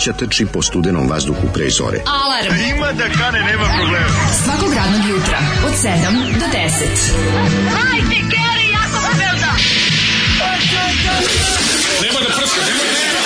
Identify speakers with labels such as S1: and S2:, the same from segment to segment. S1: mladića trči po studenom vazduhu pre zore.
S2: Alarm! A ima da kane, nema problema. Svakog
S3: radnog jutra, od
S2: 7
S3: do 10. Hajde, Keri, ja sam
S4: Belda! Nema da prska, nema, nema!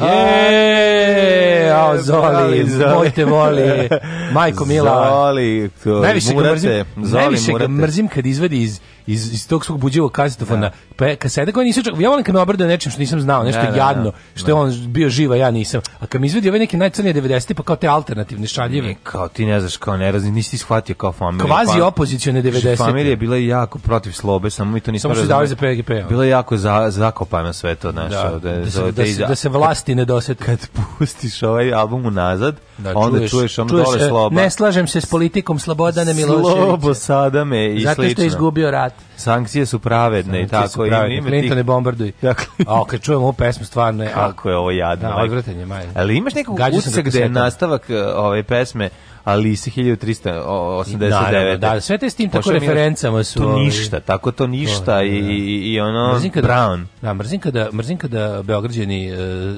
S4: Eee, ao, Zoli, Zoli, moj te voli, majko mila.
S5: Zoli, to, najviše murate,
S4: ga mrzim,
S5: Zoli,
S4: najviše murate. ga mrzim kad izvedi iz iz, iz tog svog buđivog kazetofona, da. pa e, kasete koje nisam čak, ja volim kad me obrade nečim što nisam znao, nešto da, da, jadno, što je on bio živa, ja nisam. A kad mi izvedi ove neke najcrnije 90 pa kao te alternativne šaljive.
S5: kao ti ne znaš, kao
S4: ne
S5: razni, nisi ti shvatio kao familija.
S4: Kvazi pa- opozicione 90. Znači,
S5: familija je bila jako protiv slobe, samo mi to
S4: nismo
S5: Samo
S4: što za PGP.
S5: Bilo je jako za, zakopano sve
S4: to, znaš, da, da, da, se, da, se, vlasti ne dosete.
S5: Kad pustiš ovaj album unazad, Da, onda čuješ, čuješ ono čuješ, dole
S4: e,
S5: sloba.
S4: Ne slažem se s politikom Slobodana Miloševića.
S5: Slobo Sadame i Zato
S4: što je izgubio rat.
S5: Sankcije su pravedne
S4: i
S5: tako i
S4: pravedne. ime. Clinton ne bombarduj. Dakle. A ok, čujem ovu pesmu stvarno je.
S5: Kako je ovo jadno.
S4: Da, odvratanje majne.
S5: Ali imaš nekog utisak gde je nastavak e, ove pesme ali se 1389.
S4: Da, da, sve te s tim tako referencama su...
S5: To ništa, tako to ništa to, i,
S4: da.
S5: i, i ono mrzim kada, Brown. Da,
S4: mrzim kada, mrzim kada Beograđani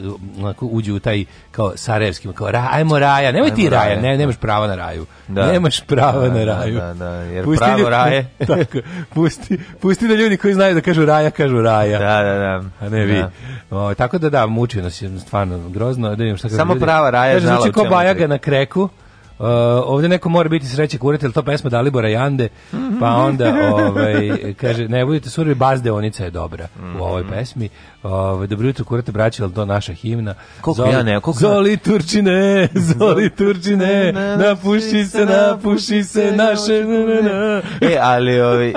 S4: uh, uđu u taj kao sarajevski, kao ra, ajmo raja, nemoj ajmo ti raja, raja. ne, nemaš prava na raju. Da. Nemaš prava da, na da, raju.
S5: Da, da, da jer pusti pravo ljude, raje. tako,
S4: pusti Pusti da ljudi koji znaju da kažu raja, kažu raja.
S5: Da, da, da.
S4: A ne
S5: vi.
S4: Da. O, tako da da, muči nas
S5: je
S4: stvarno grozno.
S5: Da šta Samo ljudi. prava raja žala. Znači kao
S4: bajaga na kreku. Uh, ovdje neko mora biti sreće kuratelj, to pesma Dalibora Jande, pa onda ovaj, kaže, ne budite survi, bazdeonica je dobra u mhm. ovoj pesmi. Ovaj, dobro jutro kurate braće, ali to naša himna.
S5: Koliko zoli, ja ne, koliko... Zoli Turčine, Zoli Turčine, napuši se, napuši se, naše... E, ali, ovi, ovaj,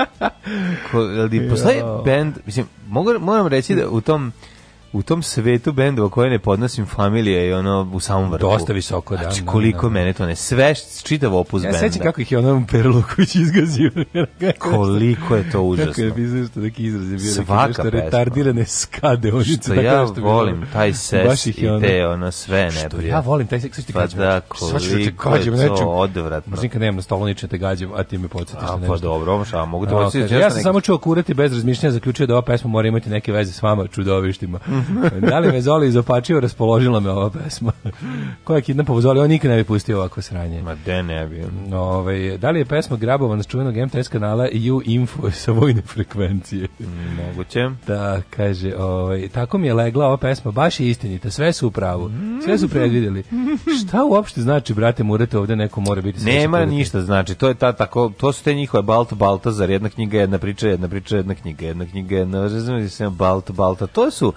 S5: ko, ali postoji bend, mislim, mogu, moram reći da u tom u tom svetu bendova koje ne podnosim familije i ono u samom vrhu.
S4: Dosta visoko,
S5: da. Znači, da, koliko da, da. mene to ne, sve čitav opus ja, benda.
S4: Ja
S5: sećam
S4: kako ih je ono Perluković izgazio.
S5: koliko je to užasno. Kako
S4: je bizno što neki izraz je bio Svaka neki nešto retardirane skade. Oni
S5: što da ja što volim taj ses i ono, te ono sve neprijatno. Što
S4: ja volim taj ses,
S5: sve pa ti da, koliko je to odvratno.
S4: Možda nikad nemam na stolu niče te gađam, a ti me podsjetiš na pa nešto.
S5: pa dobro, a mogu te podsjetiš.
S4: Ja sam samo čuo kurati bez razmišljanja, zaključio da ova pesma mora imati neke veze s vama, čudovištima. Mm. da li me Zoli izopačio, raspoložila me ova pesma. Koja je kidnapova Zoli, on nikad ne bi pustio ovako sranje.
S5: Ma de ne bi. Ove, ovaj,
S4: da li je pesma grabovana s čuvenog MTS kanala U Info sa vojne frekvencije? Mm,
S5: moguće.
S4: Da, kaže, ove, ovaj, tako mi je legla ova pesma, baš je istinita, sve su u pravu, sve su predvideli. Šta uopšte znači, brate, murate ovde neko mora biti...
S5: Nema ništa znači, to je ta tako, to su te njihove Balta Balta, zar jedna knjiga, jedna priča, jedna priča, jedna knjiga, jedna knjiga, jedna, razumiješ, Balta Balta, to su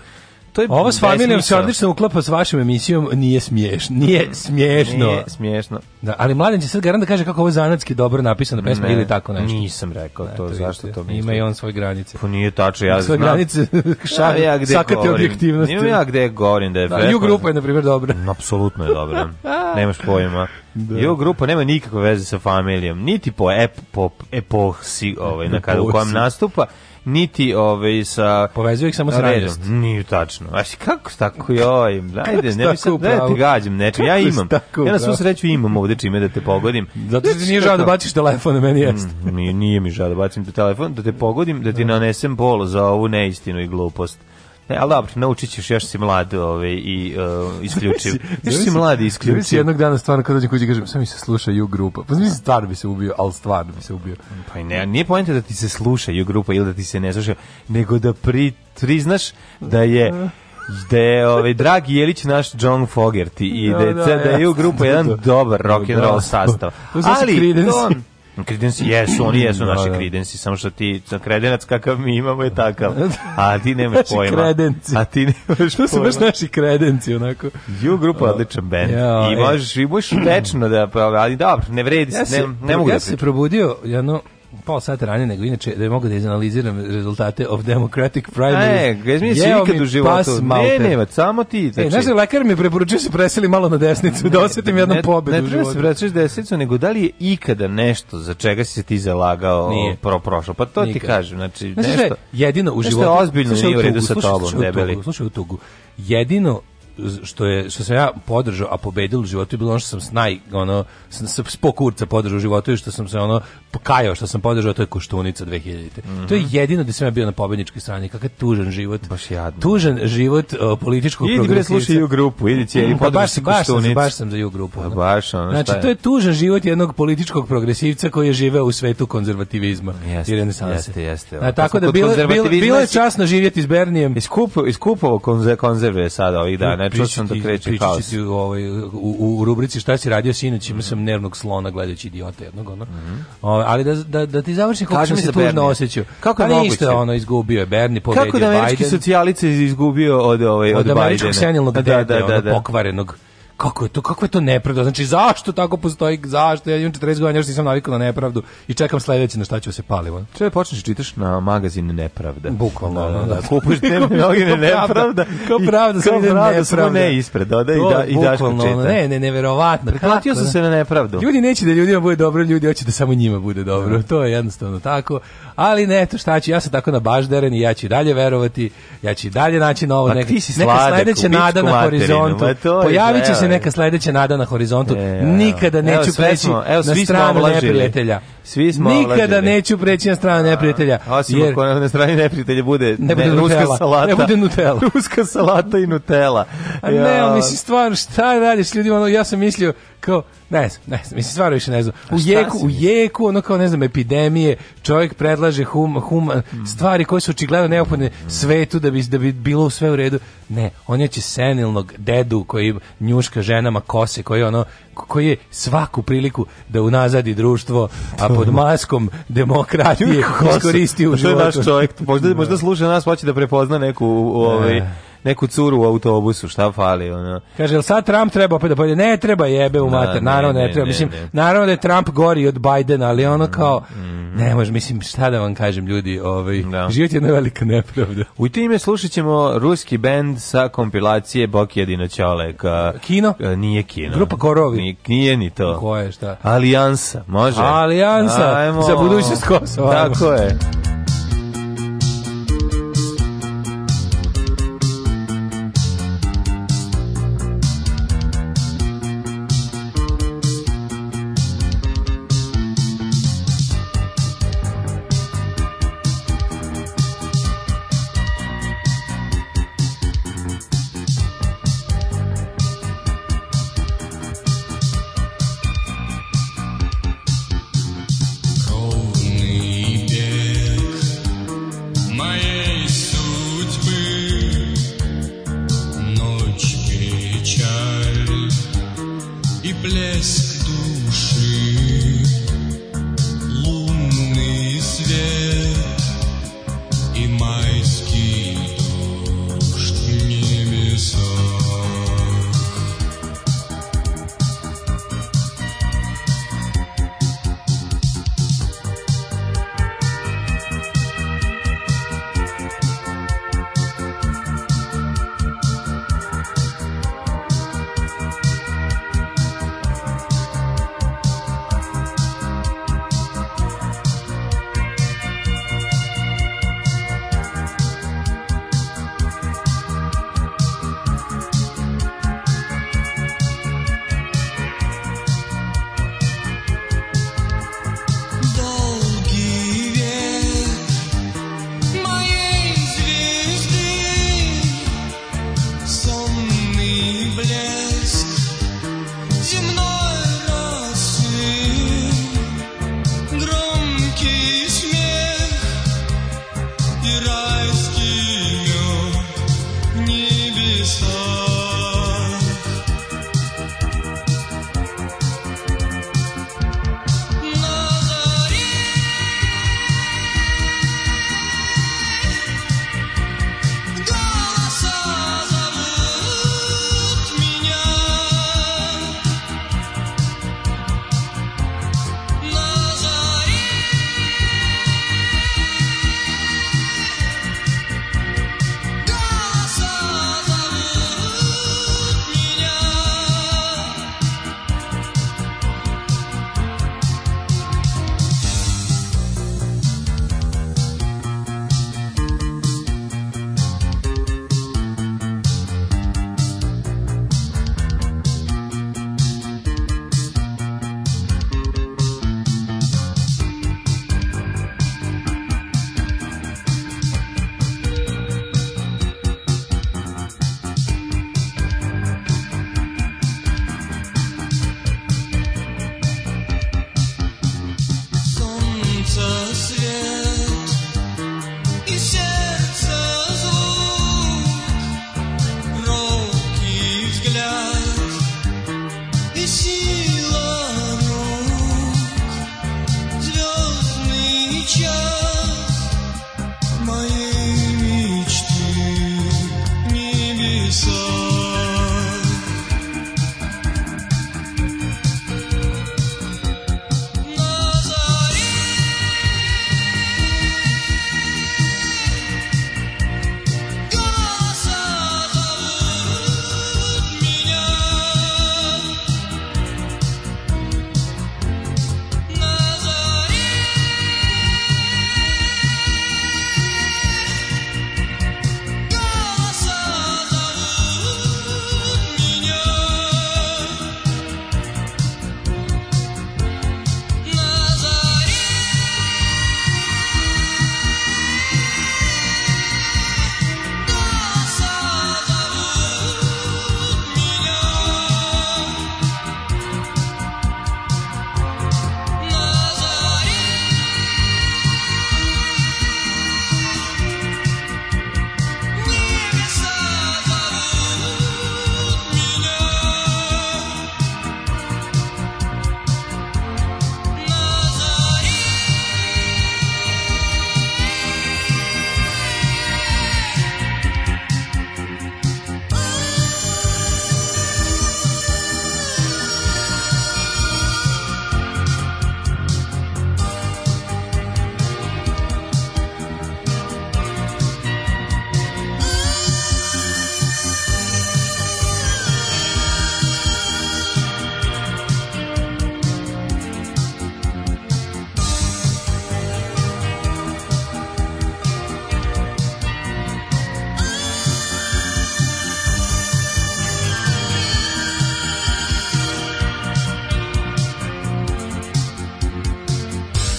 S5: to je
S4: Ovo s familijom se odlično uklapa s vašom emisijom, nije smiješno. Nije smiješno. Nije smiješno. Da, ali mladen će sad garant da kaže kako ovo je zanatski dobro napisano pesma ili tako
S5: nešto. Nisam rekao ne, to, zašto to mislim.
S4: Ima i on svoje granice.
S5: Pa nije tačno, ja
S4: svoje znam. granice šar, ja, ja objektivnosti.
S5: Nije ja gde govorim da je
S4: da, U grupa je, na primjer, dobra.
S5: Apsolutno je dobra. Nemaš pojma. Da. I ova grupa nema nikakve veze sa familijom, niti po, ep, po epohsi ovaj, na kada, u kojem nastupa, niti ovaj sa
S4: povezuju ih samo sa radosti.
S5: Nije tačno. A kako tako joj, ajde, ne bi se da ti gađam, nečim. ja imam. Ja na svu sreću imam ovde čime da te pogodim.
S4: Zato ti nije žao da baciš telefon, meni jest. Mm,
S5: nije, nije mi žao da bacim te telefon, da te pogodim, da ti da. nanesem bol za ovu neistinu i glupost. Ne, ali dobro, naučit ćeš, još si mlad ovaj, i uh, isključiv. još si mlad i isključiv. Još
S4: jednog dana stvarno kada dođem kući kažem, sve mi se sluša ju grupa. Pa znači stvarno bi se ubio, ali stvarno bi se ubio.
S5: Pa ne, nije pojenta da ti se sluša ju grupa ili da ti se ne sluša, nego da pri, priznaš da je da je ovaj dragi Jelić naš John Fogerty i da, da je da, da, da je u grupu jedan dobar rock and roll da. sastav.
S4: Ali to,
S5: Creedence jesu, oni jesu da, naši da. Creedence, samo što ti kredenac kakav mi imamo je takav. Da. A ti nemaš naši pojma. Kredenci. A ti
S4: nemaš Što su baš naši kredenci, onako.
S5: Ju grupa odličan band. Ja, I e. možeš, i možeš večno da, ali dobro, ne vredi, ja se, ne,
S4: ne
S5: mogu ja da
S4: Ja
S5: se
S4: probudio, jedno, pola sata ranije nego inače da mogu da izanaliziram rezultate of Democratic
S5: Primaries. E, gdje mi se nikad u životu. Ne, ne, samo ti.
S4: E, znači.
S5: E, da
S4: znam, lekar mi je preporučio da se preseli malo na desnicu, da ne, da osetim jednu pobedu ne,
S5: ne treba se
S4: preseliš
S5: desnicu, nego da li je ikada nešto za čega si se ti zalagao Nije. pro prošlo. Pa to Nikad. ti kažem, znači, znači nešto.
S4: Jedino u
S5: životu.
S4: Nešto
S5: ozbiljno
S4: nije
S5: u redu sa
S4: tobom,
S5: debeli. Slušaj
S4: u tugu. Jedino što je što sam ja podržao a pobedilo u životu je bilo ono što sam snaj ono s, s pokurca podržao u životu i što sam se ono pokajao što sam podržao to je Koštunica 2000 mm -hmm. to je jedino gde sam ja bio na pobedničkoj strani kakav tužan život
S5: baš jadno
S4: tužan život o, političkog idi
S5: bre slušaj u grupu idi će i
S4: pa baš, baš sam, baš sam za ju grupu
S5: pa da. baš ono
S4: znači je? to je tužan život jednog političkog progresivca koji je živeo u svetu konzervativizma
S5: jeste, i renesanse jeste jeste
S4: znači, a, pa tako da bilo bilo je časno živjeti s Bernijem
S5: iskupo iskupovo konzerve sada ovih dana ne čuo sam
S4: da kreće haos. Ti,
S5: ovaj,
S4: u, u, rubrici šta si radio sinoć, imao sam nervnog slona gledajući idiota jednog, ono. Mm o, ovaj, ali da, da, da ti završim kako sam se tužno osjećao. Kako je pa moguće? Ništa, ono, izgubio je Berni, pobedio da Biden. Kako da američki
S5: socijalice izgubio od, ovaj, od, od Bidena? Od američkog senilnog
S4: dete, da da, da, da, da, da. Ono, pokvarenog kako je to, kako je to nepravda? Znači, zašto tako postoji, zašto? Ja imam 40 godina, još nisam navikao na nepravdu i čekam sledeće na šta ću se palivo.
S5: Če počneš da čitaš na magazin Nepravda.
S4: Bukvalno, da. da. da.
S5: da kupuješ te novine Nepravda. Kao pravda,
S4: kao pravda, samo
S5: ne ispred, da, i, da, i daš
S4: čita. Ne, ne, neverovatno.
S5: Pretplatio sam se na nepravdu.
S4: Ljudi neće da ljudima bude dobro, ljudi hoće da samo njima bude dobro. Da. To je jednostavno tako, ali ne, to šta ću, ja sam tako na bažderen i ja ću dalje verovati, ja ću dalje naći novo,
S5: pa, neka, neka sledeća nada na
S4: horizontu, pojavit će se neka sledeća nada na horizontu, nikada neću preći na stranu neprijatelja. Svi smo Nikada neću preći na stranu neprijatelja.
S5: Osim ako na strani neprijatelja bude, ne bude ruska salata.
S4: Ne bude Nutella.
S5: Ruska salata i Nutella.
S4: Ne, mislim, stvarno, šta radiš ljudima? Ja sam mislio, kao, ne znam, ne znam, mislim, stvarno više ne znam. U jeku, u jeku, ono kao, ne znam, epidemije, čovjek predlaže hum, hum, hmm. stvari koje su očigledno neophodne mm. svetu da bi, da bi bilo sve u redu. Ne, on je će senilnog dedu koji njuška ženama kose, koji ono, koji je svaku priliku da unazadi društvo, a pod maskom demokratije iskoristi u životu. Pa to
S5: je naš čovjek, možda, da. možda sluša nas, pa hoće da prepozna neku da. ovaj, neku curu u autobusu, šta fali, ono.
S4: Kaže, jel sad Trump treba opet da pojede? Ne treba jebe u da, mater, naravno ne, ne treba. Mislim, ne. naravno da je Trump gori od Bajdena, ali ono mm, kao, mm. ne može, mislim, šta da vam kažem, ljudi, ovaj, da. život je jedna velika nepravda.
S5: U time slušat ćemo ruski bend sa kompilacije Boki Jedino Ćolek.
S4: Kino?
S5: Nije kino.
S4: Grupa Korovi.
S5: Nije, nije ni to.
S4: Ko je, šta?
S5: Alijansa, može?
S4: Alijansa, Ajmo. za budućnost Kosova.
S5: Tako je.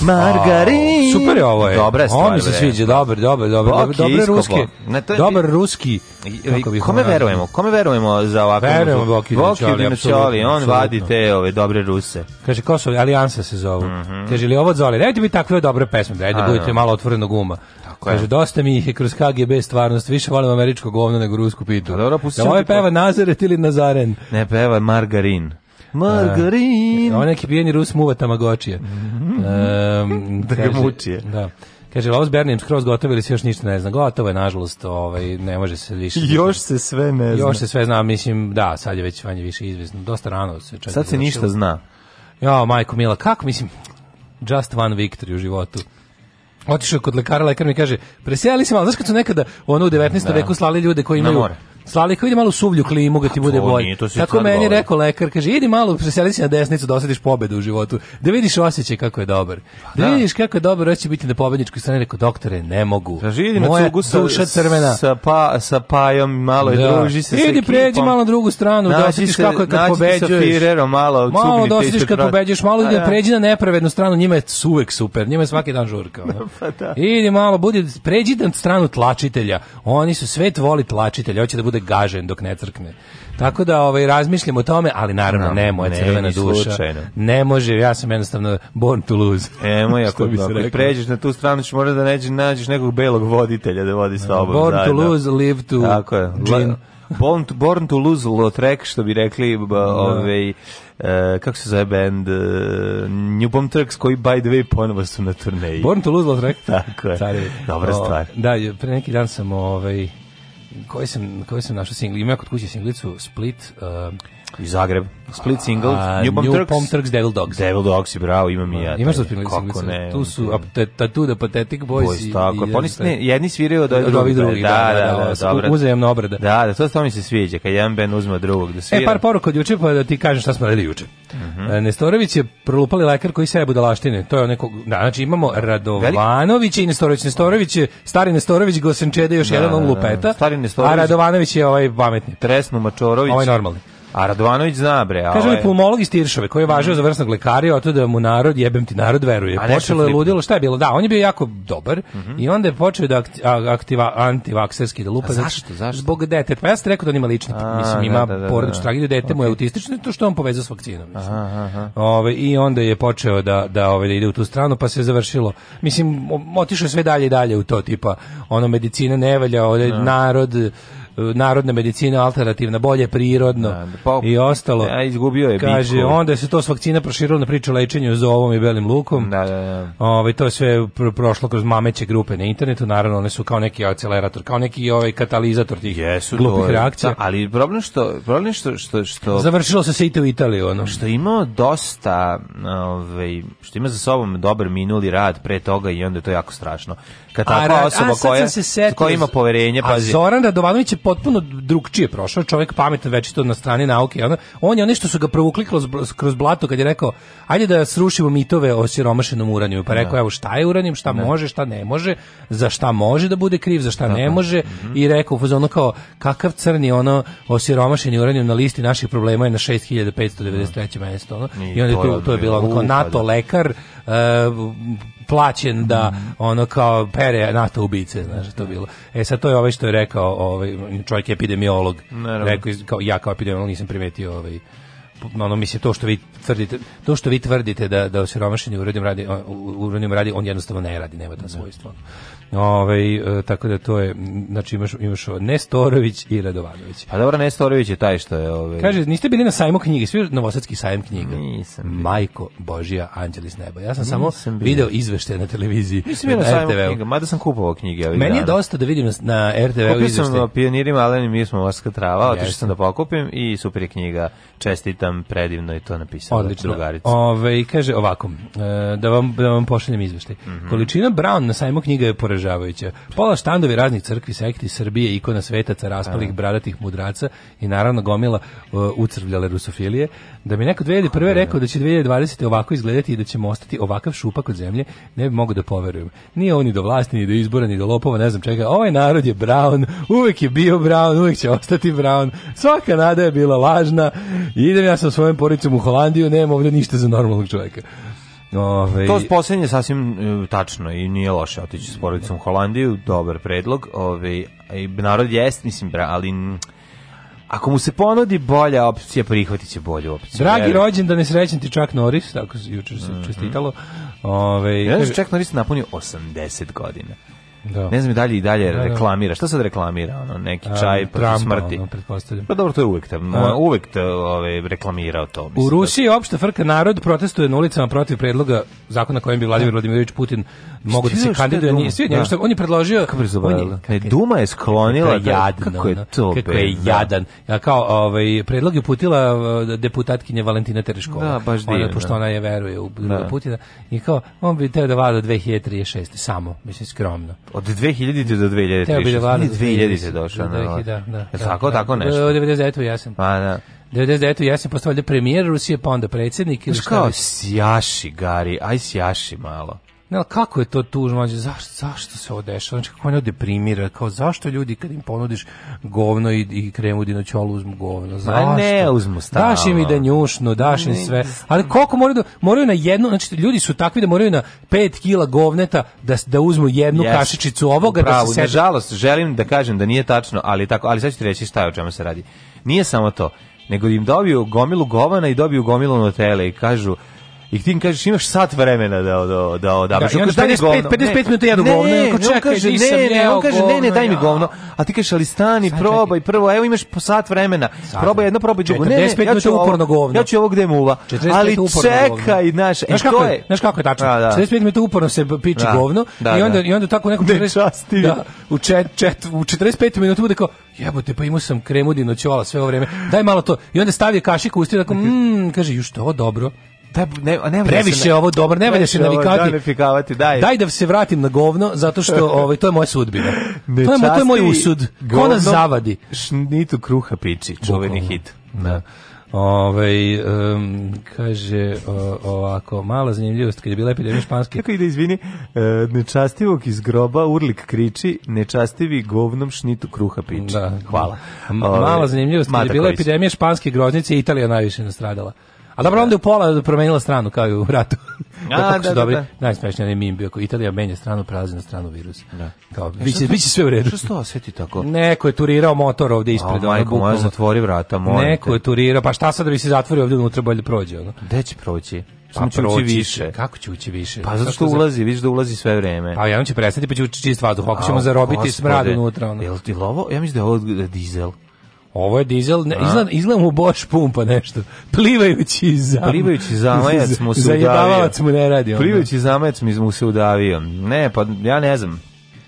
S4: Margarin. Super je ovo je.
S5: Dobra stvar.
S4: Ovo mi se sviđa, dobro, dobro,
S5: dobro. dobar, dobar pa, ruski. Pa.
S4: Ne, to je dobar ruski.
S5: Kome verujemo? Kome verujemo za ovakvu?
S4: Verujemo Boki Dinčali,
S5: on vadi te ove dobre ruse.
S4: Kaže Kosovo, Alijansa se zovu. Mhm. Kaže li ovo Zoli, dajte mi takve dobre pesme, dajte budete da. malo otvorenog uma. Kaže, dosta mi ih je kroz KGB stvarnost, više volim američko govno nego rusku pitu. Da,
S5: dobro,
S4: pustite.
S5: Da ovo
S4: peva Nazaret ili Nazaren?
S5: Ne, peva Margarin.
S4: Margarin. Uh, on neki pijeni Rus muva tamagočije. Um, mhm.
S5: da ga mučije. Da.
S4: Kaže, ovo s Bernijem skroz gotovo se još ništa ne zna. Gotovo je, nažalost, ovaj, ne može se više...
S5: Još se sve ne zna.
S4: Još se sve zna, mislim, da, sad je već vanje više izvesno. Dosta rano
S5: se čak... Sad se ništa zna.
S4: Ja, majko Mila, kako, mislim, just one victory u životu. Otišao kod lekara, lekar mi kaže, presijali se malo, znaš kad su nekada ono u 19. Da. veku slali ljude koji imaju... Na more Slali kao ide malo suvlju klimu ga ti pa bude bolje. Tako meni govori. rekao lekar, kaže idi malo preseli se na desnicu da osetiš pobedu u životu, da vidiš osjećaj kako je dobar. Pa da, da. vidiš kako je dobar, hoće biti na pobedničkoj strani, rekao doktore, ne mogu.
S5: Kaže idi Moja na cugu sa, duša crvena. Sa, pa, sa pajom malo da. i druži se
S4: Idi pređi malo na drugu stranu, naći da
S5: osjetiš
S4: se, kako je kad pobeđuješ. Firero,
S5: malo, malo da osjetiš kad pobeđuješ, malo pa da pređi na nepravednu stranu, njima je uvek super, njima je svaki dan žurka.
S4: Da. Idi malo, budi pređi na stranu tlačitelja. Oni su svet voli tlačitelja, hoće da bude gažen dok ne crkne. Tako da ovaj razmišljam o tome, ali naravno no, da, ne, moja ne, crvena duša. Slučajno. Ne može, ja sam jednostavno born to lose.
S5: Emo ja kod ako pređeš na tu stranu ćeš morati da neđe, nađeš nekog belog voditelja da vodi s tobom.
S4: Born to lose, live to.
S5: Tako je. Gin. Born born to lose Lautrec što bi rekli ba, da. no. ovaj Uh, kako se zove band uh, e, New Bomb Trucks koji by the way ponovo su na turneji.
S4: Born to Lose Lautrec.
S5: Tako je. Cari. Dobra o, stvar.
S4: Da, pre neki dan sam ovaj koji sam, koji sam našao singli, ima kod kuće singlicu Split, uh,
S5: I Zagreb.
S4: Split single, a, New Turks. Pom Turks,
S5: Devil Dogs. Devil Dogs, bravo,
S4: imam
S5: i ja. Imaš
S4: da spinali singlice? Tu su Tattoo the Pathetic Boys. Boys,
S5: tako. Pa oni ne, jedni sviraju od ovih
S4: da, drugih. Da, da, da, da, da Uzajemna obrada.
S5: Da, da, to, to mi se sviđa, kad jedan ben uzme drugog
S4: da e, svira. E, par poruka od juče, pa da ti kažem šta smo radili juče. Mhm. E, Nestorović je prolupali lekar koji sebe budalaštine. To je neko, da, znači imamo Radovanović i Nestorović. Nestorović je, stari Nestorović, Gosenčede, još jedan on lupeta. Stari Nestorović. A Radovanović je ovaj pametni.
S5: Tresno Mačorović. Ovaj
S4: normalni.
S5: A Radovanović zna bre,
S4: a Kaže ovaj... pulmolog iz Tiršove koji je važio mm. za vrsnog lekara, oto da mu narod jebem ti narod veruje. A Počelo je ludilo, šta je bilo? Da, on je bio jako dobar mm -hmm. i onda je počeo da aktiva antivakserski da lupa. A
S5: znači zašto? Zašto?
S4: Zbog dete. Pa ja sam rekao da on ima lični, a, mislim da, ima da, da, da, porodičnu tragediju, dete okay. mu je autistično to što on povezao s vakcinom, mislim. Aha, aha. Ove, i onda je počeo da da ove da ide u tu stranu, pa se je završilo. Mislim otišao sve dalje i dalje u to tipa ono medicina ne valja, ovde da. narod narodna medicina alternativna, bolje prirodno da, pa, i ostalo.
S5: A izgubio je
S4: Kaže, bitku. onda se to s vakcina proširilo na priču o lečenju za ovom i belim lukom. Da, da, da. Ove, ovaj, to je prošlo kroz mameće grupe na internetu, naravno one su kao neki akcelerator, kao neki ovaj katalizator tih Jesu, glupih je. reakcija. Da,
S5: ali problem što problem što što što
S4: završilo se sve i u Italiji ono.
S5: Što ima dosta, ovaj, što ima za sobom dobar minuli rad pre toga i onda je to jako strašno. Kad tako osoba a, koja, se koja ima poverenje,
S4: pazi. Zoran Radovanović je potpuno drugčije prošao, čovjek pametan večito na strani nauke. On, on je nešto su ga provukli kroz, blato kad je rekao ajde da srušimo mitove o siromašenom uraniju. Pa rekao, da. evo šta je uranijum, šta ne. Da. može, šta ne može, za šta može da bude kriv, za šta ne može mm -hmm. i rekao, ono kao, kakav crni ono o osiromašeni uranijum na listi naših problema je na 6593. mesto. Ono. I, onda to, to je bilo ono kao NATO da. lekar E, plaćen da ono kao pere nafta ubice, znaš, što bilo. E sad to je ovaj što je rekao, ovaj čovjek epidemiolog, Naravno. rekao kao ja kao epidemiolog nisam primetio ovaj ono mislim to što vi tvrdite to što vi tvrdite da da osiromašeni urednim radi u, urednim radi on jednostavno ne radi nema ta da. svojstva Ovaj e, tako da to je znači imaš imaš Nestorović i Radovanović.
S5: Pa dobro Nestorović je taj što je Ove... Ovaj-
S4: Kaže niste bili na sajmu knjige, svi Novosadski sajem knjiga.
S5: Nisam.
S4: Bio. Majko Božija Anđeli s neba. Ja sam samo Nisam video izveštaje na televiziji.
S5: Nisam bio na, na sajmu knjiga, mada sam kupovao knjige
S4: ovih Meni je dosta da vidim na RTV izveštaje. Kupio sam
S5: Pionirima, ali mi smo Morska trava, otišao sam da pokupim i super je knjiga čestitam, predivno je to napisala Odlično. drugarica.
S4: Ove, kaže ovako, e, da vam, da vam pošaljem izveštaj. Mm -hmm. Količina Brown na sajmu knjiga je poražavajuća. Pola štandovi raznih crkvi, sekti, Srbije, ikona svetaca, raspalih, Aha. bradatih mudraca i naravno gomila uh, ucrvljale rusofilije. Da mi neko 2001. rekao da će 2020. ovako izgledati i da ćemo ostati ovakav šupak od zemlje, ne bi mogu da poverujem. Nije on ni do vlasti, ni do izbora, ni do lopova, ne znam čega. Ovaj narod je Brown, uvek je bio Brown, uvek će ostati Brown. Svaka nada je bila lažna Idem ja sa svojom poricom u Holandiju, nema ovdje ništa za normalnog čovjeka.
S5: Ove... To posljednje je sasvim e, tačno i nije loše otići s porodicom u Holandiju, dobar predlog. Ove, narod jest, mislim, bra, ali ako mu se ponudi bolja opcija, prihvatit će bolju opciju.
S4: Dragi jer... rođen, da ne srećen ti Chuck Norris, tako se jučer se mm -hmm. čestitalo.
S5: Ove, ja, kaže... Chuck Norris napunio 80 godina. Da. Ne znam dalje i dalje da, da. reklamira. Šta sad reklamira? Ono, neki čaj protiv smrti. Ono, pa dobro, to je uvek, tam, uvek te, ove, reklamirao to. Mislim,
S4: u da Rusiji da... opšta frka narod protestuje na ulicama protiv predloga zakona kojem bi Vladimir Vladimirović Putin mogu da se kandiduje. Nije, svi, da. Što, on je predložio...
S5: Kako on je, ne, Duma je sklonila kako jadno, kako je to
S4: kako je jadan. Ja kao ovaj predlog je putila eh, deputatkinja Valentina Tereškova. Da, baš divno. pošto ona je veruje u da. Putina i kao on bi teo da vada 2036 samo, mislim skromno.
S5: Od 2000 do
S4: 2000. Teo bi da vada. 2000
S5: je došao. Da, da, da, tako, da, tako nešto.
S4: Od 99. jesen. Pa, da. 99. jesen postao valjda premijer Rusije, pa onda predsednik.
S5: predsjednik. Znaš kao, sjaši, Gari, aj sjaši malo.
S4: Ne, kako je to tužno, mlađe, zašto, zašto se ovo dešava? Znači, kako me deprimira, kao zašto ljudi kad im ponudiš govno i, i kremu dinoćolu uzmu govno? Zašto? Ma
S5: ne, uzmu stalno. Daš im i
S4: danjušnu, daš im sve. Ali koliko moraju, da, moraju na jednu, znači, ljudi su takvi da moraju na 5 kila govneta da, da uzmu jednu yes. kašičicu ovoga.
S5: Upravo, da se nažalost, želim da kažem da nije tačno, ali tako, ali sad ću ti reći šta je o čemu se radi. Nije samo to nego im dobiju gomilu govana i dobiju gomilu notele i kažu i ti kažeš imaš sat vremena da da da Da, Ja onda
S4: 55 55 minuta jedu govno. Ne, govno. kaže,
S5: nisam ne, ne, on kaže ne, ne, daj mi govno. A ti kažeš ali stani, probaj prvo. Evo imaš po sat vremena. probaj jedno, probaj
S4: drugo. Ne, ne, ja ću uporno govno.
S5: Ja ću ovo gde muva. Ali čekaj,
S4: znaš,
S5: e to
S4: je. Znaš kako je tačno? 45 da, da. minuta uporno se piči da, govno i onda i onda tako
S5: nekom časti.
S4: U čet, u 45 minuta bude kao jebote, pa imao sam kremu dinoćola sve ovo vreme. Daj malo to. I onda stavi kašiku u usta i tako, mmm, kaže, ju što, dobro. Da,
S5: ne, ne
S4: Previše ovo dobro, ne valja se
S5: navikati navikavati daj.
S4: daj da se vratim na govno, zato što ovaj, to je moja sudbina. Ne to, je, to je moj usud. Ko nas zavadi?
S5: Šnitu kruha piči, čuveni hit. Da.
S4: Ove, ovaj, um, kaže o, ovako, mala zanimljivost kad je bila epidemija španske.
S5: Kako ide, izvini, e, nečastivog iz groba urlik kriči, nečastivi govnom šnitu kruha piči. Da. Hvala.
S4: Ove, mala zanimljivost kad je bila epidemija španske groznice, Italija najviše nastradala. A dobro, onda je u pola promenila stranu, kao i u ratu. A, da, da, da, da. Najsmešnija je mim bio, ako Italija menja stranu, prazi na stranu virusa. Da. Kao, biće, biće sve u redu.
S5: Što se to
S4: osjeti
S5: tako?
S4: Neko je turirao motor ovde ispred.
S5: A, majko, moja
S4: zatvori
S5: vrata, molim Neko
S4: je turirao, pa šta sad da bi se
S5: zatvorio
S4: ovde unutra bolje da prođe? Ono? Gde
S5: će proći? Pa će pa ući više.
S4: Kako će ući više?
S5: Pa zato što ulazi, vidiš da ulazi sve vreme.
S4: Pa ja on će prestati pa će ući čist vazduh. Ako ćemo zarobiti smrad unutra.
S5: Ono. Jel ti lovo? Ja mislim da je ovo dizel.
S4: Ovo je dizel, ne, izgleda, izgleda mu Bosch pumpa nešto. Plivajući zam.
S5: Plivajući zamajac mu se udavio.
S4: mu ne radi.
S5: Plivajući zamajac mu se udavio. Ne, pa ja ne znam.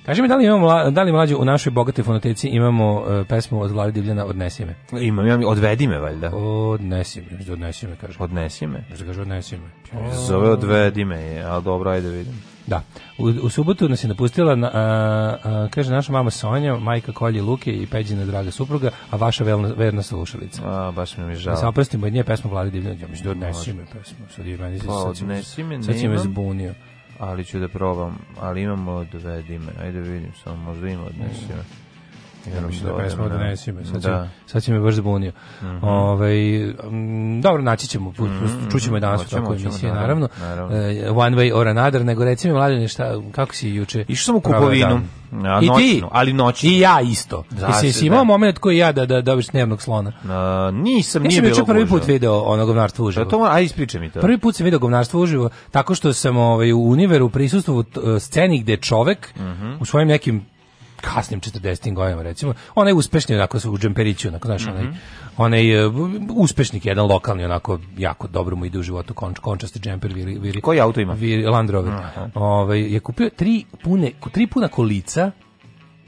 S4: Kaži mi, da li, imamo, da li mlađu u našoj bogatoj fonoteci imamo uh, pesmu od Vlade Divljana Odnesi me?
S5: Imam, imam, odvedi me, valjda.
S4: Odnesi me,
S5: odnesi me,
S4: kaže.
S5: Odnesi me?
S4: Kaže, odnesi me.
S5: Zove odvedi me, ali dobro, ajde vidim.
S4: Da. U, u subotu nas je napustila, na, a, a, kaže naša mama Sonja, majka Kolje Luke i Peđina draga supruga, a vaša velna, verna slušalica.
S5: A, baš mi je da žao.
S4: Da se oprostimo od nje pesmu Vlade Divljana. Ja mislim, odnesi me pesmu.
S5: Sad, je meni, pa, odnesi me, sad si me
S4: zbunio.
S5: Ali ću da probam, ali imamo dve dime. Ajde da vidim, samo možda ima odnesi me.
S4: Ja mislim da pesma da. odnesi me. Sad, da. Će, sad će me baš zbunio. Mm -hmm. Ove, ovaj, m, dobro, naći ćemo, put, mm -hmm. čućemo je danas u takvoj emisiji, da, naravno. naravno. Uh, one way or another, nego reci mi, mladine, šta, kako si juče?
S5: Išao sam u kupovinu.
S4: Ja, I ti,
S5: ali noćnu.
S4: I ja isto. Da jesi jesi imao da. moment koji ja da da dobiš dnevnog slona?
S5: A, nisam, nije bilo. Ja
S4: prvi put
S5: video ono govnarstvo uživo.
S4: Da to,
S5: aj ispričaj mi to.
S4: Prvi put sam video govnarstvo uživo tako što sam ovaj u univeru prisustvovao e, sceni gde čovek uh mhm. -huh. u svojim nekim kasnim 40. godinama recimo, onaj uspešni onako u džemperiću, onako znaš, mm -hmm. onaj, onaj uh, uspešnik jedan lokalni onako jako dobro mu ide u životu konč, končasti džemper viri, viri,
S5: Koji auto ima?
S4: Viri, Land Rover. Mm -hmm. Ove, ovaj, je kupio tri, pune, tri puna kolica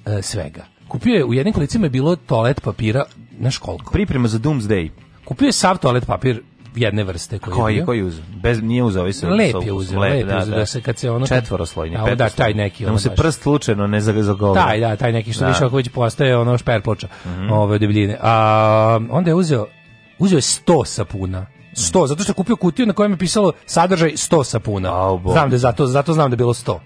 S4: uh, svega. Kupio je, u jednim kolicima je bilo toalet papira, na koliko?
S5: Priprema za Doomsday.
S4: Kupio je sav toalet papir jedne vrste koji koji je
S5: koji uzeo bez nije uzeo ovaj se lep
S4: je
S5: uzeo lep, da, da, da, se kad se ono četvoroslovni a
S4: da taj neki da
S5: ono se prst slučajno ne zagovara
S4: taj
S5: da, da
S4: taj neki što da. više ako već postaje ono šper ploča mm -hmm. ove debljine a onda je uzeo uzeo 100 sapuna 100, zato što je kupio kutiju na kojem je pisalo sadržaj 100 sapuna. Znam da zato, zato znam da je bilo 100.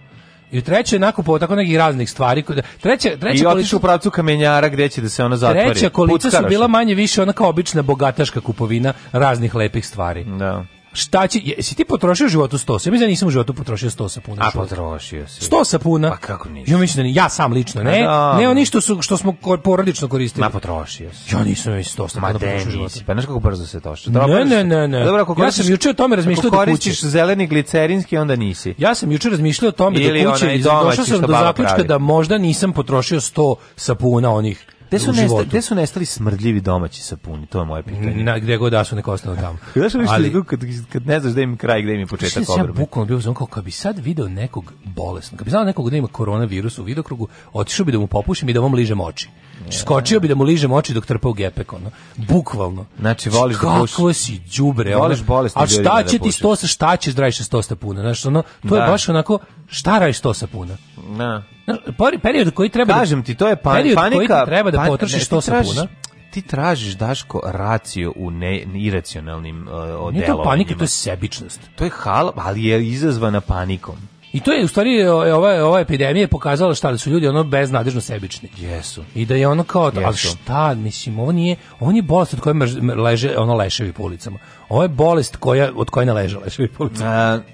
S4: I treće je nakupovao tako nekih raznih stvari. Treće,
S5: treće I otišao u pravcu kamenjara gde će da se ona zatvori.
S4: Treća kolica su bila manje više ona kao obična bogataška kupovina raznih lepih stvari. Da. Šta će, si ti potrošio u životu 100? Ja mislim da nisam u životu potrošio 100 sapuna.
S5: A potrošio si.
S4: 100 sapuna?
S5: Pa kako ništa? Ja
S4: mislim da ni, ja sam lično, ne. Da, ne oni što su što smo porodično koristili. Ma potrošio
S5: si.
S4: Ja nisam ni 100 sapuna
S5: potrošio u životu. Pa znaš kako brzo se troši.
S4: Ne, ne, ne, pa ne.
S5: Dobro,
S4: ako ja
S5: sam juče o tome razmišljao
S4: da koristiš kuće. zeleni glicerinski onda nisi. Ja sam juče razmišljao o tome Ili da kući i došao sam do zaključka da možda nisam potrošio 100 sapuna onih Gde su, nestali,
S5: gde su nestali smrdljivi domaći sapuni? To je moje pitanje.
S4: Na, gde god da su neko ostalo tamo. Znaš li
S5: Ali, što kad, kad ne znaš gde im kraj, gde im
S4: je
S5: početak
S4: obrbe? Ja bukvalno bio znam kao kad bi sad video nekog bolesnog, kad bi znao nekog da ima koronavirus u vidokrugu, otišao bi da mu popušim i da vam ližem oči. Znači, ja. Skočio bi da mu ližem oči dok trpa u gepek, ono. Bukvalno.
S5: Znači, voliš
S4: Kako
S5: da pušiš.
S4: Kako si đubre,
S5: voliš
S4: bolest. A šta da će da ti sto, sa, šta ćeš da radiš sa sto sapuna? Znaš, ono, to da. je baš onako, šta radiš sto sapuna? Da. Na. Period koji treba
S5: da- Kažem ti, to je pan, period panika. Koji
S4: treba da pa- potrošiš što se puna
S5: ti tražiš daško racio u ne, iracionalnim uh, e, odelovanjima.
S4: Nije to panika,
S5: to je
S4: sebičnost.
S5: To je hal, ali je izazvana panikom.
S4: I to je u stvari e, ova ova epidemija je pokazala šta da su ljudi ono beznadežno sebični.
S5: Jesu.
S4: I da je ono kao, da, Jesu. ali šta, mislim, on je on je bolest od koje leže ono leševi po ulicama. Ovo je bolest koja, od koje ne leže,
S5: leže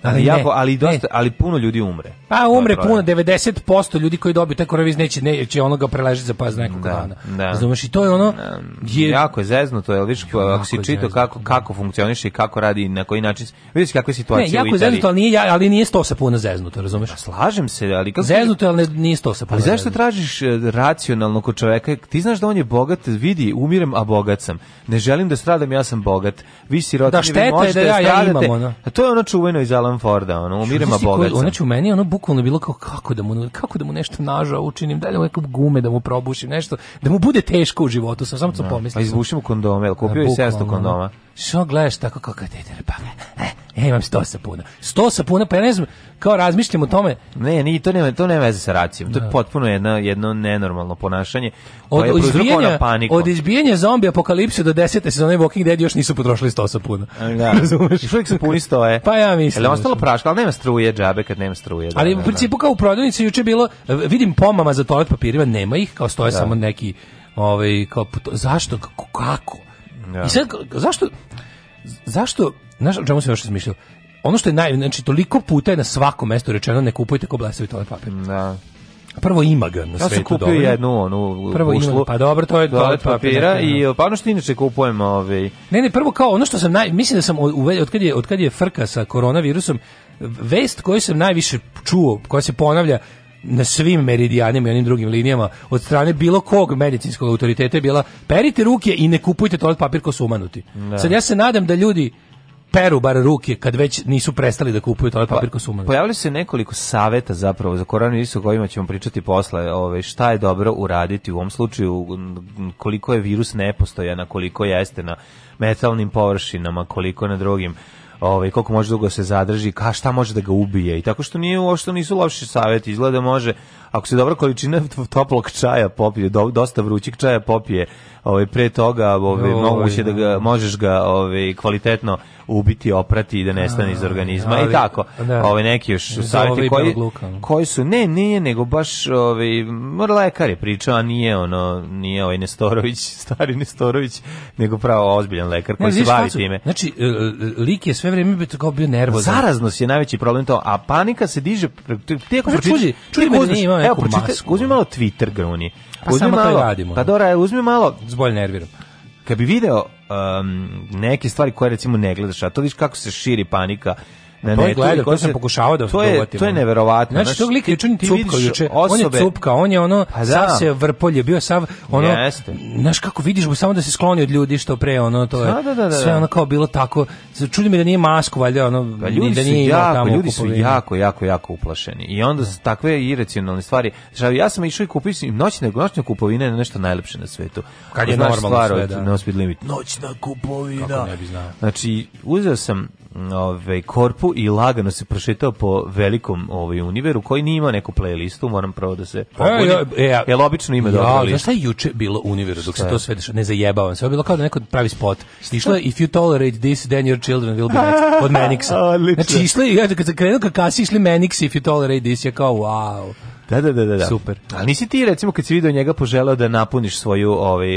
S5: ali, jako, ali, dosta, ali puno ljudi umre.
S4: Pa umre da. puno, 90% ljudi koji dobiju taj koronavirus neće, neće onoga preležati za pas nekog da, dana. Da. i to je ono...
S5: Je... Jako je zezno to, je, viš, ako si čito kako, kako funkcioniše i kako radi na koji način, vidiš kakva je situacija ne, jako u Italiji.
S4: ali nije, ali nije sto se puno zeznuto, razumeš?
S5: Pa slažem se, ali... Kako...
S4: Zeznuto, ali
S5: nije
S4: sto se
S5: puno
S4: Ali
S5: zašto tražiš e, racionalno kod čoveka? Ti znaš da on je bogat, vidi, umirem, a bogat sam. Ne želim da stradam, ja sam bogat. Vi si sirotinje. Da šteta je da ja, ja imam ono. A to je ono čuveno iz Alan Forda,
S4: ono,
S5: umirem a bogat sam. Ono će
S4: u meni, ono bukvalno bilo kao kako da mu, kako da mu nešto nažao učinim, da li neku gume da mu probušim, nešto, da mu bude teško u životu, sam samo to da. pomislio. A
S5: pa izbušim kondome, kupio da, i 700 kondoma.
S4: Što gledaš tako kao kateter, pa ja e, imam 100 sapuna. 100 sapuna, pa ja ne znam, kao razmišljam o tome.
S5: Ne, ni to nema, to nema veze sa racijom. To je da. potpuno jedno, jedno nenormalno ponašanje.
S4: Od, je izbijanja, od izbijanja zombi apokalipse do desete sezone Walking Dead još nisu potrošili 100 sapuna. Da. Razumeš?
S5: I uvijek sapuni stoje.
S4: Pa ja mislim.
S5: Ali da ostalo praška, ali nema struje, džabe kad nema struje. Da,
S4: ali u da, principu kao u prodavnici juče bilo, vidim pomama za toalet papirima, nema ih, kao stoje da. samo neki ovaj kao zašto kako, kako Ja. Da. I sad, zašto, zašto, znaš, o čemu sam još razmišljao? Ono što je naj, znači, toliko puta je na svakom mestu rečeno ne kupujte ko blesavi toalet papir. Da. Prvo ima ga na ja
S5: svetu sam kupio dovoljno. jednu onu
S4: prvo ušlu, ima, pa dobro to je toalet papira da,
S5: da. i e, pa ono što inače kupujem ovaj
S4: ne ne prvo kao ono što sam naj mislim da sam od kad je od kad je frka sa koronavirusom vest koju sam najviše čuo koja se ponavlja na svim meridijanima i onim drugim linijama od strane bilo kog medicinskog autoriteta je bila perite ruke i ne kupujte toalet papir ko su umanuti. Da. Sad ja se nadam da ljudi peru bar ruke kad već nisu prestali da kupuju toalet pa, papir ko su umanuti.
S5: Pojavili se nekoliko saveta zapravo za koronavirus o kojima ćemo pričati posle, ove, ovaj, šta je dobro uraditi u ovom slučaju, koliko je virus nepostojan, koliko jeste na metalnim površinama, koliko na drugim ovaj koliko može dugo da se zadrži, ka šta može da ga ubije i tako što nije uopšte nisu loši saveti, izgleda može ako se dobra količina toplog čaja popije, dosta vrućeg čaja popije ovaj pre toga, ovaj moguće da, da ga možeš ga ovaj kvalitetno ubiti, oprati i da nestane iz organizma ali, i tako. Da, ovaj neki još savjeti koji koji su ne, nije nego baš ovaj lekar je pričao, a nije ono nije ovaj Nestorović, stari Nestorović, nego pravo ozbiljan lekar koji ne, se bavi su, time.
S4: Znači e, e, lik je sve vrijeme bio kao bio nervozan.
S5: Zaraznost je najveći problem to, a panika se diže
S4: tek pročitaš. Čuj, čuj, čuj, čuj, čuj,
S5: čuj, čuj, čuj, čuj, Pa uzmi samo malo, to i radimo. Pa da. Dora, uzmi malo...
S4: Zbolj nerviram.
S5: Kad bi video um, neke stvari koje recimo ne gledaš, a to vidiš kako se širi panika, na to
S4: netu. Gleda, to sam pokušavao da
S5: to je, to je neverovatno.
S4: Znači, tog lika juče ti cupka juče, on je cupka, on je ono, pa da. sav se vrpolje, bio sav, ono, Jeste. znaš kako vidiš, samo da se skloni od ljudi što pre, ono, to je, da, da, da, da. sve da. ono kao bilo tako, čudi mi da nije masku, valjda, ono, pa ljudi da nije
S5: jako, tamo Ljudi su jako, jako, jako uplašeni i onda su da. takve iracionalne stvari, znači, ja sam išao i kupio, noćne, noćne kupovine je nešto najlepše na svetu.
S4: Kad je normalno sve, da.
S5: No speed limit. Noćna kupovina. Kako ne bi znao. Znači, uzeo sam ove, korpu i lagano se prošetao po velikom ovaj, univeru koji nije imao neku playlistu, moram pravo da se pobudim. E, e, ja, Jel obično ima ja, dobro list?
S4: Znaš šta je juče bilo univeru dok se to sve dešava? Ne zajebavam Sve je bilo kao da neko pravi spot. Išlo je If you tolerate this, then your children will be next. Od Menixa. Znači, išli, ja, kad sam krenuo ka kasi, išli Menix If you tolerate this, ja kao wow.
S5: Da, da, da, da, da.
S4: Super.
S5: Ali nisi ti recimo kad si video njega poželeo da napuniš svoju ovaj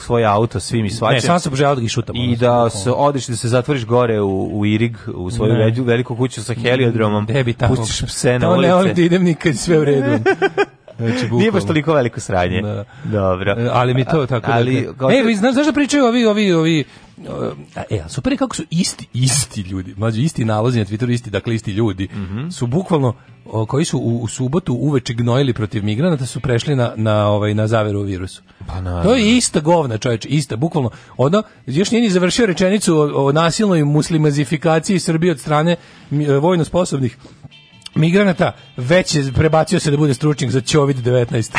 S5: svoj auto svim i svačim.
S4: Ne, sam se poželeo da ga šutam.
S5: I da se odiš da se zatvoriš gore u, u Irig, u svoju veđu, veliku kuću sa heliodromom. Debi tamo. Pustiš pse na ulici.
S4: To ne,
S5: da
S4: idem nikad sve u redu.
S5: Znači, Nije baš toliko veliko sranje. Da. Dobro.
S4: Ali mi to tako
S5: ali,
S4: da. Ej, znaš zašto pričaju ovi ovi ovi e, a super je kako su isti, isti ljudi, mlađi isti nalazi na Twitteru, isti, dakle isti ljudi, mm -hmm. su bukvalno, o, koji su u, u subotu uveče gnojili protiv migranata, su prešli na, na, ovaj, na zaveru u virusu. Pa, na, to je ista govna, čovječ, ista, bukvalno. Ono, još nije ni završio rečenicu o, o nasilnoj muslimazifikaciji Srbije od strane e, vojno sposobnih migranata, već je prebacio se da bude stručnjak za COVID-19.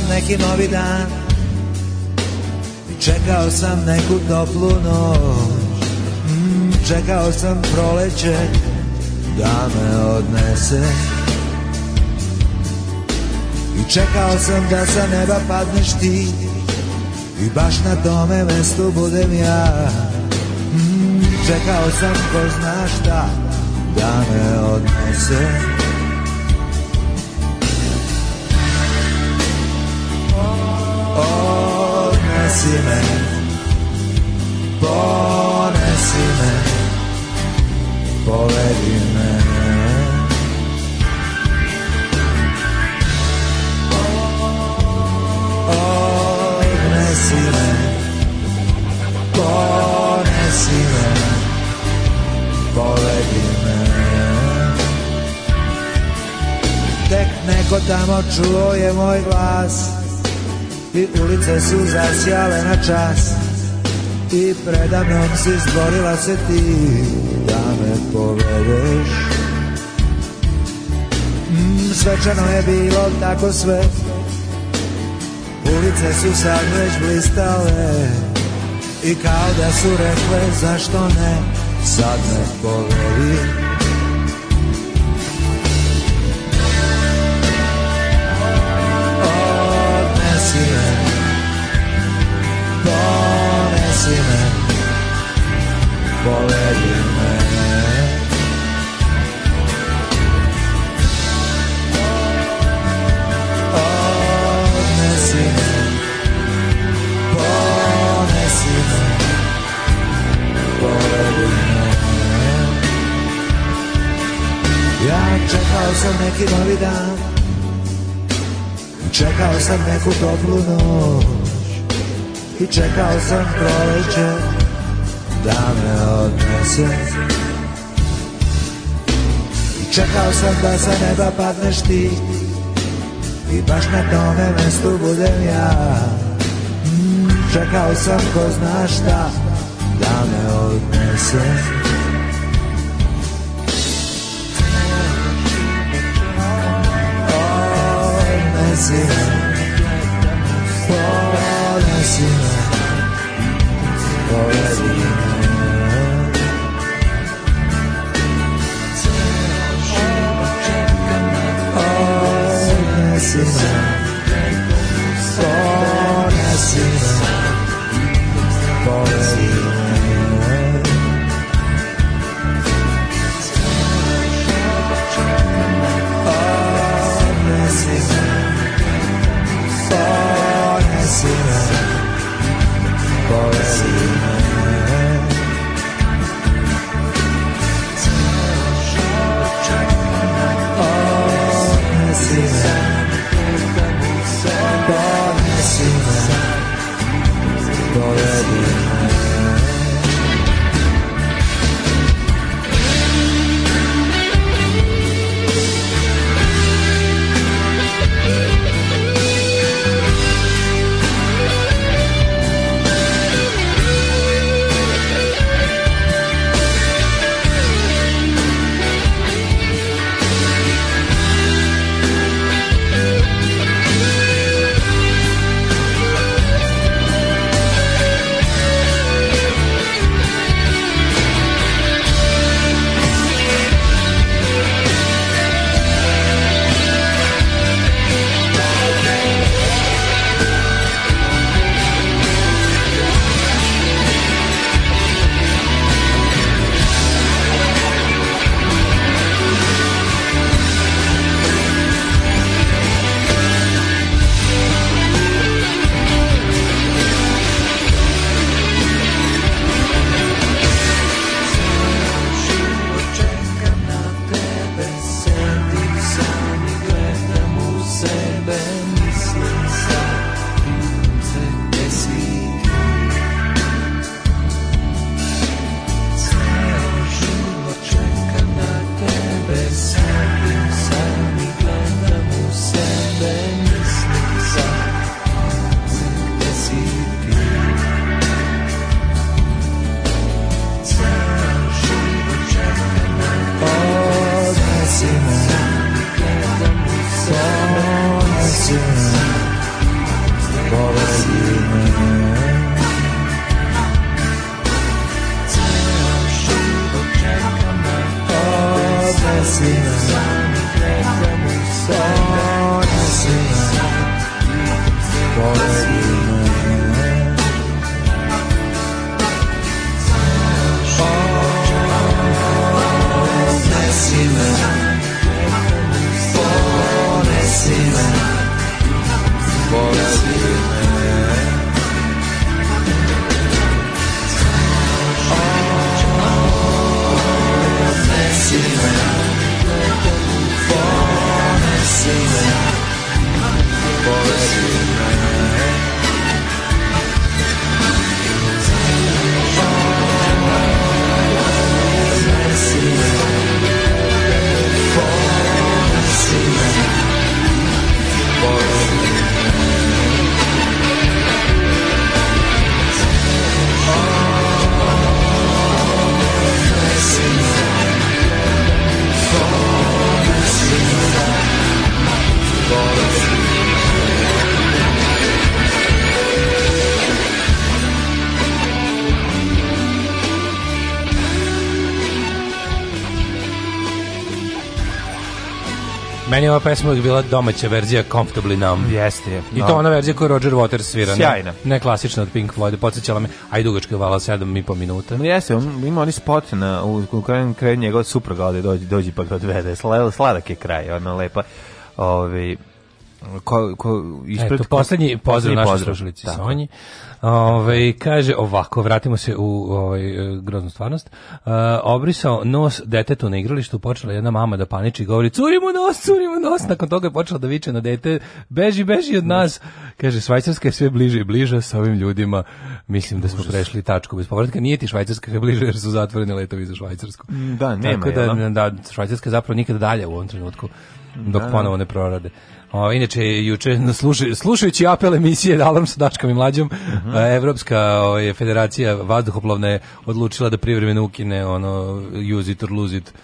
S4: sam neki novi dan Čekao sam neku toplu noć mm, Čekao sam proleće da me odnese I čekao sam da sa neba padneš ti I baš na tome mestu budem ja mm, Čekao sam ko zna šta da me odnese ponesi me, ponesi me, povedi me. Odnesi me, ponesi me, povedi me. Tek neko tamo čuje moj glas, I ulice su zasjale na čas I predavnom si zborila se ti Da me povedeš mm, Svečano je bilo tako sve Ulice su sad već blistale I kao da su rekle zašto ne Sad me povedi povedi me Odnesi me Ponesi me Povedi me Ja čekao sam neki novi dan Čekao sam neku toplu noć I čekao sam proleće da me odnese I čekao sam da sa neba padneš ti I baš na tome mestu budem ja Čekao sam ko zna šta da me odnese Odnesi me Odnesi me Povedi me se Meni je ova pesma bila domaća verzija Comfortably Numb.
S5: Jeste
S4: je. I to ona verzija koju Roger Waters svira.
S5: Sjajna.
S4: Ne, ne klasična od Pink Floyd. Podsećala me, a i dugačka je vala 7,5 minuta.
S5: Jeste, ima oni spot na, u, u kraju, kraju njegova supruga ovde dođe, dođe pa ga odvede. Sla, sladak je kraj, ona lepa. Ovi,
S4: ko, ko, ispred, Eto, poslednji pozdrav našoj slušalici Sonji. Ove, kaže ovako, vratimo se u ovaj, eh, groznu stvarnost uh, obrisao nos detetu na igralištu, počela jedna mama da paniči i govori, curi nos, curimo nos, nakon toga je počela da viče na dete, beži, beži od nas, Kaže, Švajcarska je sve bliže i bliže sa ovim ljudima. Mislim da smo prešli tačku bez povratka. Nije ti Švajcarska sve bliže jer su zatvorene letovi za Švajcarsku.
S5: Da, nema. Tako
S4: da, je, da? da, Švajcarska je zapravo nikada dalje u ovom trenutku da, dok da. ponovo ne prorade. O, inače, juče slušaj, slušajući apel emisije da Alarm sa Dačkom i Mlađom, uh mhm. -huh. Evropska o, ovaj, je federacija vazduhoplovna je odlučila da privremeno ukine ono, use it or lose it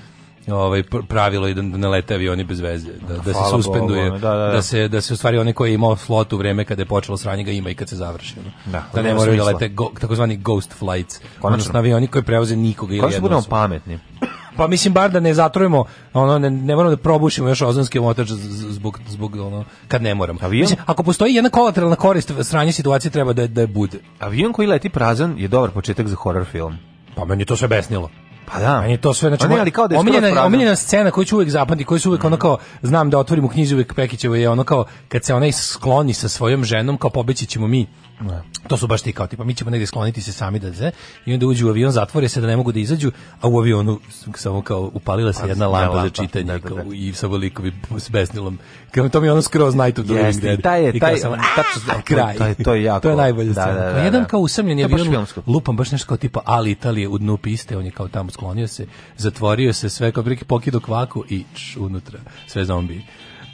S4: ovaj pravilo i da, da ne lete avioni bez veze, da, da se suspenduje, Bogu,
S5: da, da, da,
S4: da, se da se u stvari one koji je flotu u vreme kada je počelo sranje ga ima i kad se završi.
S5: Da,
S4: da ne moraju da lete go, takozvani ghost flights, odnosno avioni koji prevoze nikoga ili jedno. budemo
S5: pametni.
S4: Pa mislim bar da ne zatrovimo, ono ne, ne moramo da probušimo još ozonski omotač zbog zbog ono kad ne moramo Avion? Mislim, ako postoji jedna kolateralna korist sranje situacije treba da da bude.
S5: Avion koji leti prazan je dobar početak za horor film.
S4: Pa meni to sve besnilo.
S5: Pa da. Meni
S4: to sve, znači, pa ne, ali kao da je omiljena, omiljena scena koju ću uvek zapamti, koju su uvek mm. ono kao, znam da otvorim u knjizi uvijek Pekićevo je ono kao, kad se ona skloni sa svojom ženom, kao pobeći ćemo mi Ne. Da. To su baš ti kao tipa mi ćemo negde skloniti se sami da se i onda uđu u avion, zatvore se da ne mogu da izađu, a u avionu samo kao upalila se pa, jedna lampa za čitanje da, da, da. Kao, i sa velikovi s besnilom. Kao to mi
S5: je
S4: ono skroz night to the Yes, taj je,
S5: taj je, taj, sam, kraj. To je,
S4: to je jako. To je najbolje da, scena. Da, kao da, jedan kao usamljen je avion, lupam baš nešto kao tipa Ali Italije u dnu piste, on je kao tamo sklonio se, zatvorio se, sve kao prilike pokido kvaku i č, unutra, sve zombi.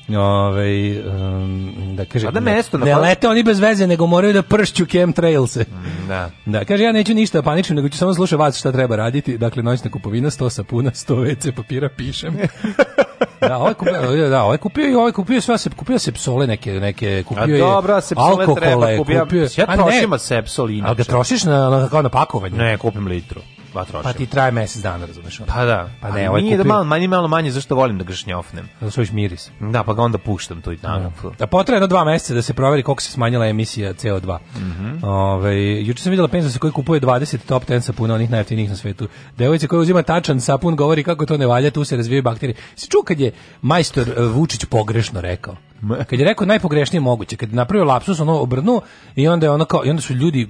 S4: Ove, um,
S5: da
S4: kaže, A da
S5: mesto
S4: ne, ne pa- lete oni bez veze, nego moraju da pršću chemtrailse.
S5: Mm, da.
S4: Da, kaže, ja neću ništa paničim, nego ću samo slušati vas šta treba raditi. Dakle, noćna kupovina, 100 sapuna, 100 WC papira, pišem. da, ovaj kupio, da, ovaj kupio i ovaj kupio sve se kupio se psole neke neke kupio je. Dobro,
S5: se
S4: psole treba
S5: kupio. Ja trošim
S4: sepsol inače. Al ga trošiš na na, na pakovanje?
S5: Ne, kupim litru vatrošem.
S4: Pa, pa ti traje mesec dana, razumeš?
S5: Ono. Pa da. Pa ne, ovaj nije da kupio... da malo, manje, malo manje, zašto volim da ga šnjofnem?
S4: Da svojš miris.
S5: Da, pa ga onda puštam tu i tamo. Da, potraje
S4: potrebno dva meseca da se proveri koliko se smanjila emisija CO2.
S5: Mm -hmm.
S4: Ove, ovaj, juče sam vidjela penza koji kupuje 20 top 10 sapuna, onih najjeftinijih na svetu. Devojca koja uzima tačan sapun govori kako to ne valja, tu se razvijaju bakterije. Si čuo kad je majstor eh, Vučić pogrešno rekao? Kad je rekao najpogrešnije moguće, kad je napravio lapsus, ono obrnuo i onda je ono kao, i onda su ljudi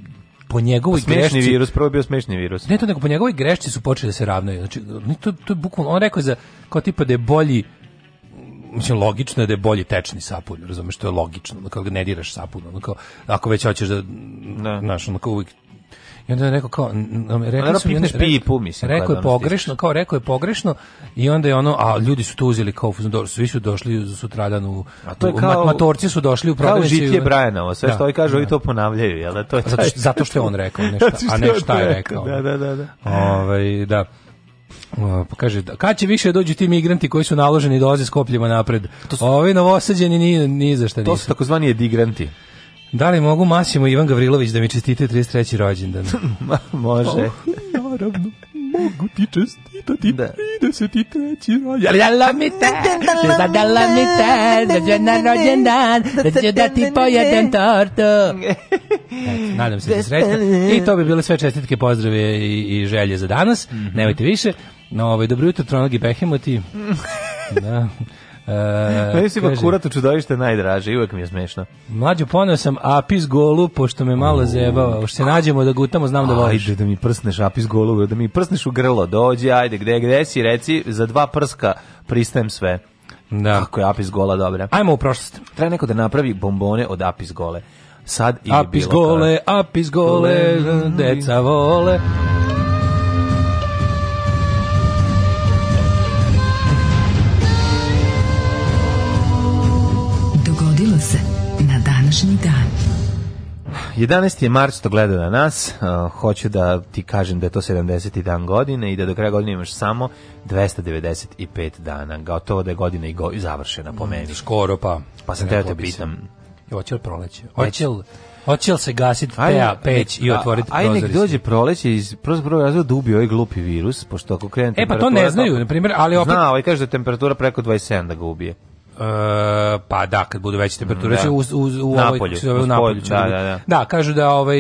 S4: po njegovoj pa grešci virus prvo
S5: je bio smešni virus
S4: ne to nego po njegovoj grešci su počeli da se ravnaju znači to to je bukvalno on rekao za kao tipa da je bolji mislim logično da je bolji tečni sapun, razumješ što je logično, ono, kao da ne diraš sapun, ono kao ako već hoćeš da ne. Da. naš ono kao uvijek I onda je rekao kao
S5: rekao su mi pipu, mislim.
S4: Rekao je pogrešno, kao rekao je pogrešno i onda je ono a ljudi su to uzeli kao dobro, svi su došli sutradan u a to je kao, matorci su došli u
S5: prodavnicu. Kao žitije Brajanovo, sve da, što oni kažu da. i to ponavljaju, jel da to je zato,
S4: zato što je on rekao nešto, a ne šta je rekao.
S5: Da, da, da, da.
S4: Ovaj da. Pa kaže, da, kad će više dođu ti migranti koji su naloženi dolaze skopljima napred? To su, Ovi novosađeni ni, ni za šta nisu. To
S5: su takozvani edigranti.
S4: Da li mogu Masimo Ivan Gavrilović da mi čestite 33. rođendan?
S5: Može.
S4: naravno, mogu ti čestitati da. 33. rođendan. Zadala mi te, zadala mi te, rođendan, rođendan, da ću da ti pojedem tortu. Et, nadam se da sretna. I to bi bile sve čestitke, pozdrave i, i želje za danas. Mm -hmm. Nemojte više. No, ovaj, dobro jutro, Tronog i Behemoti. da.
S5: E, Meni se ipak kurato čudovište najdraže, uvek mi je smešno.
S4: Mlađo, poneo sam apis golu, pošto me malo zebava. Pošto se nađemo da gutamo, znam
S5: da
S4: voliš.
S5: Ajde da mi prsneš apis golu, da mi prsneš u grlo, dođi, ajde, gde, gde si, reci, za dva prska pristajem sve.
S4: Da.
S5: Kako je apis gola dobra.
S4: Ajmo u prošlost.
S5: Treba neko da napravi bombone od apis gole. Sad
S4: i apis bilo gole, apis gole, deca vole.
S5: 11. je marč to gleda na nas. Uh, hoću da ti kažem da je to 70. dan godine i da do kraja godine imaš samo 295 dana. Gotovo da je godina i, go, i završena po meni. Mm,
S4: skoro pa.
S5: Pa sam teo te pitam.
S4: Hoće li proleće? Hoće li... Hoće li se gasiti peja, peć i otvoriti prozor?
S5: Ajde,
S4: nek dođe
S5: proleće iz prozor razvoja da ubije ovaj glupi virus, pošto ako krene E
S4: pa to ne znaju, pa na primjer, ali opet...
S5: Zna, ovaj kaže da je temperatura preko 27 da ga ubije.
S4: E, pa da, kad budu veće temperature, da. Znači, u, u,
S5: u Napolju,
S4: ovoj, u Napolju da, da, da. da, kažu da ovaj,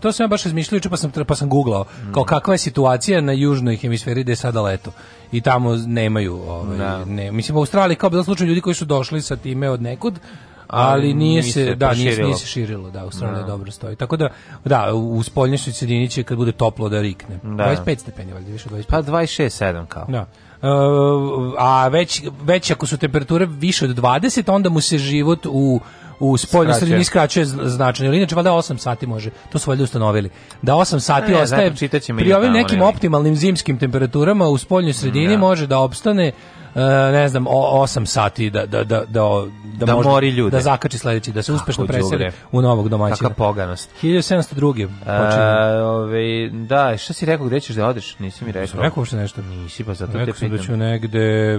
S4: to sam ja baš razmišljao, pa sam, pa sam googlao, mm. kao kakva je situacija na južnoj hemisferi gde je sada leto i tamo nemaju, ovaj, da. ne, mislim u Australiji kao bilo slučaj ljudi koji su došli sa time od nekud, ali nije se, se da nije, nije, se širilo da Australija no. Da. dobro stoji. Tako da da u spoljnjoj sredini će kad bude toplo da rikne. Da. 25 stepeni valjda više
S5: 25. Pa 26 7 kao.
S4: Da. Eh, a već, već ako su temperature više od 20, onda mu se život u u spoljnoj sredini skraćuje značajno. Inače valjda 8 sati može. To su valjda ustanovili. Da 8 sati ne, ostaje. pri ovim nekim ne. optimalnim zimskim temperaturama u spoljnoj sredini da. može da opstane E, ne znam, 8 sati da, da, da,
S5: da, da,
S4: da
S5: možda, mori ljude.
S4: Da zakači sledeći, da se uspešno preseli u novog domaćina. Taka
S5: poganost.
S4: 1702.
S5: E, ovaj da, šta si rekao, gde ćeš da odeš? Nisi mi rekao.
S4: rekao
S5: uopšte
S4: nešto.
S5: Nisi, pa zato rekao te pitam.
S4: Rekao
S5: sam
S4: da ću negde...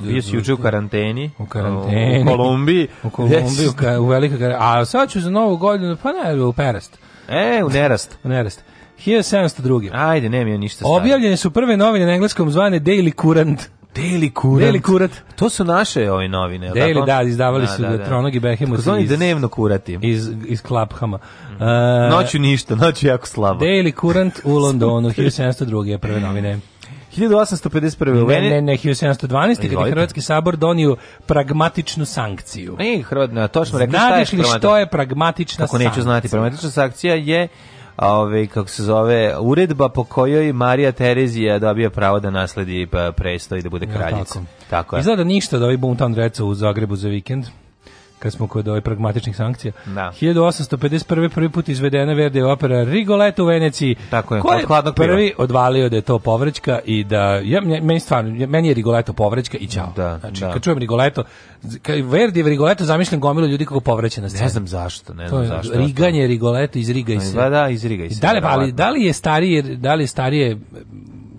S5: Bio si juče u
S4: karanteni. U karanteni. U
S5: Kolumbiji.
S4: U Kolumbiji, u, velika A sad ću za novu godinu, pa ne, u Perest.
S5: E, u Nerast.
S4: u Nerast. 1702.
S5: Ajde, nema ništa.
S4: Objavljene su prve novine na engleskom zvane Daily Courant.
S5: Daily Kurat. Daily Kurat. To su naše ove novine.
S4: Daily, tako? da, izdavali da, su da, da. Tronog i Behemoth. Tako zvani
S5: dnevno kurati.
S4: Iz, iz Klabhama. Mm.
S5: Uh, e, noću ništa, noću jako slabo.
S4: Daily Kurant u Londonu, 1702. je prve novine.
S5: 1851.
S4: Ne, ne, ne, 1712. Kada je Hrvatski sabor donio pragmatičnu sankciju. Ne,
S5: Hrvatna, točno
S4: rekli
S5: šta je pragmatična sankcija.
S4: li što je pragmatična sankcija? Kako neću znati,
S5: pragmatična sankcija je ove, ovaj, kako se zove, uredba po kojoj Marija Terezija dobija pravo da nasledi pa, presto
S4: i
S5: da bude kraljica. Ja,
S4: tako. tako je. Izgleda ništa da ovaj Boomtown reca u Zagrebu za vikend kad smo kod ovih pragmatičnih sankcija. Da. 1851. prvi put izvedena Verdi opera Rigoletto u Veneciji.
S5: Tako je, je
S4: od prvi odvalio da je to povrećka i da ja meni stvarno meni je Rigoletto povrećka i ćao. Da, znači da. kad čujem Rigoletto, Verdi je Rigoletto zamišljam gomilu ljudi kako povreće na sceni. Ne
S5: znam zašto, ne znam to, zašto.
S4: Riganje Rigoletto iz Riga i se. Da,
S5: pa da, iz
S4: Riga i se. Da li, ali, da li je starije, da li je starije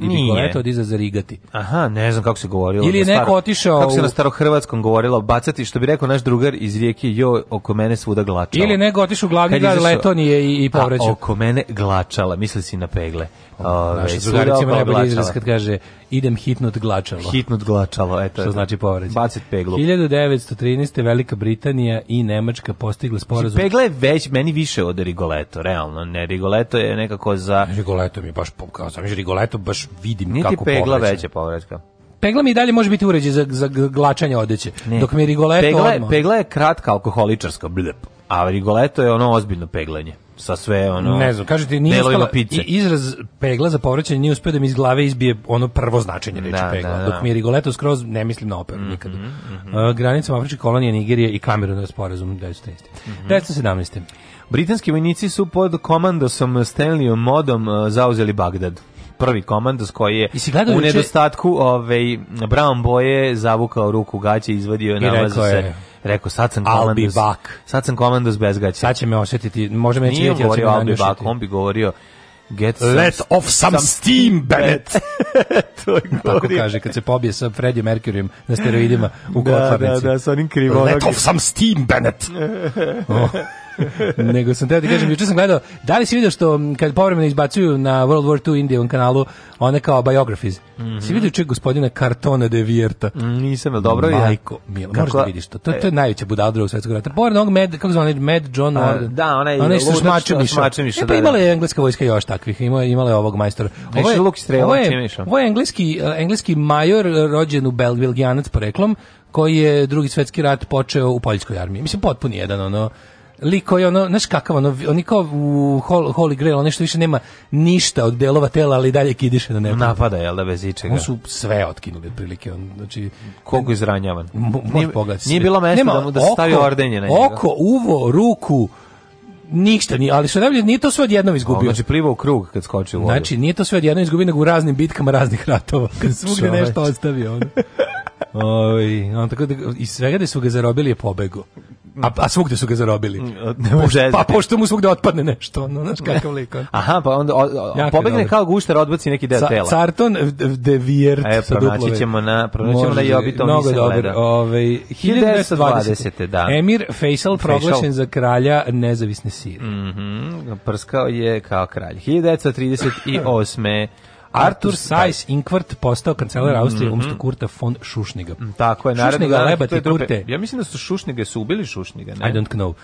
S4: Nije. Nikoleta od iza
S5: zarigati. Aha, ne znam kako se govorilo.
S4: Ili je neko staro,
S5: otišao... Kako se na starohrvatskom govorilo, bacati, što bi rekao naš drugar iz rijeke, jo, oko mene svuda glačala.
S4: Ili neko otišao u glavni grad Letonije i, i povraćao.
S5: Oko mene glačala, misli si na pegle.
S4: Ove, Naša drugarica ima najbolji izraz kad kaže idem hitnut glačalo.
S5: Hitnut glačalo, eto.
S4: Što znači povrađaj.
S5: Bacit peglu.
S4: 1913. Velika Britanija i Nemačka postigle znači, sporazum. Znači, pegla
S5: je već meni više od Rigoleto, realno. Ne, Rigoleto je nekako za...
S4: Rigoleto mi je baš, kao sam Rigoleto baš vidim Niti kako povrađa.
S5: Niti pegla veća povratka
S4: pegla mi i dalje može biti uređaj za, za glačanje odeće. Ne. Dok mi Rigoleto
S5: pegla, odmah... Pegla je kratka alkoholičarska, blip. A Rigoleto je ono ozbiljno peglanje sa sve ono
S4: ne znam kažete nije uspela, izraz pegla za povraćanje nije uspeo da mi iz glave izbije ono prvo značenje da, reči da, pegla da, da. dok mi je Rigoletto skroz ne mislim na operu mm -hmm, nikad mm -hmm. uh, granicama Afričke kolonije Nigerije i Kameruna sporazum 1913 mm -hmm.
S5: 1917 Britanski vojnici su pod komandosom Stanleyom Modom uh, zauzeli Bagdad prvi komandos koji je u nedostatku ovaj brown boje zavukao ruku gaće izvadio
S4: i namaz za se
S5: rekao sad sam komandos. back. Sad sam komandos bez gaća.
S4: Sad će me osetiti, možda me neće vidjeti. govorio I'll be back,
S5: on bi govorio Get some
S4: Let off some, some steam, Bennett. to je Tako kaže, kad se pobije sa Freddie Mercuryjem na steroidima u da, da
S5: kotlarnici. Da, da, sa onim krivom. Let off some steam, Bennett.
S4: oh. Nego sam teo da ti kažem, juče sam gledao, da li si vidio što kad povremeno izbacuju na World War 2 Indijevom kanalu, one kao biographies. Mm -hmm. Si vidio čeg gospodina Cartona de Vierta?
S5: Mm, nisam, dobro
S4: je. Majko, milo, kako, da vidiš to. To, e- to je najveća budala u svetskog rata. Pored onog Med, kako zvan, Med John Morgan.
S5: Da, onaj
S4: je što šmače miša. E, pa da, imala da. je engleska vojska još takvih, imala, imala
S5: je
S4: ovog majstora.
S5: Ovo je, ovo je,
S4: ovo je engleski, e, engleski major rođen u Belgijanac poreklom, koji je drugi svetski rat počeo u poljskoj armiji. Mislim potpuni jedan ono lik koji ono, znaš kakav ono, oni kao u Holy Grail, ono nešto više nema ništa od delova tela, ali dalje kidiše na nebo.
S5: Napada, jel da, bez ičega. On
S4: su sve otkinuli, otprilike, on, znači...
S5: Kogu izranjavan?
S4: Nije, nije bilo mesta nema, da mu da stavi ordenje na njega. Oko, uvo, ruku, ništa nije, ali su najbolje, nije to sve odjednom izgubio.
S5: O, znači pliva u krug kad skoči u vodu.
S4: Znači nije to sve odjednom izgubio, nego u raznim bitkama raznih ratova, kad svugde nešto ostavio. Ono. Oj, on tako da, iz svega da su ga zarobili je pobego. A, a svugde su ga zarobili. Mm,
S5: e, pa
S4: pošto mu svugde otpadne nešto, no znaš kakav lik.
S5: Aha, pa onda o, o, pobegne dobro. kao guštar, odbaci neki deo Sa, tela.
S4: Sarton eh, de Viert e, sa duplove. ćemo
S5: na, pronaći na Jobito Mnogo
S4: dobro.
S5: Ovaj 1920. 1920. da.
S4: Emir Faisal proglašen za kralja nezavisne Sirije.
S5: Mhm. Mm Prskao je kao kralj. 1938.
S4: Artur Sajs Inkvart postao kancelar mhm. Austrije mm -hmm. umjesto Kurta von Šušniga. Mm,
S5: tako je,
S4: naravno. Šušniga, lebati, Kurte.
S5: Ja mislim da su Šušnige su ubili Šušniga, ne?
S4: I don't know. Uh,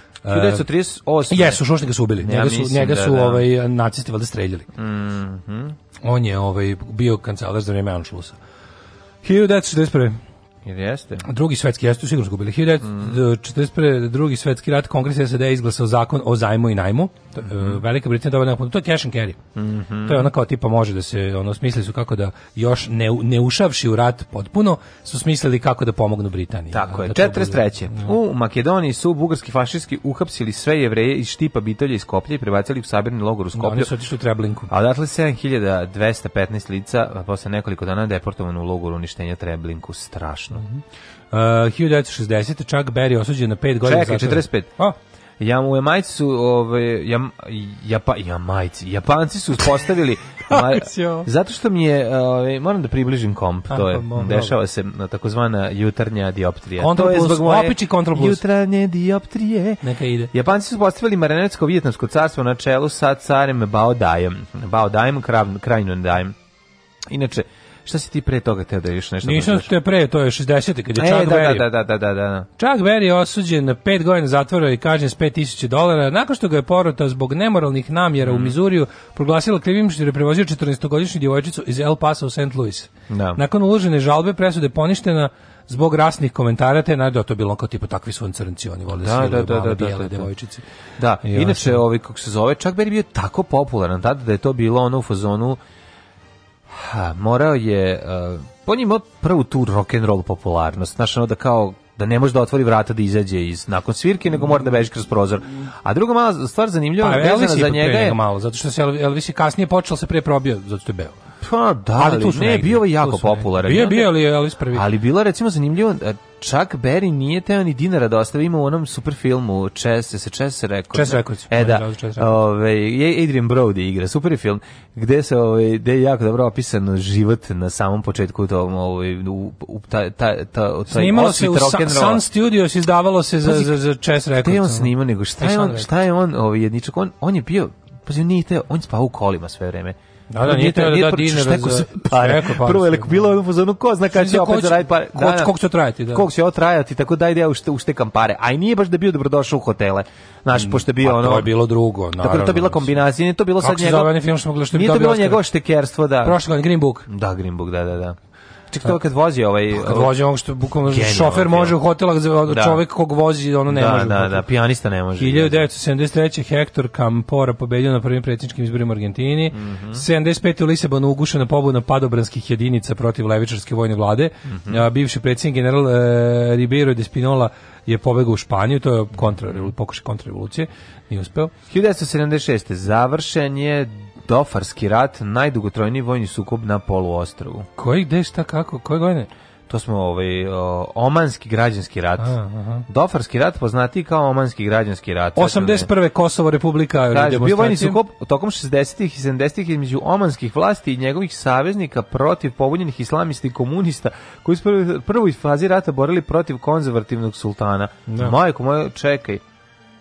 S5: 1938.
S4: Jesu, Šušniga su ubili. Njega ja su, njega da, su da. ovaj, nacisti valjda streljili.
S5: Mm
S4: -hmm. On je ovaj, bio kancelar za vrijeme Anšlusa. 1941. Jer jeste. Drugi svetski, ja sigurno izgubili. 1941. Mm. drugi svetski rat, kongres SAD je izglasao zakon o zajmu i najmu. Mm -hmm. Velika Britanija dobila nekako, to je cash and carry. Mm -hmm. To je ono kao tipa može da se, ono, smislili su kako da još ne, ne ušavši u rat potpuno, su smislili kako da pomognu Britaniji.
S5: Tako je, da 43. Bude...
S4: Da. U Makedoniji su bugarski fašisti uhapsili sve jevreje iz štipa Bitolja iz Skoplja i prebacili u sabirni logor u da, Skoplju. Da, oni su otišli u Treblinku. A odatle
S5: 7215 lica, posle nekoliko dana deportovano u logoru uništenja Treblinku. Strašno Mm
S4: -hmm. uh, 1960. Chuck Berry osuđen na 5 godina
S5: zatvora. Čekaj, 45. O, majci su ove ovaj, ja, ja, jam, japa, jamajci. Japanci su uspostavili zato što mi je ove, ovaj, moram da približim komp, to je pa, dešava se na takozvana jutarnja dioptrija.
S4: Control
S5: to
S4: je zbog moje opiči control
S5: plus. Jutarnje dioptrije.
S4: Neka ide.
S5: Japanci su postavili marionetsko vijetnamsko carstvo na čelu sa carem Bao Dajem. Bao Dajem, krajnjom Dajem. Inače, Šta si ti pre toga
S4: teo
S5: da još nešto?
S4: Nisam te pre, to je 60. kad je e, da, da, Berry.
S5: Da, da, da, da, da. Chuck
S4: Berry je osuđen na 5 godina zatvora i kažnjen s 5000 dolara. Nakon što ga je porota zbog nemoralnih namjera mm. u mhm. Mizuriju proglasila krivim što je prevozio 14-godišnju djevojčicu iz El Paso u St. Louis. Da. Nakon uložene žalbe presuda poništena zbog rasnih komentara te najdo to bilo kao tipo takvi su crnci oni vole
S5: da, da,
S4: da, da, da, bijele da, da.
S5: devojčice. Da, inače ovaj kako se zove čak Berry bio tako popularan tada da je to bilo ono u fazonu Ha, morao je... Uh, on je imao prvu tu roll popularnost. Znaš, ono da kao da ne može da otvori vrata da izađe iz nakon svirke, nego mora da beži kroz prozor. A druga mala stvar zanimljiva, pa, Elvis je za njega
S4: je...
S5: Malo,
S4: zato što se Elvis je kasnije počeo se prije probio, zato što je beo.
S5: Pa da, ali tu su ne, bio je jako popularan. Bio,
S4: bio, ali ali prvi. Ali bilo recimo zanimljivo, čak e, Berry nije teo ni dinara da ostavi u onom super filmu Chess, se Chess
S5: rekord. Chess Records. E da, da, da ove, Adrian Brody igra, super film, gde se ove, gde je jako dobro opisan život na samom početku tom, ove, u, u, ta, ta, ta, taj
S4: Snimalo se u Sun, Sun Studios, izdavalo se za, za, za Chess Records. Gde je on
S5: snimao, nego šta je on, šta je on, ove, jedničak, on, on je bio, pa nije teo, on spao u kolima sve vreme
S4: Da, da,
S5: nije treba da
S4: da
S5: dinara za... Pa, Rekao, pa. Prvo je bilo ono fazonu, ko zna
S4: kada
S5: će da opet zaraditi pare. Da,
S4: da, koliko će trajati, da. Koliko
S5: će ovo trajati, tako da ide ja ušte, uštekam pare. A i nije baš da bio dobrodošao u hotele. Znaš, mm, pošto je bio pa ono...
S4: to je bilo drugo, da, naravno. Tako da
S5: to je bila kombinacija, nije to bilo
S4: sad
S5: njegov... Kako se zove onaj film što smo gledali što je Nije to bilo
S4: njegovo
S5: štekerstvo, da.
S4: Prošle godine, Green Book.
S5: Da, Green Book, da, da, da. Ček to kad vozi ovaj
S4: pa, kad ovaj vozi on što bukvalno šofer može u hotelak za da. čovjek kog vozi ono ne
S5: da,
S4: može.
S5: Da, da, pijanista ne može.
S4: 1973 Hector Campora pobedio na prvim predsjedničkim izborima u Argentini. Mm -hmm. 75 u Lisabonu ugušena pobuna padobranskih jedinica protiv levičarske vojne vlade. Mm -hmm. Bivši predsjednik general e, Ribeiro de Spinola je pobegao u Španiju, to je kontra, pokušaj kontrarevolucije, nije uspeo.
S5: 1976. završen je Dofarski rat, najdugotrojniji vojni sukob na poluostrovu.
S4: Koji, gde, šta, kako, koje godine?
S5: To smo ovaj, o, Omanski građanski rat. A, aha. Dofarski rat poznati kao Omanski građanski rat.
S4: 81. Da Kosovo Republika. Kaže, bio vojni sukob
S5: tokom 60. i 70. između omanskih vlasti i njegovih saveznika protiv pobunjenih islamista i komunista koji su prvo, prvoj fazi rata borili protiv konzervativnog sultana. Da. Majko, moj, čekaj.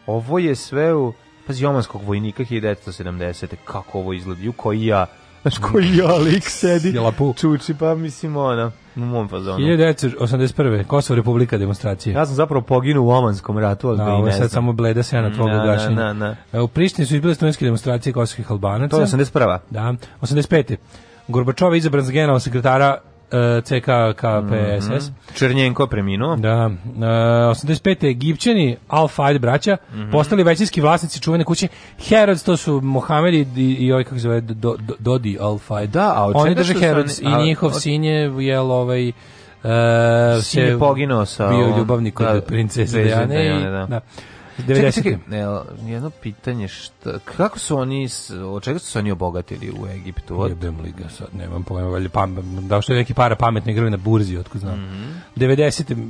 S5: Ovo je sve u... Pazi, omanskog vojnika 1970. Kako ovo izgleda? U koji ja... Znaš koji ja lik sedi, Sjelapu. čuči, pa mislim ono, u mom fazonu.
S4: 1981. Kosovo Republika demonstracije.
S5: Ja sam zapravo poginuo u Omanskom ratu, ali da, da ovo sad
S4: samo bleda sena tvog na, ugašenja. Na, e, U Prištini su izbile studentske demonstracije kosovskih albanaca.
S5: To je 81.
S4: Da, 85. Gorbačov je izabran za generalnog sekretara E, CK KPSS. Mm -hmm.
S5: Černjenko preminuo.
S4: Da. E, 85. Egipćani Al-Faid braća mm -hmm. postali većinski vlasnici čuvene kuće Herods, to su Mohamedi i, i ovaj kako se zove Dodi Al-Faid. Da, a oni drže Herods i njihov
S5: od... sin je
S4: jel ovaj Uh,
S5: e, sin je poginuo sa
S4: bio ljubavnik kod da, princeze Dejane, Dejane, da. da.
S5: 90. Čekaj, e, jedno pitanje, šta, kako su oni, od čega su se oni obogatili u Egiptu?
S4: Od... Jebem li ga sad, nemam pojma, valjda pam, dao što je neki para pametne igrali na burzi, otko znam. Mm -hmm.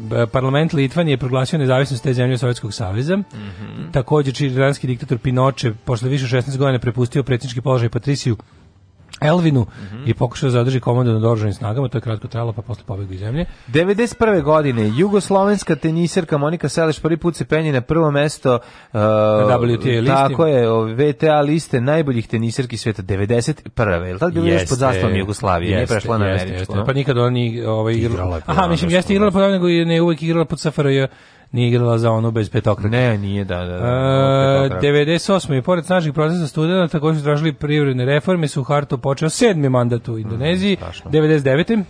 S4: 90. parlament Litvanije je proglasio nezavisnost te zemlje Sovjetskog saveza. Mm -hmm. Također, čiranski diktator Pinoče, posle više 16 godina prepustio predsjednički položaj Patrisiju, Elvinu mm -hmm. i pokušao da zadrži komandu nad oružanim snagama, to je kratko trajalo pa posle pobegao iz zemlje.
S5: 91. godine jugoslovenska teniserka Monika Seleš prvi put se penje na prvo mesto uh, na WTA listi. Tako je, VTA liste najboljih teniserki sveta 91. Jel tad da bilo još pod zastavom Jugoslavije, jeste, nije prešla na jeste, američku. Jeste.
S4: No? Pa nikad oni ovaj igrala. Aha, mislim jeste da. igrala pod nego je ne uvek igrala pod SFRJ nije igrala za onu bez petokraka.
S5: Ne, nije, da, da. da
S4: e, 98. i pored snažnih procesa studenta koji su tražili privredne reforme, su Harto počeo sedmi mandat u mhm, Indoneziji, mm, 99.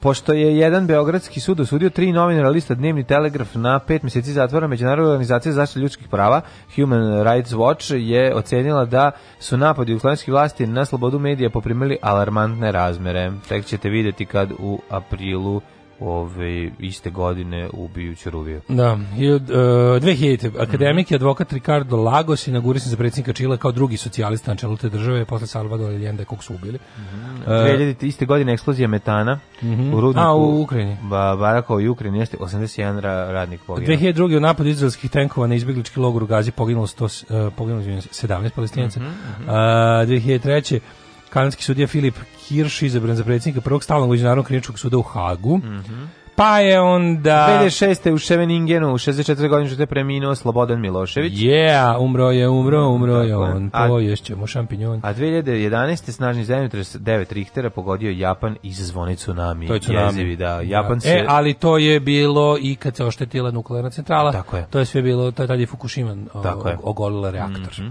S5: Pošto je jedan beogradski sud osudio tri novinara lista Dnevni telegraf na pet meseci zatvora, Međunarodna organizacija zaštite ljudskih prava Human Rights Watch je ocenila da su napadi uklanjskih vlasti na slobodu medija poprimili alarmantne razmere. Tek ćete videti kad u aprilu ove, iste godine ubiju Ćuruviju.
S4: Da, i od, uh, e, 2000. Akademik i advokat Ricardo Lagos i nagurisan za predsjednika Čila kao drugi socijalista na čelu te države, posle Salvadora Allende kog su ubili. Mm
S5: -hmm. uh, 2000. iste godine eksplozija metana mm -hmm. u rudniku.
S4: A, u Ukrajini.
S5: Ba, Barakov i Ukrajini jeste 81 ra, radnik poginuo.
S4: 2002. u napadu izraelskih tenkova na izbjeglički logor u Gazi poginulo, 100, uh, e, poginulo 17 palestinaca. mm -hmm. Uh, 2003 kanadski sudija Filip Kirš izabran za predsjednika prvog stalnog međunarodnog krivičnog suda u Hagu. Mm -hmm. Pa je onda...
S5: 2006. u Ševeningenu, u 64. godinu što je preminuo Slobodan Milošević.
S4: Yeah, umro je, umro, mm, umro je on. A, to ješćemo šampinjon.
S5: A 2011. snažni zemljotres 9 Richtera pogodio Japan iz zvoni tsunami. To je tsunami. Jezivi, da. Japan da.
S4: E, se... E, ali to je bilo i kad se oštetila nuklearna centrala. Tako je. To je sve bilo, to je tad je Fukushima Tako je. ogolila reaktor. Mm -hmm.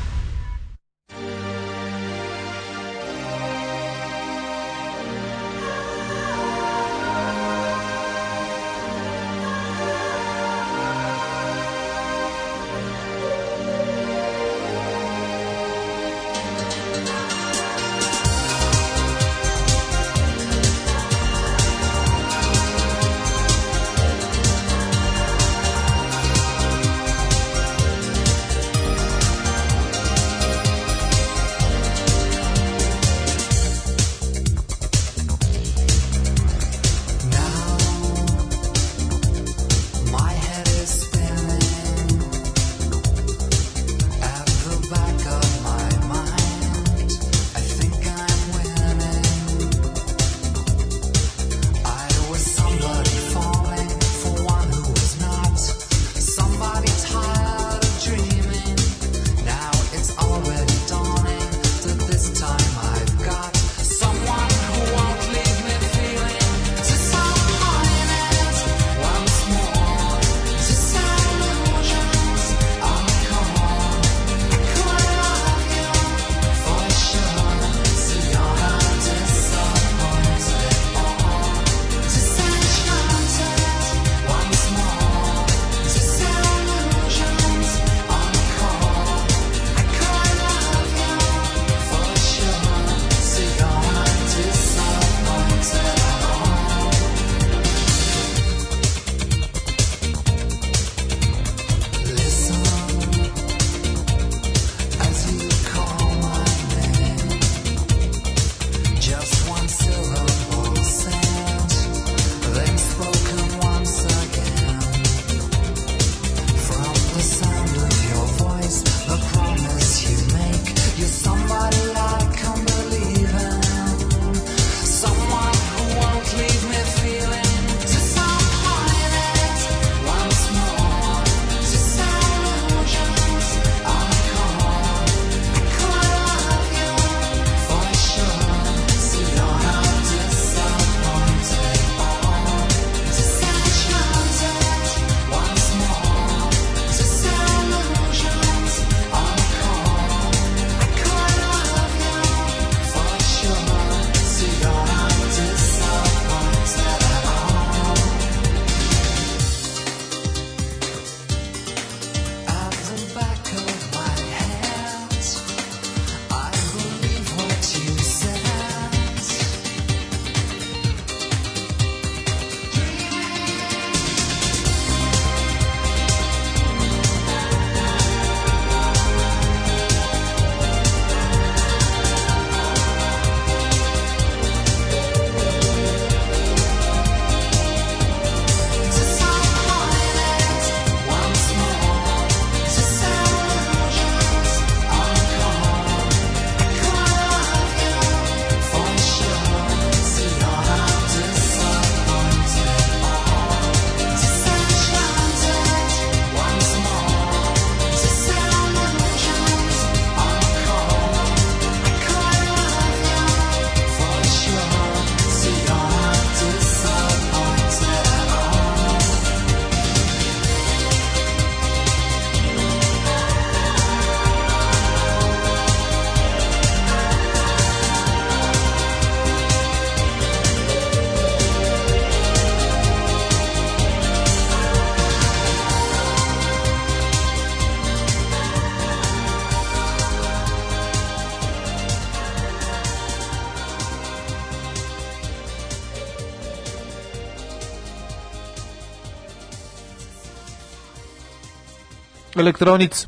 S6: Elektronic.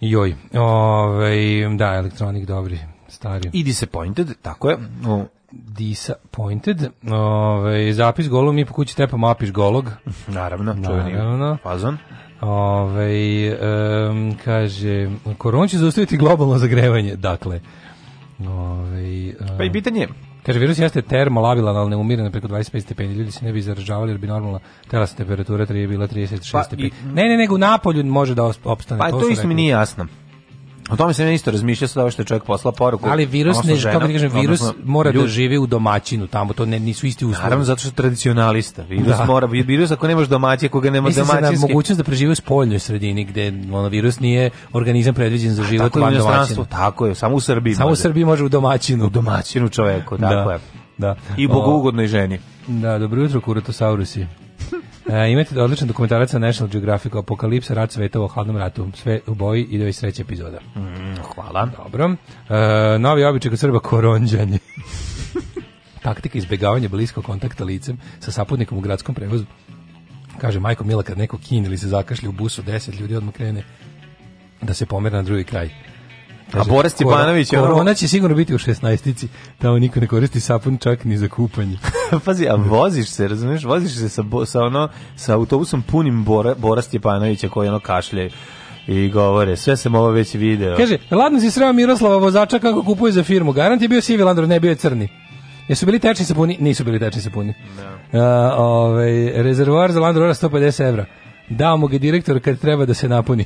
S6: Joj, ovaj, da, Elektronik, dobri, stari. I Disappointed, tako je. O. Disappointed. ovaj, zapis golu mi po kući tepa mapiš golog. Naravno, čuveni. Naravno. Fazon. Ove, ovaj, um, kaže, koron će zaustaviti globalno zagrevanje. Dakle, Ove, ovaj, um, pa i pitanje Kaže, virus jeste termolabilan, ali ne umire na preko 25 stepeni. Ljudi se ne bi zaražavali jer bi normalna telesna temperatura 3 bila 36 pa, stepeni. Ne, ne, nego u Napolju može da opstane. Pa to, to isto mi nije jasno. O tome sam ja isto razmišlja sad ovo što je čovjek posla poruku. Ali virus ne, žena, kako da kažem, virus mora da ljudi. da živi u domaćinu tamo, to ne, nisu isti uslovi. Naravno zato što tradicionalista. Virus da. mora virus ako nemaš domaći, koga ga nema domaćinski. Mislim mogućnost da preživi u spoljnoj sredini gde ono virus nije organizam predviđen za život tako van domaćinu. Tako je, samo u Srbiji. Samo može. u Srbiji može u domaćinu, u domaćinu čoveku, da, tako da. je. Da. I bogugodnoj ženi. Da, dobro jutro, kuratosaurusi. E, imate odličan dokumentarac na National Geographic Apokalipsa, rad sveta u hladnom ratu. Sve u boji i do iz treća epizoda. Mm, hvala. Dobro. E, novi običaj kod Srba koronđanje. Taktika izbegavanja bliskog kontakta licem sa saputnikom u gradskom prevozu. Kaže, majko Mila, kad neko kin ili se zakašlje u busu, deset ljudi odmah krene da se pomera na drugi kraj Kaže, A Boris Stjepanović je Korona će sigurno biti u 16-ici. Tamo niko ne koristi sapun čak ni za kupanje. Pazi, a voziš se, razumeš? Voziš se sa, sa, ono, sa autobusom punim Bora, Bora Stjepanovića koji ono kašlje i govore, sve sam ovo već video. Kaže, ladno si sreo Miroslava vozača kako kupuje za firmu. Garant je bio sivi Landor, ne bio je crni. Jesu bili tečni sapuni? Nisu bili tečni sapuni. No. Da. Uh, ovaj, rezervoar za Landor 150 evra. Dao mu ga direktor kad treba da se napuni.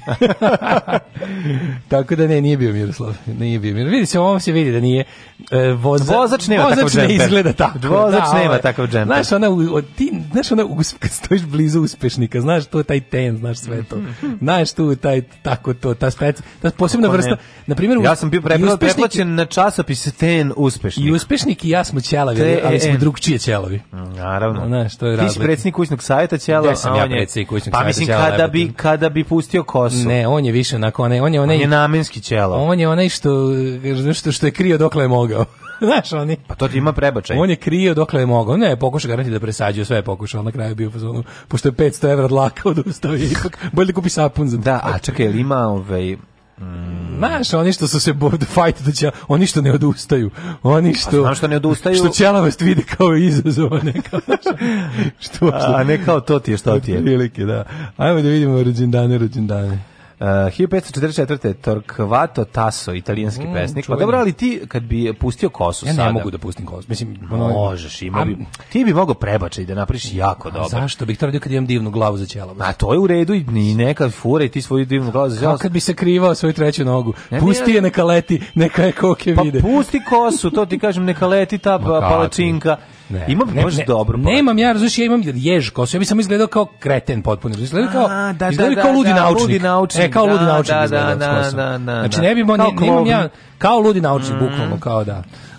S6: Tako da ne, nije bio Miroslav. Nije bio Miroslav. Vidi se, ovom se vidi da nije e, voza, vozač nema vozač takav džemper. ne izgleda tako. Vozač da, nema ovaj, takav džemper. Znaš, ona, ti, znaš, ona, kad stojiš blizu uspešnika, znaš, to je taj ten, znaš sve to. Znaš tu taj, tako to, ta spec, ta posebna vrsta. Na primjer,
S7: ja sam bio preplaćen na časopis ten uspešnik.
S6: I
S7: uspešnik
S6: i ja smo ćelavi, ali smo e drugčije ćelavi.
S7: Naravno. Znaš, to je razlika. Ti si predsjednik kućnog sajta ćelavi,
S6: ja sam ja predsjednik kućnog pa sajta.
S7: Mislim,
S6: kada
S7: bi, kada bi pustio kosu.
S6: Ne, on je više na on je, on je,
S7: onaj, on je namenski čelo.
S6: On je onaj što, što, što je krio dokle je mogao. Znaš, oni.
S7: Pa to ti ima prebačaj.
S6: On je krio dokle je mogao. Ne, pokušao garanti da presađuje, sve je pokušao, na kraju bio fazonu. Pošto je 500 evra dlaka odustao i ipak bolje da kupi sapun za.
S7: Da, a čekaj, ima ovaj
S6: Znaš, oni što su se bod fight da će, oni što ne odustaju, oni što a
S7: što ne odustaju,
S6: što ćelavast vidi kao izazov, a ne kao
S7: što, a, a ne kao to ti je što ti je.
S6: Prilike, da. Ajmo da vidimo rođendane, rođendane.
S7: Uh, eh, 1544. Torquato Tasso, italijanski mm, pesnik. Pa čuveni. Pa dobro, ali ti kad bi pustio kosu
S6: ja sada... Ja
S7: ne
S6: mogu da pustim kosu.
S7: Mislim, Možeš, ima bi... Ti bi mogao prebačaj da napriš jako dobro.
S6: Zašto bih to radio kad imam divnu glavu za ćelo? A
S7: to je u redu i neka fura i ti svoju divnu glavu za ćelo.
S6: kad bi se krivao svoju treću nogu. Ne, pusti je neka leti, neka je koke
S7: pa
S6: vide.
S7: Pa pusti kosu, to ti kažem, neka leti ta palačinka. Ne, imam ne, baš ne, dobro.
S6: Pa- nemam ja, razumiješ, ja imam jež kosu. Ja mi samo izgledao kao kreten potpuno. Izgledao kao, A, da, da izgledao da, kao ludi da, naučnik. Ludi
S7: naučnik. E,
S6: kao da, ludi da, naučnik da, da, Da, da, da, znači, ne bi mo, ne, ja, kao ludi naučnik, mm. bukvalno, kao da.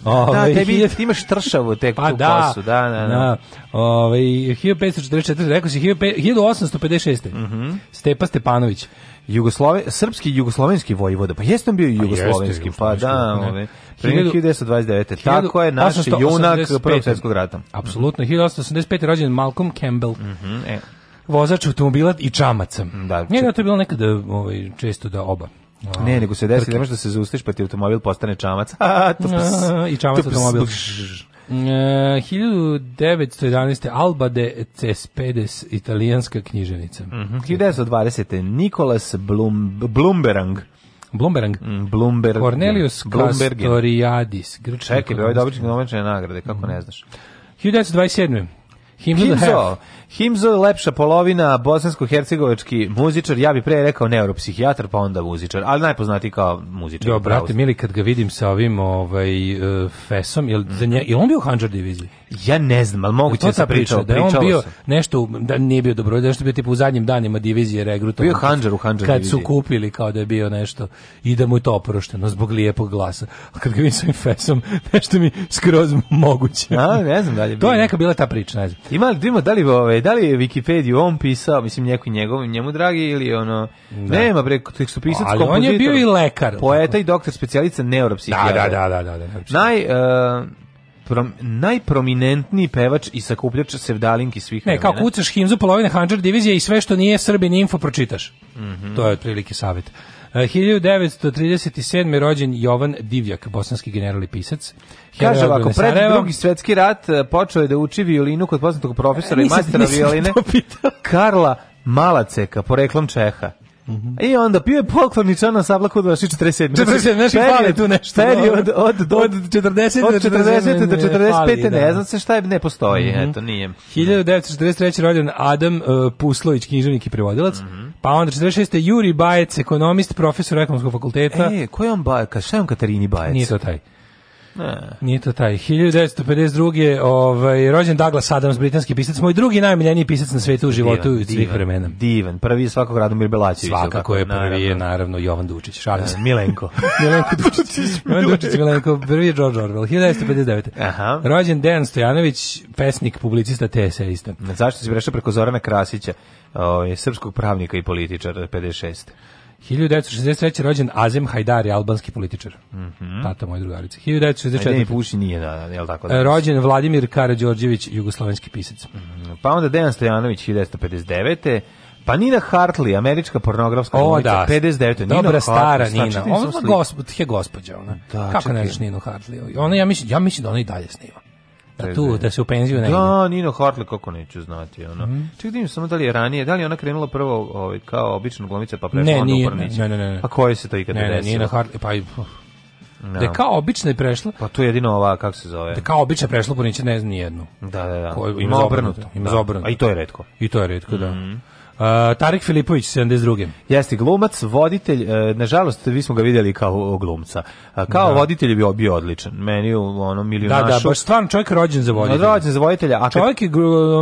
S7: Ove, da, ovaj, tebi ti imaš tršavu tek pa, tu da, kosu, da, da, da. da.
S6: Ove, ovaj, 1544, rekao si, 1856. Mm -hmm. Stepa Stepanović
S7: Jugoslove, srpski jugoslovenski vojvoda. Pa jeste on bio pa jugoslovenski, pa, jeste, pa da, ove. Pre 1929. Tako je naš junak Prvog svjetskog rata.
S6: Mhm. Apsolutno, 1885. rođen Malcolm Campbell. Mm
S7: -hmm, e.
S6: Vozač automobila i čamaca.
S7: Da,
S6: Nije da to je bilo nekada ovaj, često da oba. A, ne,
S7: ovaj, nego se desi, ne da možeš da se zaustaviš pa ti automobil postane čamac. A, tups,
S6: I čamac tups, automobil. Tups. E, 1911. Alba de Cespedes, italijanska književnica. Mm -hmm.
S7: 1920. Nikolas Blum, Blumberang.
S6: Blumberang.
S7: Mm,
S6: Blumberg. Cornelius Castoriadis.
S7: Grčki. Čekaj, ovo je dobičnik nagrade, kako mm. ne znaš.
S6: 1927. Mhm. Himzo,
S7: Himzo, je lepša polovina bosansko-hercegovački muzičar, ja bih pre rekao neuropsihijatar, pa onda muzičar, ali najpoznatiji kao muzičar.
S6: Jo, brate, mili, kad ga vidim sa ovim ovaj, uh, fesom, je li, mm. za nje, je on bio u Hanđar diviziji?
S7: Ja ne znam, ali moguće da se pričao,
S6: da je on bio sam. nešto da nije bio dobro, da nešto bi tipa
S7: u
S6: zadnjim danima divizije regrutovao.
S7: Bio Hanđar u Hanđar Kad
S6: su kupili kao da je bio nešto i da mu je to oprošteno zbog lijepog glasa. A kad ga vidim svojim fesom, nešto mi skroz moguće.
S7: A, ne znam da li
S6: je To je neka bila ta priča, ne znam.
S7: Ima, ima da li, ove, ovaj, da li je Wikipediju on pisao, mislim, njeko njegov, njemu dragi ili ono... Da. Nema, bre, su pisac, Ali on
S6: je bio i lekar.
S7: Poeta i doktor specijalista
S6: neuropsihijatar. Da, da, da, da, da, da, da, da, da, da, da, da,
S7: da, da, da, prom, najprominentniji pevač i sakupljač sevdalinki svih
S6: vremena. Ne, vremena. kao kucaš himzu polovine Hanđar divizije i sve što nije Srbin info pročitaš. Mm
S7: -hmm.
S6: To je otprilike savjet. 1937. E, rođen Jovan Divjak, bosanski general i pisac.
S7: Kaže ovako, pred drugi svetski rat e, počeo je da uči violinu kod poznatog profesora e,
S6: nisam,
S7: i majstora violine Karla Malaceka, poreklom Čeha. I mhm. e, onda pio je pokloni čana sabla kod 47.
S6: 47, nešto fali tu nešto.
S7: Period od, od,
S6: od, 40
S7: od 40 do 45. Ne, da. znam se šta je, ne postoji. Mhm. Eto, nije.
S6: 1943. rođen Adam e, Puslović, književnik i prevodilac. Mhm. Pa onda 46. Juri Bajec, ekonomist, profesor ekonomskog fakulteta.
S7: E, ko je on Bajec? Šta je on Katarini Bajec?
S6: Nije to taj.
S7: Ne.
S6: Nije to taj. 1952. Ovaj, rođen Douglas Adams, britanski pisac, moj drugi najmiljeniji pisac na svetu u životu divan, i
S7: svih
S6: vremena.
S7: Divan, prvi je svakog Radomir Belačević.
S6: Svakako je prvi naravno. je naravno Jovan Dučić, šalim
S7: se. E, Milenko.
S6: Milenko Dučić. Jovan Dučić, Milenko, prvi je George Orwell, 1959. Aha. Rođen Dejan Stojanović, pesnik, publicista, te eseista.
S7: Zašto si prešao preko Zorana Krasića, ovaj, srpskog pravnika i političara 56.
S6: 1963. rođen Azem Hajdari, albanski političar.
S7: Mm -hmm.
S6: Tata moje drugarice. 1964. Ajde,
S7: puši nije, da, jel tako da?
S6: Rođen Vladimir Karađorđević, jugoslovenski pisac. Mm
S7: -hmm. Pa onda Dejan Stojanović, 1959. Pa Nina Hartley, američka pornografska o, glumica, da. 59. Nina
S6: Dobra Hartley, stara Nina. Ona je gospod, je gospođa ona. Da, Kako ne znaš Ninu Hartley? Ona, ja, mislim, ja mislim da ona i dalje snima. A da, tu, da se u penziju negdje.
S7: Da, Nino Hartley, kako neću znati. Ono. Mm. Ček, da samo da li je ranije, da li ona krenula prvo ovaj, kao obična glumica, pa prešla
S6: ne,
S7: onda nije, u Prniće. Ne, ne, ne, ne. Pa
S6: koje se to ikada desilo? Ne,
S7: ne, Nino
S6: Hartley,
S7: pa...
S6: No. Da je da. kao obična je prešla.
S7: Pa tu je jedino ova, kako se zove. Da
S6: je kao obična prešla, po pa niće ne znam ni jednu.
S7: Da, da, da. Ko,
S6: ima, ima
S7: obrnuto. Ima da. obrnuto. A i to je redko.
S6: I to je redko, mm. da. Mhm. Uh, Tarik Filipović 72.
S7: Jeste glumac, voditelj, uh, nažalost vi smo ga vidjeli kao glumca. Uh, kao da. voditelj bi bio, odličan. Meni u ono milionašu.
S6: Da, da, baš stvarno čovjek rođen
S7: za
S6: voditelja.
S7: Rođen
S6: za
S7: voditelja,
S6: a kad, čovjek
S7: je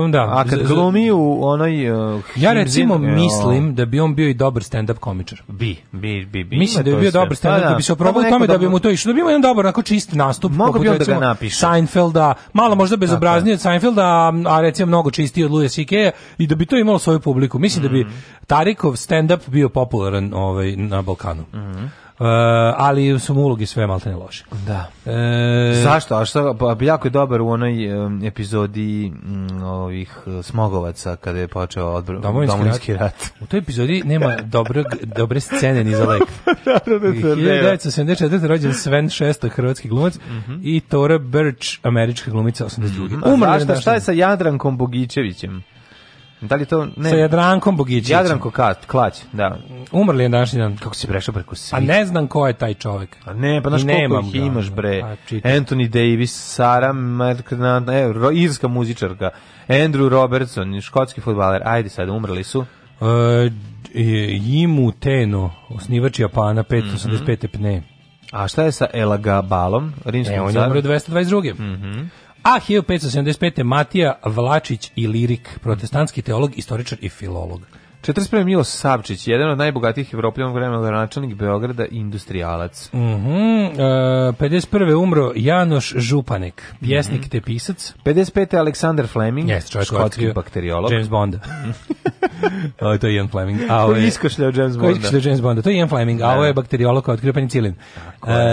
S6: um, da.
S7: A kad glumi u onoj uh,
S6: Ja recimo zin, e, mislim da bi on bio i dobar stand-up komičar.
S7: Bi, bi, bi,
S6: bi. Mislim da bi bio sve. dobar stand-up, da, da, bi da. se oprobao tome dobro. da bi mu to išlo. Da bi imao jedan dobar, onako čist nastup. Mogu bi on da
S7: ga
S6: napiše. Seinfelda, malo možda bezobraznije od Seinfelda, a recimo mnogo čistiji od Louis C.K. i da bi to imalo svoju publiku Mislim da bi mhm. Tarikov stand-up bio popularan ovaj, na Balkanu.
S7: Mm
S6: Uh, ali su mu ulogi sve malte ne loše.
S7: Da. E... Zašto? A šta, pa, pa, jako je dobar u onoj um, epizodi um, ovih eh, smogovaca kada je počeo odbr... domovinski, domovinski rat. rat.
S6: U toj epizodi nema dobrog, dobre scene ni za lek. 1974. Da, da, da, rođen Sven Šesta, hrvatski glumac,
S7: mm -hmm.
S6: i Tora Birch, američka glumica 82. Mm
S7: -hmm. Umrla. Šta, šta je sa Jadrankom Bogićevićem? Da li to ne?
S6: Sa Jadrankom Bogićićem.
S7: Jadranko Kat, Klać, da.
S6: Umrli je danas jedan.
S7: Kako si prešao preko svih?
S6: A ne znam ko je taj čovjek. A
S7: ne, pa znaš koliko ih imaš bre. Pa Anthony Davis, Sara Marknand, e, irska muzičarka, Andrew Robertson, škotski fudbaler. Ajde sad, umrli su.
S6: E, e Jimu Teno, osnivač Japana, 585. Mm
S7: -hmm. pne. A šta je sa Elagabalom, rimskim carom? E, on je
S6: umro 222.
S7: Mhm. Mm
S6: A 1575. Matija Vlačić i Lirik, protestantski teolog, istoričar i filolog.
S7: 41. Milo Savčić, jedan od najbogatijih evropljanog vremena gradonačelnik Beograda i industrijalac. Mm
S6: -hmm. e, 51. umro Janoš Županek, pjesnik mm -hmm. te pisac.
S7: 55. Aleksandar Fleming,
S6: yes,
S7: škotski bakteriolog.
S6: James Bond. o, to je Ian Fleming.
S7: A
S6: Iskošljao James Bonda. Iskošljao James
S7: Bonda.
S6: To je Ian Fleming, a da, ovo je da. bakteriolog koji otkrio penicilin.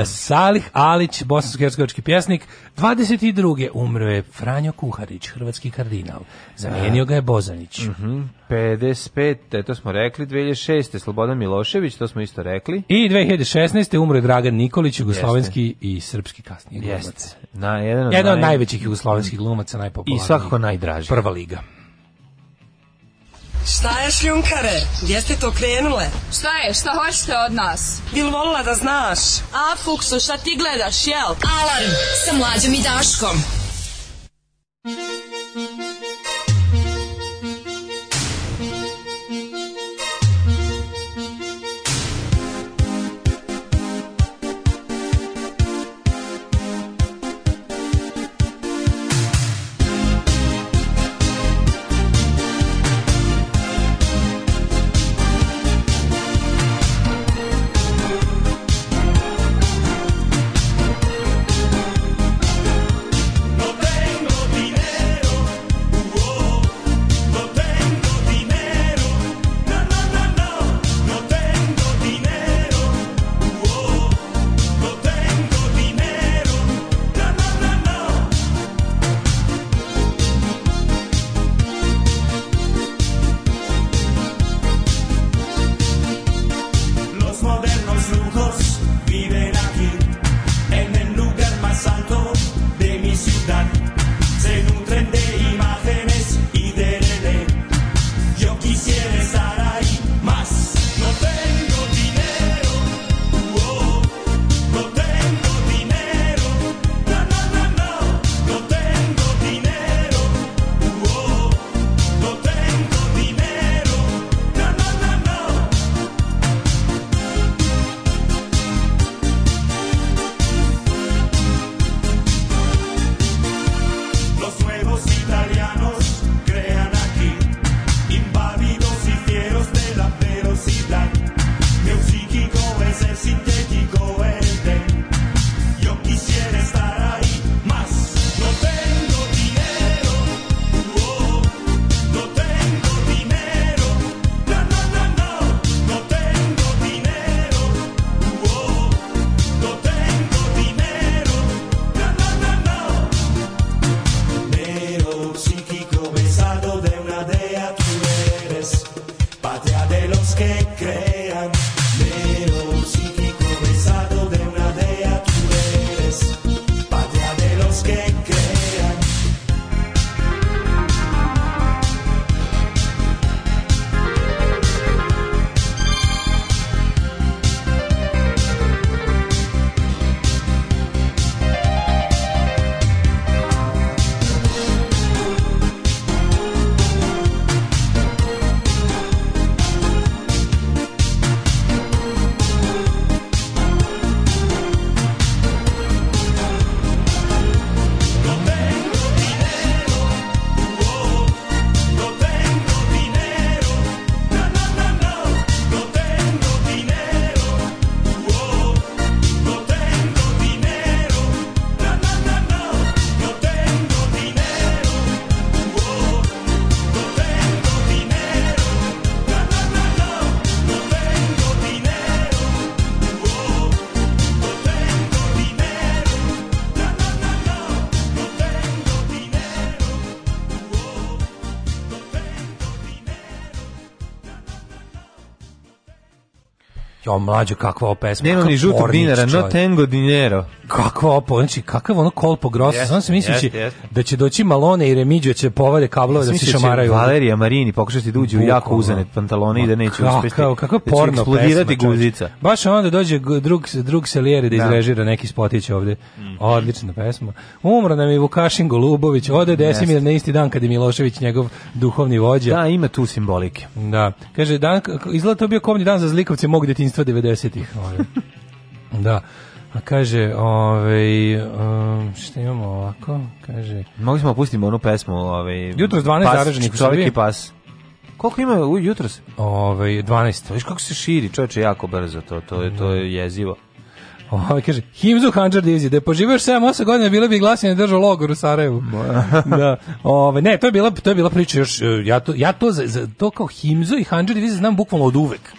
S7: E,
S6: Salih Alić, bosansko-hercegovački pjesnik. 22. umro je Franjo Kuharić, hrvatski kardinal. Zamijenio da. ga je Bozanić.
S7: Mm -hmm. 55. 2005. to smo rekli, 2006. Slobodan Milošević, to smo isto rekli.
S6: I 2016. umro Dragan Nikolić, jugoslovenski i srpski kasnije glumac. Jeste. Na, jedan od,
S7: jedan od naj...
S6: najvećih jugoslovenskih glumaca, najpopularniji.
S7: I svakako najdraži.
S6: Prva liga.
S8: Šta je šljunkare? Gdje ste to krenule?
S9: Šta
S8: je?
S9: Šta hoćete od nas?
S8: Bil volila da znaš?
S9: A, Fuksu, šta ti gledaš, jel?
S8: Alarm sa mlađom i Daškom.
S7: Jo, mlađo, kakva ova pesma.
S6: Nema ni žutog dinara, no tengo dinero
S7: kakva opo, znači kakav
S6: ono kolpo gros. Yes, Znam se misleći yes, da yes. da će doći Malone i Remiđo će povade kablove yes, da se da šamaraju.
S7: Valerija Marini pokušati da uđe u jako uzane pantalone i da neće kakav, uspesti. Kako,
S6: kako da porno
S7: eksplodirati guzica.
S6: Baš onda dođe drug, drug Selijeri da, da. izrežira neki spotić ovde. Mm. Odlična pesma. Umro nam je Vukašin Golubović, ode Desimir na isti dan kad je Milošević njegov duhovni vođa.
S7: Da, ima tu simbolike.
S6: Da. Kaže, dan, izgleda to bio komni dan za zlikovce mog detinjstva 90-ih. Da. A kaže, ovaj, um, šta imamo ovako? Kaže,
S7: Mogli smo opustiti da onu pesmu, ovaj,
S6: jutros 12 zaraženih
S7: u Srbiji. i pas. Koliko ima u jutros?
S6: Ovaj 12.
S7: Viš kako se širi, čoveče, jako brzo to, to je to je mm. jezivo.
S6: Ovo ovaj, kaže, Himzu Hanđar Divizije, da poživeš poživio 7-8 godina, bilo bi glasine držao logor u Sarajevu. da. Ovaj ne, to je, bila, to je bila priča još, eh, ja to, ja to, za, za, to kao Himzu i Hanđar Divizije znam bukvalno od uvek.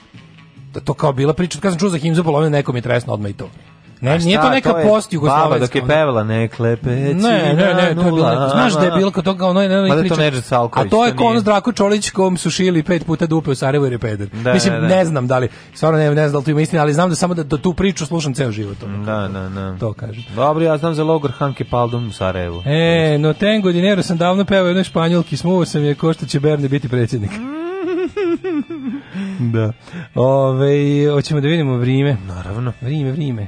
S6: Da to kao bila priča, kad sam čuo za Himzu, polovina pa nekom je tresno odmah i to. Na, nije to neka post jugoslovenska. Baba dok je
S7: pevala ne klepe. Ne, ne, ne, to je
S6: bilo. Znaš
S7: da je
S6: bilo kod toga ono ne, ono priča. A to je kon Drako Čolić kom su šili pet puta dupe u Sarajevu jer je peder. Da, Mislim da, da. ne znam da li stvarno ne, ne znam da li to ima istina, ali znam da samo da, da tu priču slušam ceo život. Ono,
S7: da, da, da. To kaže. Dobro, ja znam za logor Hanke Paldom u Sarajevu.
S6: E, no ten dinero sam davno pevao jednoj španjolki, smuvao sam je ko što će Berne biti predsjednik. da. Ove, hoćemo da vidimo vrijeme. Naravno. Vrijeme, vrijeme.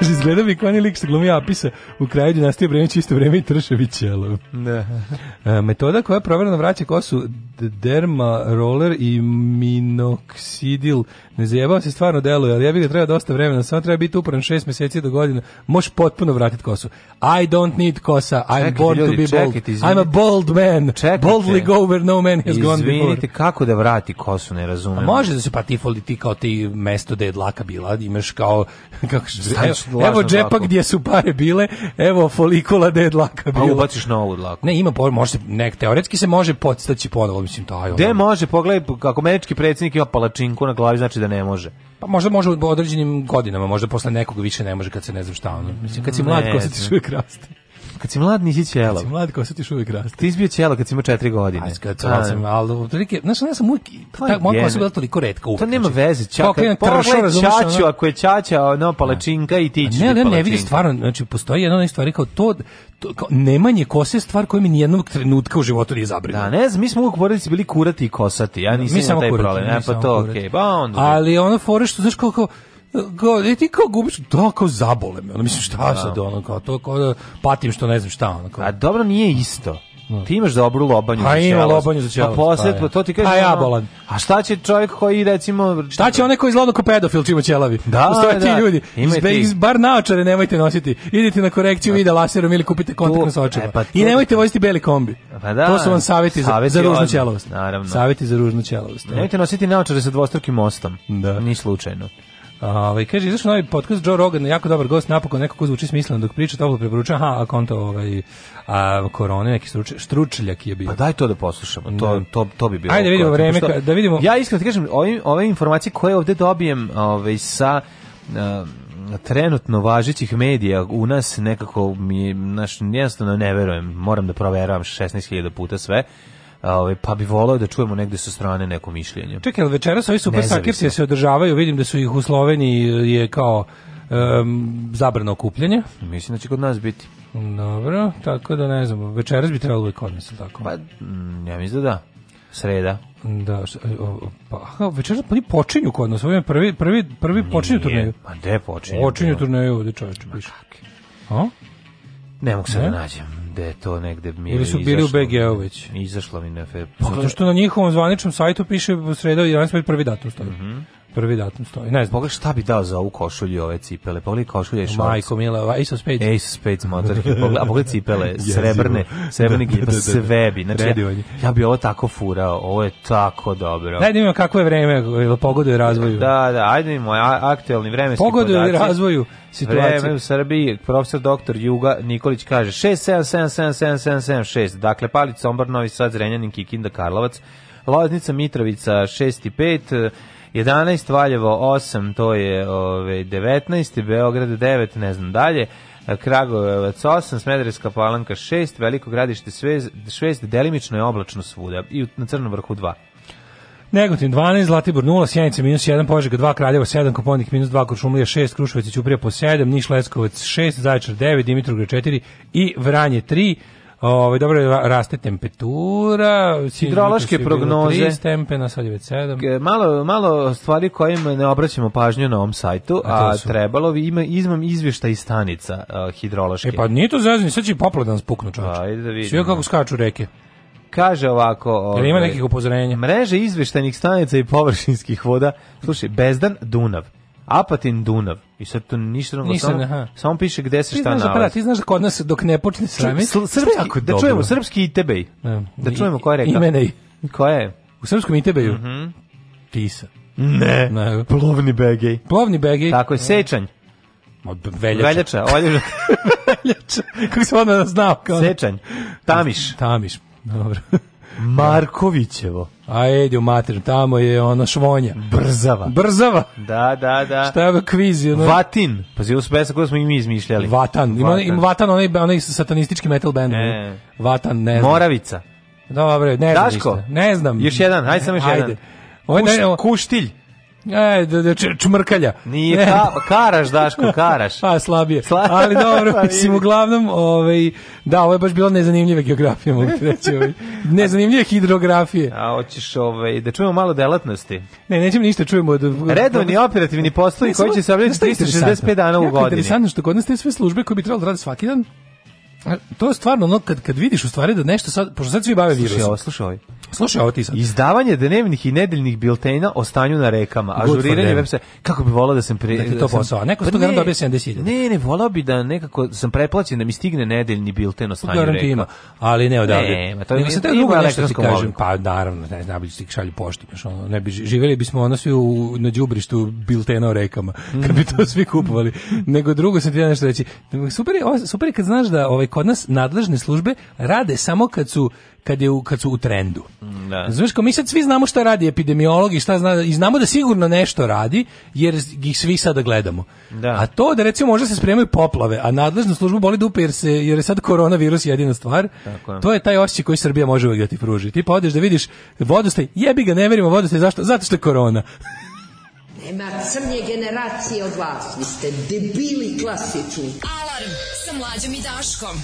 S6: Kaže, izgleda mi kvani lik što glumi Apisa u kraju dinastije Bremić isto vreme i Tršević.
S7: Da.
S6: E, metoda koja provereno vraća kosu derma roller i minoksidil ne zajebava se stvarno deluje, ali ja bih ga treba dosta vremena, samo treba biti uporan šest meseci do godine, možeš potpuno vratiti kosu. I don't need kosa, I'm čekajte, born ljudi, to be bold. Čekajte, I'm a bold man. Čekajte. Boldly go where no man has gone before. Izvinite,
S7: kako da vrati kosu, ne razumem. A
S6: pa može
S7: da
S6: se pa ti ti kao ti mesto da je dlaka bila, imaš kao... Kako, Staneš Evo džepak dlaku. gdje su pare bile, evo folikula gdje je dlaka bila. Pa
S7: ubaciš na ovu dlaku.
S6: Ne, ima, može, ne, teoretski se može podstaći ponovo, mislim, taj.
S7: Gde može, pogledaj, kako menički predsjednik ima palačinku na glavi, znači da ne može.
S6: Pa možda može u određenim godinama, možda posle nekog više ne može kad se ne znam šta ono. Mislim, kad si mlad, ko se ti raste.
S7: Kad si mlad nisi ćelav.
S6: Kad si mlad kao osjetiš uvijek rast.
S7: Ti izbio ćelav kad si imao četiri godine.
S6: Aj, kad pa, sam, sam ali otprilike, znaš, ne sam uvijek, ta, moja kosa je bila toliko redka uvijek.
S7: To nema znači, veze, čaka, pogledaj čaču, ako je čača, ono, da. palačinka
S6: i
S7: ti ćeš Ne, ne,
S6: ne
S7: vidi
S6: stvarno, znači, postoji jedna od kao to, to kao, nemanje kose je stvar koja mi nijednog trenutka u životu nije zabrinula.
S7: Da, ne
S6: znam,
S7: mi smo uvijek porodici da bili kurati i kosati, ja nisam imao taj problem, ne, pa to, okej, pa onda.
S6: Ali ono fore što, znaš, kao, kao, kao, e, ti kao gubiš, da, kao zabole me, ono, mislim, šta da. sad, ono, kao, to, kao, da patim što ne znam šta, ono, kao. A
S7: dobro, nije isto. Da. Ti imaš dobru
S6: lobanju
S7: pa za ćelac. A
S6: ima lobanju za ćelac.
S7: Pa posle, pa to ti kažeš. A pa
S6: ja bolan.
S7: A šta će čovjek koji recimo...
S6: Šta će onaj koji izgleda kao pedofil čima
S7: ćelavi? Da, Postoje da. ti da.
S6: ljudi. Iz, bar naočare nemojte nositi. Idite na korekciju vida laserom ili kupite kontaktne sočeva. E, pa I nemojte voziti beli kombi.
S7: Pa da,
S6: to su vam savjeti za, za ružnu ćelavost.
S7: Naravno.
S6: Savjeti za ružnu ćelavost.
S7: Nemojte nositi naočare sa dvostrukim mostom. Da. Ni slučajno.
S6: Ovaj kaže izašao novi podcast Joe Rogan, jako dobar gost, napokon nekako zvuči smisleno dok priča, toplo preporučujem. Aha, a konto ovaj a korone neki struč, stručljak je bio.
S7: Pa daj to da poslušamo. To da. to to bi bilo.
S6: Hajde vidimo vreme, što, da vidimo.
S7: Ja iskreno ti kažem, ove ove informacije koje ovde dobijem, ovaj sa um, trenutno važećih medija u nas nekako mi naš jednostavno ne verujem moram da proveravam 16.000 puta sve ovaj pa bi voleo da čujemo negde sa strane neko mišljenje.
S6: Čekaj, al večeras ovi super sakirci se održavaju, vidim da su ih u Sloveniji eh, je kao um, zabrano okupljanje.
S7: Mislim da će kod nas biti.
S6: Dobro, tako da ne znam, večeras bi trebalo i kod nas, tako?
S7: Pa, mm, ja mislim da da. Sreda.
S6: Da, e, pa večeras pa ni počinju kod nas, ovim prvi prvi prvi Nije, počinju turneju.
S7: Pa gde počinju? Počinju
S6: turneju, ovde
S7: čoveče
S6: piše.
S7: Ne mogu se da nađem da je to negde mi
S6: Ili su bili u BGO već.
S7: Izašlo mi
S6: na
S7: fe.
S6: Zato što na njihovom zvaničnom sajtu piše u sreda prvi datum stavio. Mm
S7: -hmm
S6: prvi datum stoji. Ne
S7: znam. Pogledaj šta bi dao za ovu košulju ove cipele. Pogledaj košulje i šorce.
S6: Majko Mila, ovaj Ace
S7: of Spades. Ace of Spades motorke. Pogledaj, a pogledaj cipele, srebrne, srebrne da da, da, da, da, sve bi. Znači, ja, ja, bi ovo tako furao. Ovo je tako dobro.
S6: Ne imamo kakvo je vreme, pogodu pogoduje razvoju.
S7: Da, da, ajde imamo aktuelni vremenski pogoduje
S6: podaci. i razvoju situacije. Vreme
S7: u Srbiji, profesor doktor Juga Nikolić kaže 6777776, Dakle, Palic, Sombor, Novi Sad, Zrenjanin, Kikinda, Karlovac, Loznica, Mitrovica 6 i 5, 11, Valjevo 8, to je ovaj 19, Beograd 9, ne znam dalje, Kragujevac 8, Smederevska palanka 6, Veliko gradište 6, delimično je oblačno svuda i na Crnom vrhu 2.
S6: Negotin 12, Zlatibor 0, Sjenica minus 1, Požega 2, Kraljevo 7, Koponik minus 2, Kuršumlija 6, Kruševac i Ćuprija po 7, Niš Leskovac 6, Zaječar 9, Dimitrov 4 i Vranje 3. Ovaj dobro raste temperatura, hidrološke da prognoze, 3 stepena, sad je već
S7: 7. Malo malo stvari kojim ne obraćamo pažnju na ovom sajtu, a, a trebalo bi ima izmam izveštaj stanica uh, hidrološke.
S6: E pa nije to zezanje, sad će poplodan spuknu čoveče. Pa, ajde da vidimo.
S7: Sve
S6: kako skaču reke
S7: kaže ovako... Ovaj,
S6: ima nekih upozorenja?
S7: Mreže izveštajnih stanica i površinskih voda. Slušaj, Bezdan, Dunav. Apatin Dunav. I sad to ništa drugo, samo, samo piše gde se
S6: ti
S7: šta nalazi.
S6: Ti pa znaš da, ti znaš da kod nas dok ne počne sramit... Srpski,
S7: da, da čujemo, srpski Itebej. Da, da čujemo koja je reka.
S6: Imenej.
S7: Koja je?
S6: U srpskom Itebeju? Mm
S7: -hmm.
S6: Pisa.
S7: Ne, ne, plovni begej.
S6: Plovni begej.
S7: Tako je, sečanj.
S6: Od veljača. Veljača, olježa. veljača. Kako se ona znao?
S7: Kao... Sečanj. Tamiš.
S6: Tamiš, dobro.
S7: Markovićevo.
S6: A ejde u mater, tamo je ona švonja.
S7: Brzava.
S6: Brzava.
S7: Da, da, da.
S6: Šta je kviz? Ono...
S7: Vatin. Pa zivu su besa koju smo i mi izmišljali.
S6: Vatan. Ima, Vatan. ima Vatan, onaj, onaj satanistički metal band. E. Vatan, ne znam.
S7: Moravica.
S6: Dobro, ne znam Daško. Ne znam.
S7: Još jedan, hajde samo još ajde. jedan. Kuš, kuštilj.
S6: E, da, čmrkalja.
S7: Nije, ka, karaš, Daško, karaš.
S6: Pa slabije. slabije. Ali dobro, slabije. Pa mislim, uglavnom, ovaj, da, ovo je baš bilo nezanimljive geografije, mogu reći. Ovaj. Nezanimljive hidrografije.
S7: A, hoćeš ovaj, da čujemo malo delatnosti?
S6: Ne, nećemo ništa, čujemo... Od...
S7: Redovni operativni poslovi koji će se obavljati 365 da, da, da, dana u godini. Jako
S6: interesantno što kod nas te sve službe koje bi trebalo da rade svaki dan, to je stvarno ono kad, kad vidiš u stvari da nešto sad, pošto sad svi bave virusom. Slušaj
S7: ovo, slušaj ovo. Ovaj. Slušaj ovo ti sad. Izdavanje dnevnih i nedeljnih biltena o stanju na rekama, ažuriranje web Kako bi volao da sam... Pre, da to
S6: da sam, posao, a neko pa sto garant dobio 70.000.
S7: Ne, ne, volao bi da nekako sam preplaćen da mi stigne nedeljni bilten o stanju reka. Ima,
S6: ali ne odavde. Ne, ma to Nego
S7: te drugo nešto da ti kažem, pa naravno, ne znam, da ti šalju poštu, ono, ne bi, živeli bismo ono svi u, na džubrištu biltena o rekama, kad bi to svi kupovali. Nego drugo sam ti nešto reći, super je, super je kad znaš da ovaj,
S6: kod nas nadležne službe rade samo kad su kad je u, kad su u trendu. Da. Znaš, mi sad svi znamo šta radi epidemiolog i šta zna, i znamo da sigurno nešto radi, jer ih svi sada gledamo.
S7: Da. A
S6: to da recimo može se spremaju poplave, a nadležnu službu boli dupe jer, se, jer je sad koronavirus jedina stvar, Tako je. to je taj osjećaj koji Srbija može uvijek da ti pruži. Ti pa odeš da vidiš vodostaj, jebi ga, ne verimo vodostaj, zašto? Zato što je korona. Nema crnje generacije od vas. Vi ste debili klasični. Alarm sa mlađom i Daškom.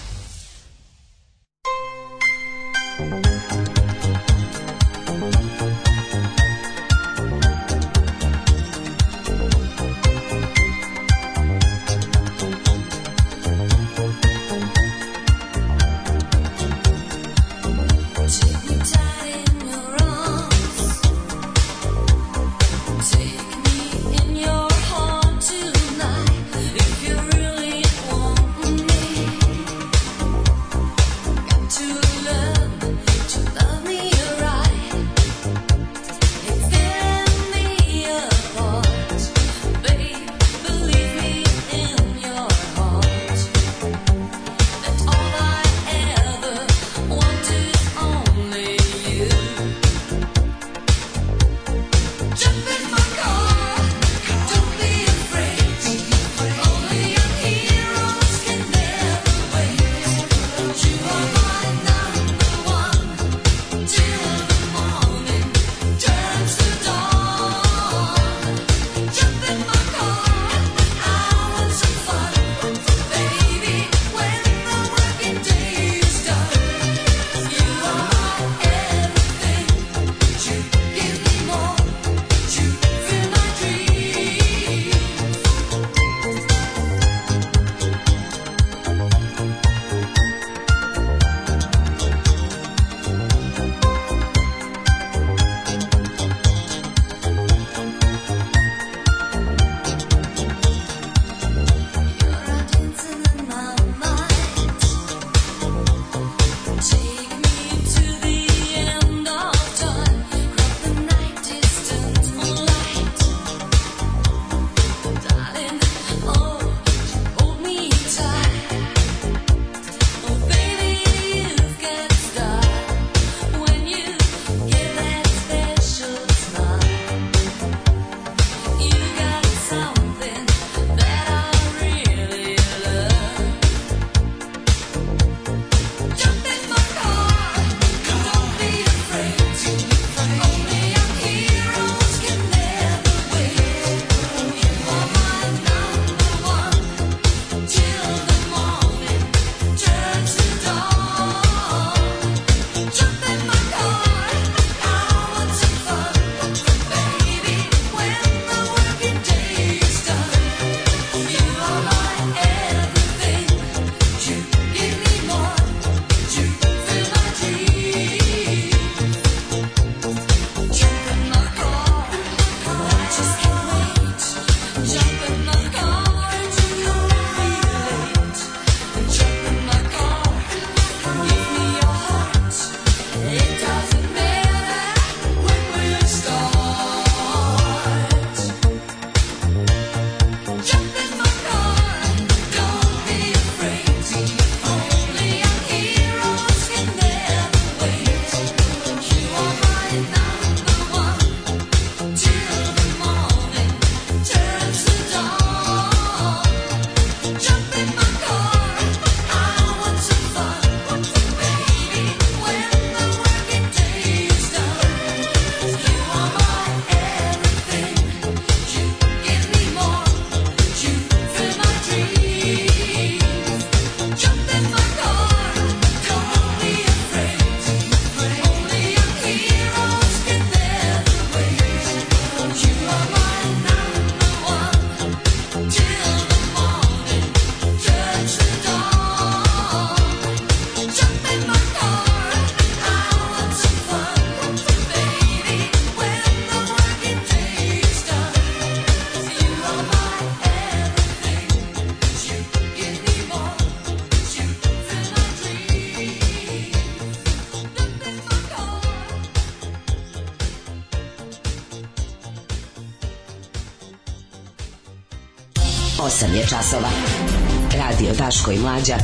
S7: Daško i Mlađa.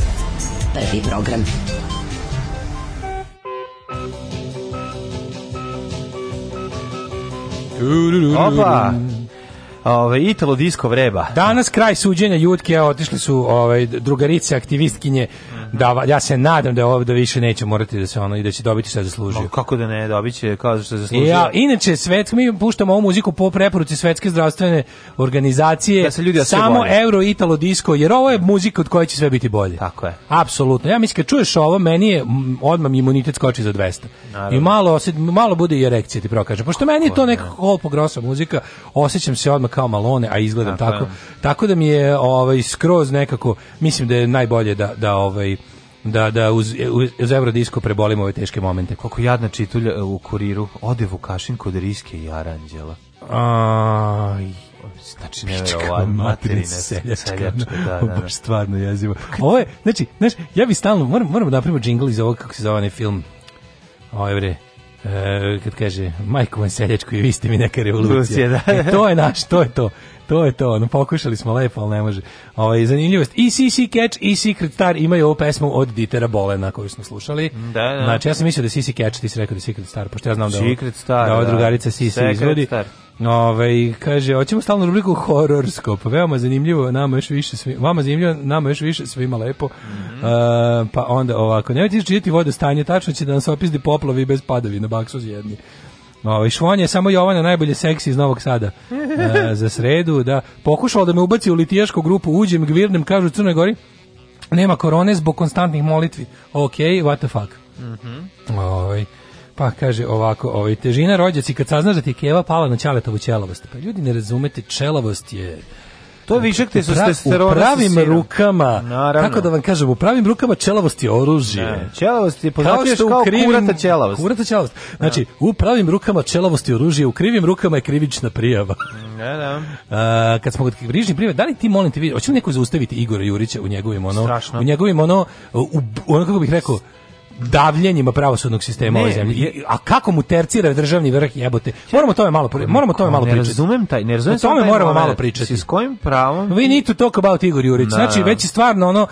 S7: Prvi program. Opa! Ove, Italo disko vreba.
S6: Danas kraj suđenja Jutke, otišli su ovaj drugarice aktivistkinje da ja se nadam da ovde više neće morati da se ono i da će dobiti šta zaslužio. No,
S7: kako da ne, dobiće kao što zaslužio. Ja,
S6: inače svet mi puštamo ovu muziku po preporuci Svetske zdravstvene organizacije. Da se ljudi da samo bolje. euro italo disco jer ovo je muzika od koje će sve biti bolje.
S7: Tako je.
S6: Apsolutno. Ja mislim kad čuješ ovo meni je odmah imunitet skoči za 200.
S7: Naravno.
S6: I malo osjet, malo bude i erekcija ti prokaže. Pošto meni je to neka kolpo grosa muzika, osećam se odmah kao malone, a izgledam tako. Tako, tako da mi je ovaj skroz nekako mislim da je najbolje da da ovaj da, da uz, uz, uz prebolimo ove teške momente.
S7: Koliko jadna čitulja e, u kuriru, ode Vukašin kod Riske i Aranđela.
S6: Aj, znači neverovatno materina seljačka, seljačka da, da, da. baš stvarno jezivo. Ovo je, znači, znaš, ja bi stalno moram moram da napravimo džingl iz ovog kako se zove onaj film. Oj ovaj bre. E, kad kaže Majko Van Seljačko i vi ste mi neka revolucija. Da. E, to je naš, to je to to je to, ono, pokušali smo lepo, ali ne može. Ovaj, zanimljivost, i CC Catch i Secret Star imaju ovu pesmu od Ditera Bolena koju smo slušali.
S7: Da, da.
S6: Znači, ja sam mislio da CC Catch, ti si rekao da Secret Star, pošto ja znam
S7: da, Secret Star,
S6: da ova da. drugarica CC izvodi. Star. Ove, ovaj, kaže, hoćemo stalno rubriku hororskop, veoma zanimljivo, nama još više svima, vama zanimljivo, nama još više svima lepo, mm -hmm. uh, pa onda ovako, nemojte čitati vodu stanje, tačno će da nas opizdi poplovi bez padavi na baksu zjedni. Ovaj Švon je samo Jovana najbolje seksi iz Novog Sada. E, za sredu da pokušao da me ubaci u litijašku grupu, uđem, gvirnem, kažu Crnoj Gori nema korone zbog konstantnih molitvi. okay, what the fuck.
S7: Mhm. Mm
S6: pa kaže ovako, ovaj težina rođaci kad saznaš da ti je keva pala na ćaletovu ćelavost. Pa ljudi ne razumete, čelovost je
S7: To je višak testosterona.
S6: U pravim rukama, Naravno. kako da vam kažem, u pravim rukama čelavost je oružje. Ne,
S7: čelavost je poznatiješ kao, kao krivim, kurata čelavost.
S6: Kurata čelavost. Da. Znači, ne. u pravim rukama čelavost je oružje, u krivim rukama je krivična prijava.
S7: Ne, da, ne. Da. A,
S6: kad smo kod krivičnih prijava, da li ti molim te, hoće li neko zaustaviti Igora Jurića u njegovim ono,
S7: Strašno.
S6: u njegovim ono, u, ono kako bih rekao, davljenjima pravosudnog sistema ne, ove zemlje. a kako mu tercira državni vrh jebote? Moramo tome malo pričati. moramo tome malo pričati. Ne
S7: razumem
S6: taj, ne razumem. O
S7: tome moramo malo pričati. S kojim pravom?
S6: We need to talk about Igor Jurić. Na. Znači, već je stvarno ono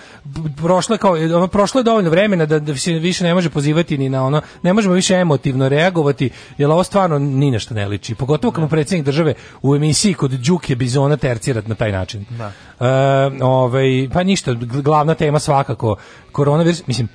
S6: prošlo kao ono prošlo je dovoljno vremena da, da se više ne može pozivati ni na ono, ne možemo više emotivno reagovati, jer ovo stvarno ni na šta ne liči. Pogotovo kad mu da. predsjednik države u emisiji kod Đuke Bizona tercirat na taj način.
S7: Da.
S6: E, ovaj, pa ništa, glavna tema svakako koronavirus, mislim,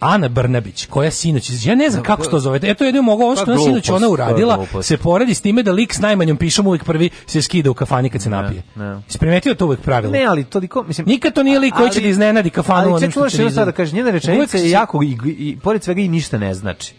S6: Ana Brnabić, koja sinoć, ja ne znam da, kako se to zove, eto jedno mogu, ovo što sinoć ona uradila, se poredi s time da lik s najmanjom pišom uvijek prvi se skida u kafani kad se napije. Isprimetio to uvijek pravilo?
S7: Ne, ali to liko, mislim...
S6: Nikad to nije lik koji će da iznenadi kafanu onim što će
S7: da kaže, njena rečenica je jako, i, i, pored svega i ništa ne znači.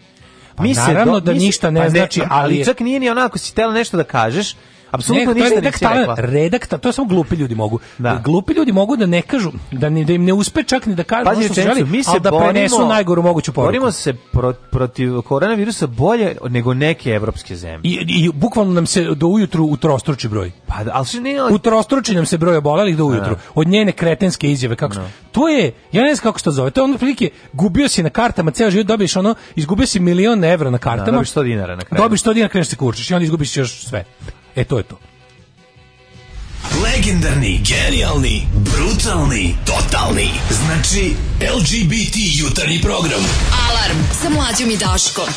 S6: Pa mi se naravno do, da mi da ništa ne pa znači, ali,
S7: ali čak nije ni onako si tela nešto da kažeš, Apsolutno ništa redak
S6: rekla. Redak, to samo glupi ljudi mogu. Da. Glupi ljudi mogu da ne kažu, da, ne, da im ne uspe čak ni da kažu Pazi, što želi, mi se ali da borimo, prenesu najgoru moguću poruku. Borimo
S7: se pro, protiv koronavirusa bolje nego neke evropske zemlje.
S6: I, i bukvalno nam se do ujutru utrostruči broj.
S7: Pa, ali se
S6: ne... Utrostruči nam se broj obolelih do ujutru. Da. Od njene kretenske izjave. Kako, da. To je, ja ne znam kako se to zove, to je ono prilike, gubio si na kartama, ceo život dobiješ ono, izgubio si milion evra na da, kartama.
S7: Da,
S6: dobiš 100 dinara na kraju. Dobiš 100 dinara, kreneš da se kurčiš i onda izgubiš još sve. E, to je to. Legendarni, genijalni, brutalni, totalni. Znači, LGBT jutarnji program. Alarm sa mlađom i Daškom.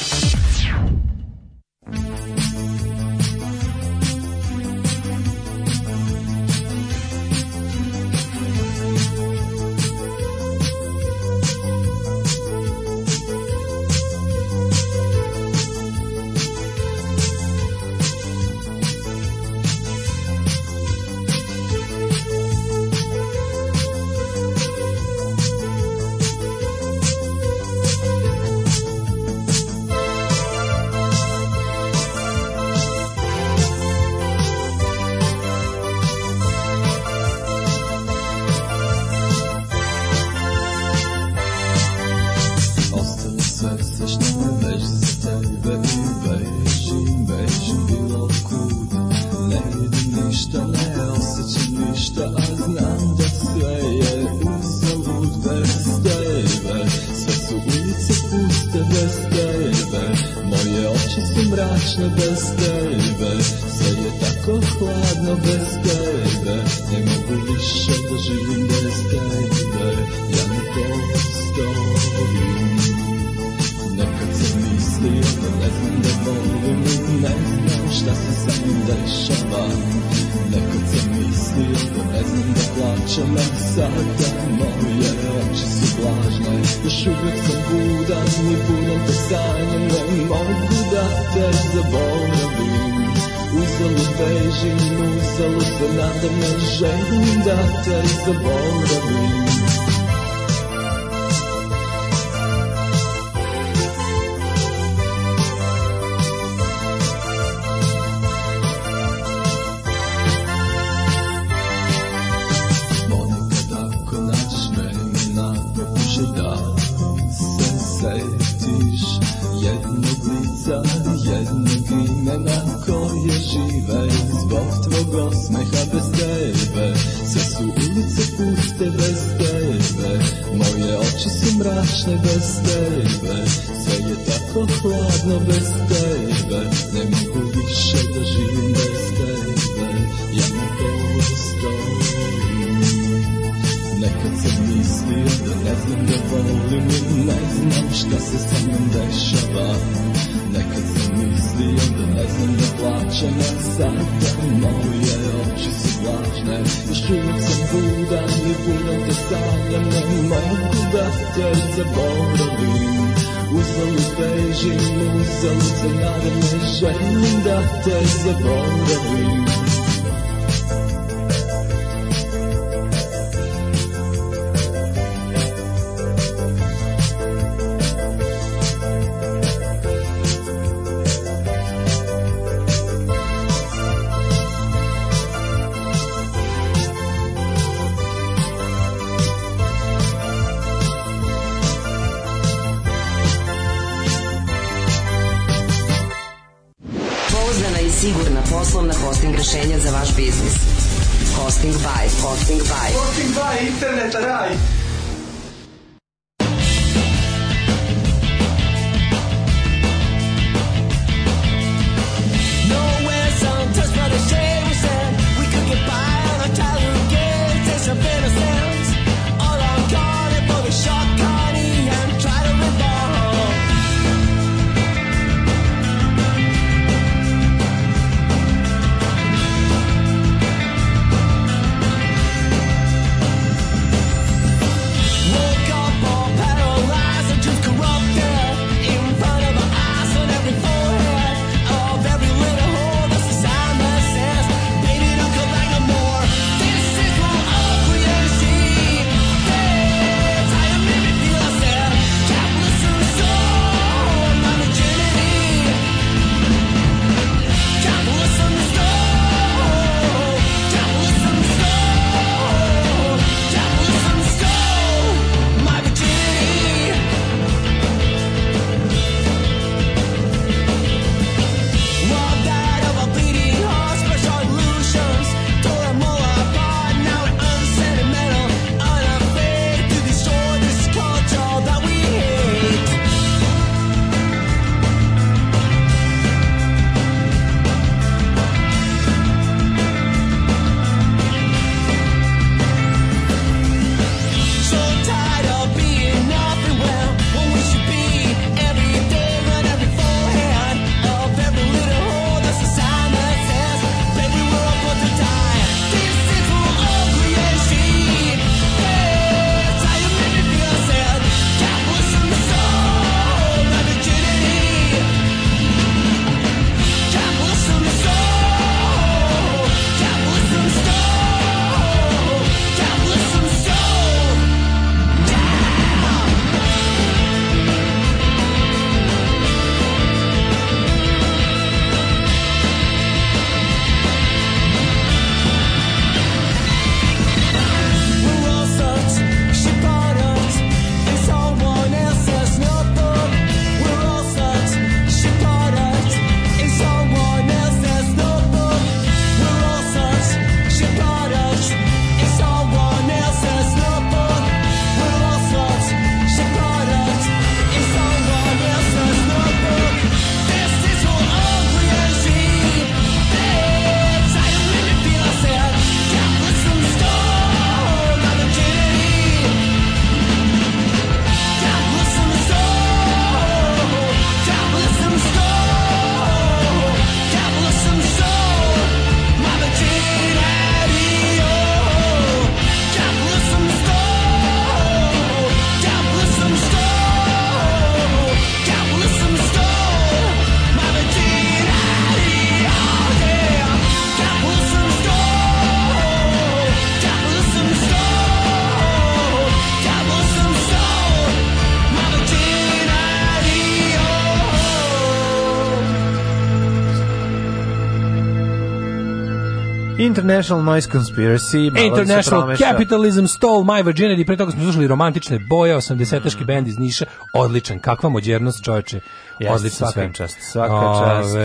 S7: International Noise Conspiracy. Da International
S6: Capitalism Stole My Virginity. Pre toga smo slušali romantične boje, 80-aški mm. bend iz Niša. Odličan. Kakva mođernost, čoveče.
S7: Yes, Odličan svaka čast. Svaka čast.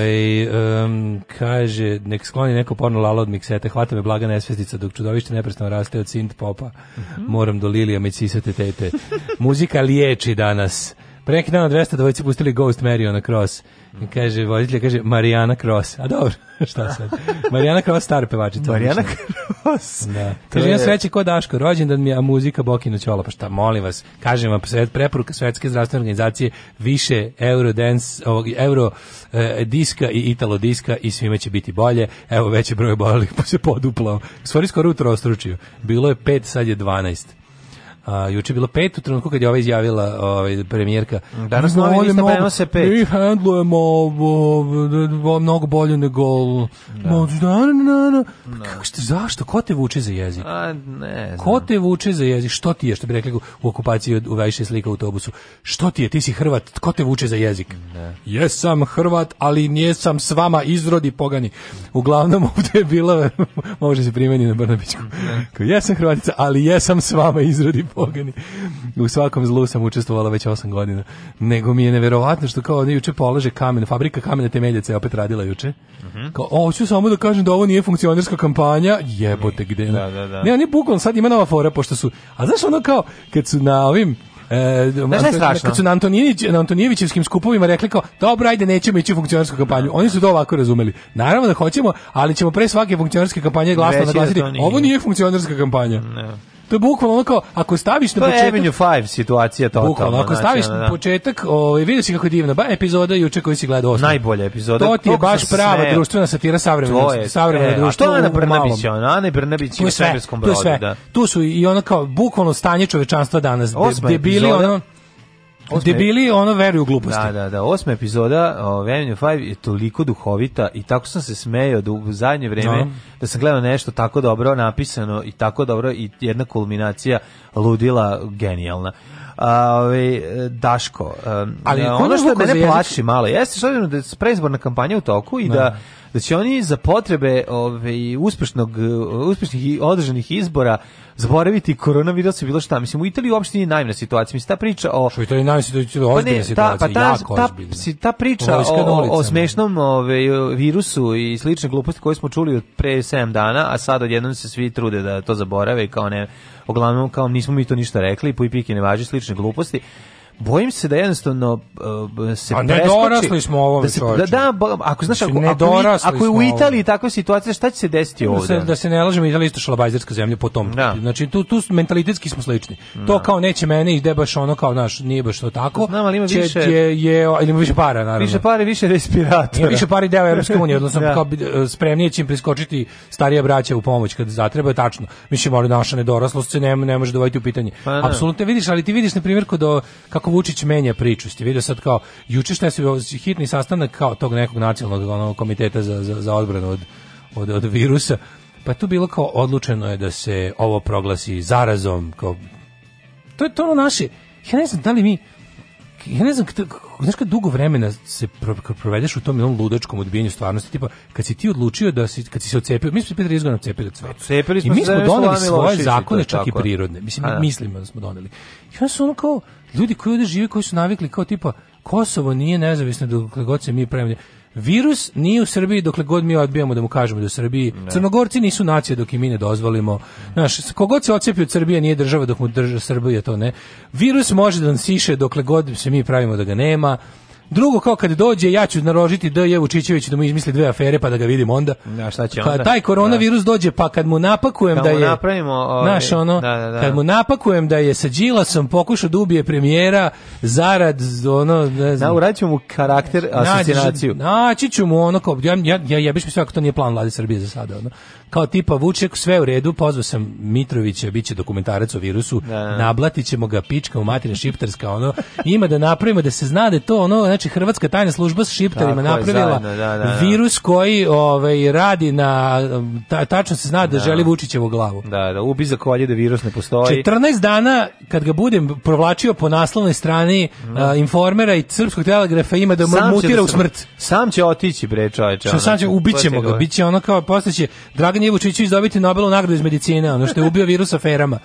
S6: um, kaže, nek skloni neko porno lalo od miksete. Hvata me blaga nesvestica dok čudovište neprestano raste od synth popa. Mm -hmm. Moram do Lilija me cisate tete. Muzika liječi danas. Preki dan 200 dvojice pustili Ghost Marion na cross. I kaže, voditelj kaže, Marijana Kros. A dobro, šta sad? Marijana Kros, stara pevačica. Marijana
S7: Kros. Da.
S6: Kaže, ja sreće ko Daško, rođendan mi je, a muzika Bokino Ćola. Pa šta, molim vas, kažem vam, preporuka Svetske zdravstvene organizacije, više Eurodance, ovog, Euro e, diska i Italo diska i svima će biti bolje. Evo, veće broj bolelih pa se poduplao. Stvari skoro utrostručio. Bilo je 5, sad je 12. A, juče je bilo pet u trenutku kad je ova izjavila ovaj, premijerka.
S7: Danas novi lista se pet.
S6: Mi handlujemo ovo, ovaj, mnogo bolje nego... Da. Da, na, na. Pa da. Kako ste, zašto? Ko te vuče za jezik?
S7: A, ne znam. Ko
S6: te vuče za jezik? Što ti je, što bi rekli u okupaciji u vejše slika u autobusu? Što ti je? Ti si Hrvat. Ko te vuče za jezik? Ne. Da. Jesam Hrvat, ali nijesam s vama izrodi pogani. Uglavnom ovdje je bila, može se primeni na Brnabićku. Da. Jesam Hrvatica, ali jesam s vama izrodi pogani pogani. U svakom zlu sam učestvovala već 8 godina. Nego mi je neverovatno što kao juče polaže kamen, fabrika kamena temeljaca je opet radila juče. Mhm. Kao, o, hoću samo da kažem da ovo nije funkcionerska kampanja, jebote gde. Da, da, da. Ne, oni bukvalno sad ima nova fora, pošto su, a znaš ono kao, kad su na ovim, E, Znaš je strašno? su na, Antonijeć, na Antonijevićevskim skupovima rekli kao, dobro, ajde, nećemo ići u funkcionarsku kampanju. Oni su to ovako razumeli. Naravno da hoćemo, ali ćemo pre svake funkcionarske kampanje glasno da naglasiti, da ovo nije funkcionarska kampanja. Ne. To je bukvalno ono kao, ako staviš na početak... To je
S7: Avenue 5 situacija totalno. Bukvalno,
S6: ako znači, staviš da, na da, da. početak, ovaj, vidio si kako je divna, ba, epizoda juče koju si gledao osnovno.
S7: Najbolja epizoda. To
S6: ti je baš prava sve... društvena satira savremena Savremeno
S7: društvo A to je Ana Brnabić, Ana Brnabić u svemirskom
S6: brodu. Tu,
S7: da.
S6: tu su i ono kao, bukvalno stanje čovečanstva danas. Osma debili, ono, Osme... Debili ono veruju u
S7: gluposti. Da, da, da. Osma epizoda o Avenue 5 je toliko duhovita i tako sam se smejao da u zadnje vreme no. Da. da sam gledao nešto tako dobro napisano i tako dobro i jedna kulminacija ludila genijalna. A, ove, ovaj, Daško, um, ali ono što mene plaši malo jeste s obzirom da je preizborna kampanja u toku i da, da da će oni za potrebe ove, uspešnog, uspešnih i održanih izbora zaboraviti koronavirus i bilo šta. Mislim, u Italiji uopšte nije najmna situacija. Mislim, ta priča o... Što je Italiji
S6: najmna situacija, pa ne, situacija,
S7: pa ta,
S6: jako ta,
S7: ta priča o, o, smešnom ove, virusu i slične gluposti koje smo čuli od pre 7 dana, a sad odjednom se svi trude da to zaborave kao ne... Uglavnom, kao nismo mi to ništa rekli, i pojpike ne važi, slične gluposti bojim se da jednostavno uh, se A ne preskoči, dorasli
S6: smo ovom da, se, da, da, ako znaš, ako, ne ako, ako je u Italiji takva situacija, šta će se desiti ovdje? Da se, da se ne lažemo, Italija isto šalabajzerska zemlja po tom. Da. Znači, tu, tu mentalitetski smo slični. Da. To kao neće mene ide baš ono kao, naš, nije baš to tako. Znam, ali ima više... Je, je, ili ima više para, naravno.
S7: Više para više respiratora.
S6: Ima više para i deo Evropske unije, odnosno da. kao e, spremnije će im priskočiti starija braća u pomoć kad zatreba, tačno. Mi Mislim, ali naša nedoraslost se ne, ne može dovoditi u pitanje. Pa, da. Apsolutno vidiš, ali ti vidiš na primjer kod kako kako Vučić menja priču. Ste vidio sad kao juče šta se hitni sastanak kao tog nekog nacionalnog onog komiteta za za, za odbranu od, od, od virusa. Pa tu bilo kao odlučeno je da se ovo proglasi zarazom kao to je to ono naše. Ja ne znam da li mi ja ne znam, znaš kad dugo vremena se provedeš u tom jednom ludačkom odbijanju stvarnosti, tipa kad si ti odlučio da si, kad si se ocepio, mi smo se 50 godina ocepili od svega. Ocepili smo I mi smo doneli svoje zakone, čak tako. i prirodne. Mislim, mi da. mislimo da smo doneli. I onda su ono kao, ljudi koji ovde žive, koji su navikli kao tipa, Kosovo nije nezavisno dok god se mi pravimo Virus nije u Srbiji dokle god mi odbijamo da mu kažemo da u Srbiji. Ne. Crnogorci nisu nacija dok im mi ne dozvolimo. Znaš, kogod se ocepi od Srbije nije država dok mu drža Srbija, to ne. Virus može da nam iše dokle god se mi pravimo da ga nema. Drugo, kao kad dođe, ja ću narožiti D.J. Vučićević da mu izmisli dve afere pa da ga vidim onda. Da, šta će
S7: pa onda? Kad
S6: taj koronavirus da. dođe, pa kad mu napakujem kad da mu
S7: je... napravimo... Ovaj,
S6: naš ono, da, da, da. kad mu napakujem da je sa Đilasom pokušao da ubije premijera zarad, ono,
S7: ne znam...
S6: Da,
S7: uradit mu karakter, asocinaciju. Naći
S6: ću mu ono, kao, ja, ja, ja jebiš mi sve ako to nije plan vlade Srbije za sada, ono. Kao tipa Vuček, sve u redu, pozvao sam Mitrovića, biće dokumentarac o virusu, da, da. nablatit ga, pička u materina šiptarska, ono, ima da napravimo da se zna da to ono, znači hrvatska tajna služba s šipterima napravila zajedno, da, da, da. virus koji ovaj radi na um, ta, tačno se zna da, da, želi Vučićevu glavu.
S7: Da, da ubi za kolje da virus ne postoji.
S6: 14 dana kad ga budem provlačio po naslovnoj strani mm. a, uh, informera i srpskog telegrafa ima da sam da mutira da u smrt.
S7: Sam će otići bre čoveče.
S6: Što sam će ubićemo ga, biće ono kao posle će Dragan Jevučićević dobiti Nobelovu nagradu iz medicine, ono što je ubio virus aferama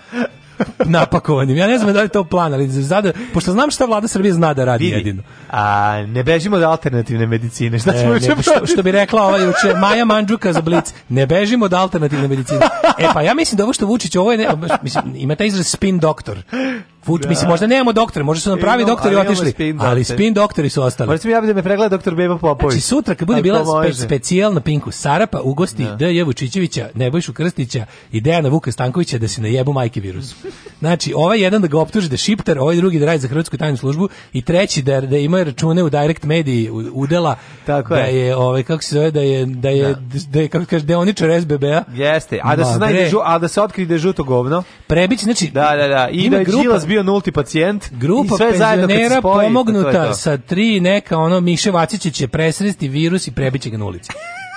S6: napakovanim. Ja ne znam da li to plan, ali zada, pošto znam šta vlada Srbije zna da radi Vidi, jedino.
S7: A ne bežimo od alternativne medicine. Šta e, ćemo e,
S6: ne, što, što, bi rekla ova juče Maja Mandžuka za Blic, ne bežimo od alternativne medicine. E pa ja mislim da ovo što Vučić ovo je ne, mislim, ima taj izraz spin doktor. Vuč, da. mislim, možda nemamo doktore, možda su nam pravi doktori otišli, spin ali spin doktori su ostali.
S7: Moram mi javiti da me pregleda doktor Beba Popović.
S6: Znači, sutra kad bude Ako bila spe, specijalna Pinku Sarapa, ugosti da. D.J. Vučićevića, Nebojšu Krstića i Dejana Vuka Stankovića da se najebu majke virusu. Znači, ovaj jedan da ga optuži da šipter, ovaj drugi da radi za Hrvatsku tajnu službu i treći da, da ima račune u Direct Mediji u- udela Tako da je. ovaj, kako se zove, da je, da je, da, da je kako kaže,
S7: deoničar
S6: da SBB-a.
S7: Jeste, a da se Ma, a da se otkrije da je žuto govno.
S6: Prebić, znači,
S7: Da, da, da. I da je grupa- Đilas bio nulti pacijent
S6: grupa sve penzionera spoji, e, pomognuta sa tri neka ono Miše Vaciće će presresti virus i prebiće ga na ulici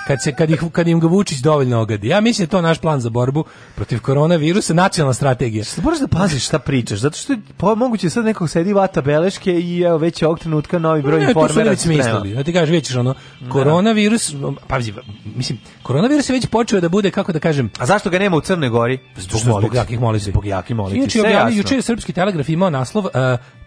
S6: kad, se, kad, ih, kad im ga Vučić dovoljno ogadi. Ja mislim da je to naš plan za borbu protiv korona virusa, nacionalna strategija.
S7: Šta moraš da paziš šta pričaš, zato što je po, pa, moguće sad nekog sedi vata beleške i evo već je ovog trenutka novi broj ne, informera.
S6: Ne, to su već mislili. Ja ti kažeš, već ono, da. koronavirus, pazi, mislim, koronavirus je već počeo da bude, kako da kažem...
S7: A zašto ga nema u Crnoj Gori?
S6: Zbog, zbog,
S7: zbog
S6: jakih molici. Zbog
S7: jakih
S6: molici. Inače, juče je Srpski telegraf imao naslov uh,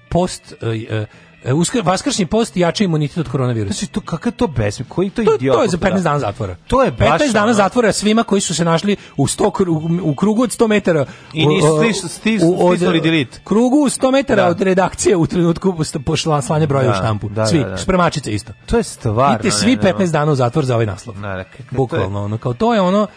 S6: post... Uh, uh, E, Uskr, vaskršnji post jača imunitet od koronavirusa. Znači,
S7: to, kakav to bes, koji to, to idiot?
S6: To je za 15 da- dana zatvora. To je 15 dana zatvora svima koji su se našli u, 100, u, krugu od 100 metara.
S7: I nisu stisnuli delete.
S6: Krugu 100 metara da. od redakcije u trenutku pošla slanje broja da, u štampu. Da, svi, da, da. spremačice isto.
S7: To je stvarno.
S6: Idite svi 15 dana u zatvor za ovaj naslov. Da, Bukvalno, ono, kao to je ono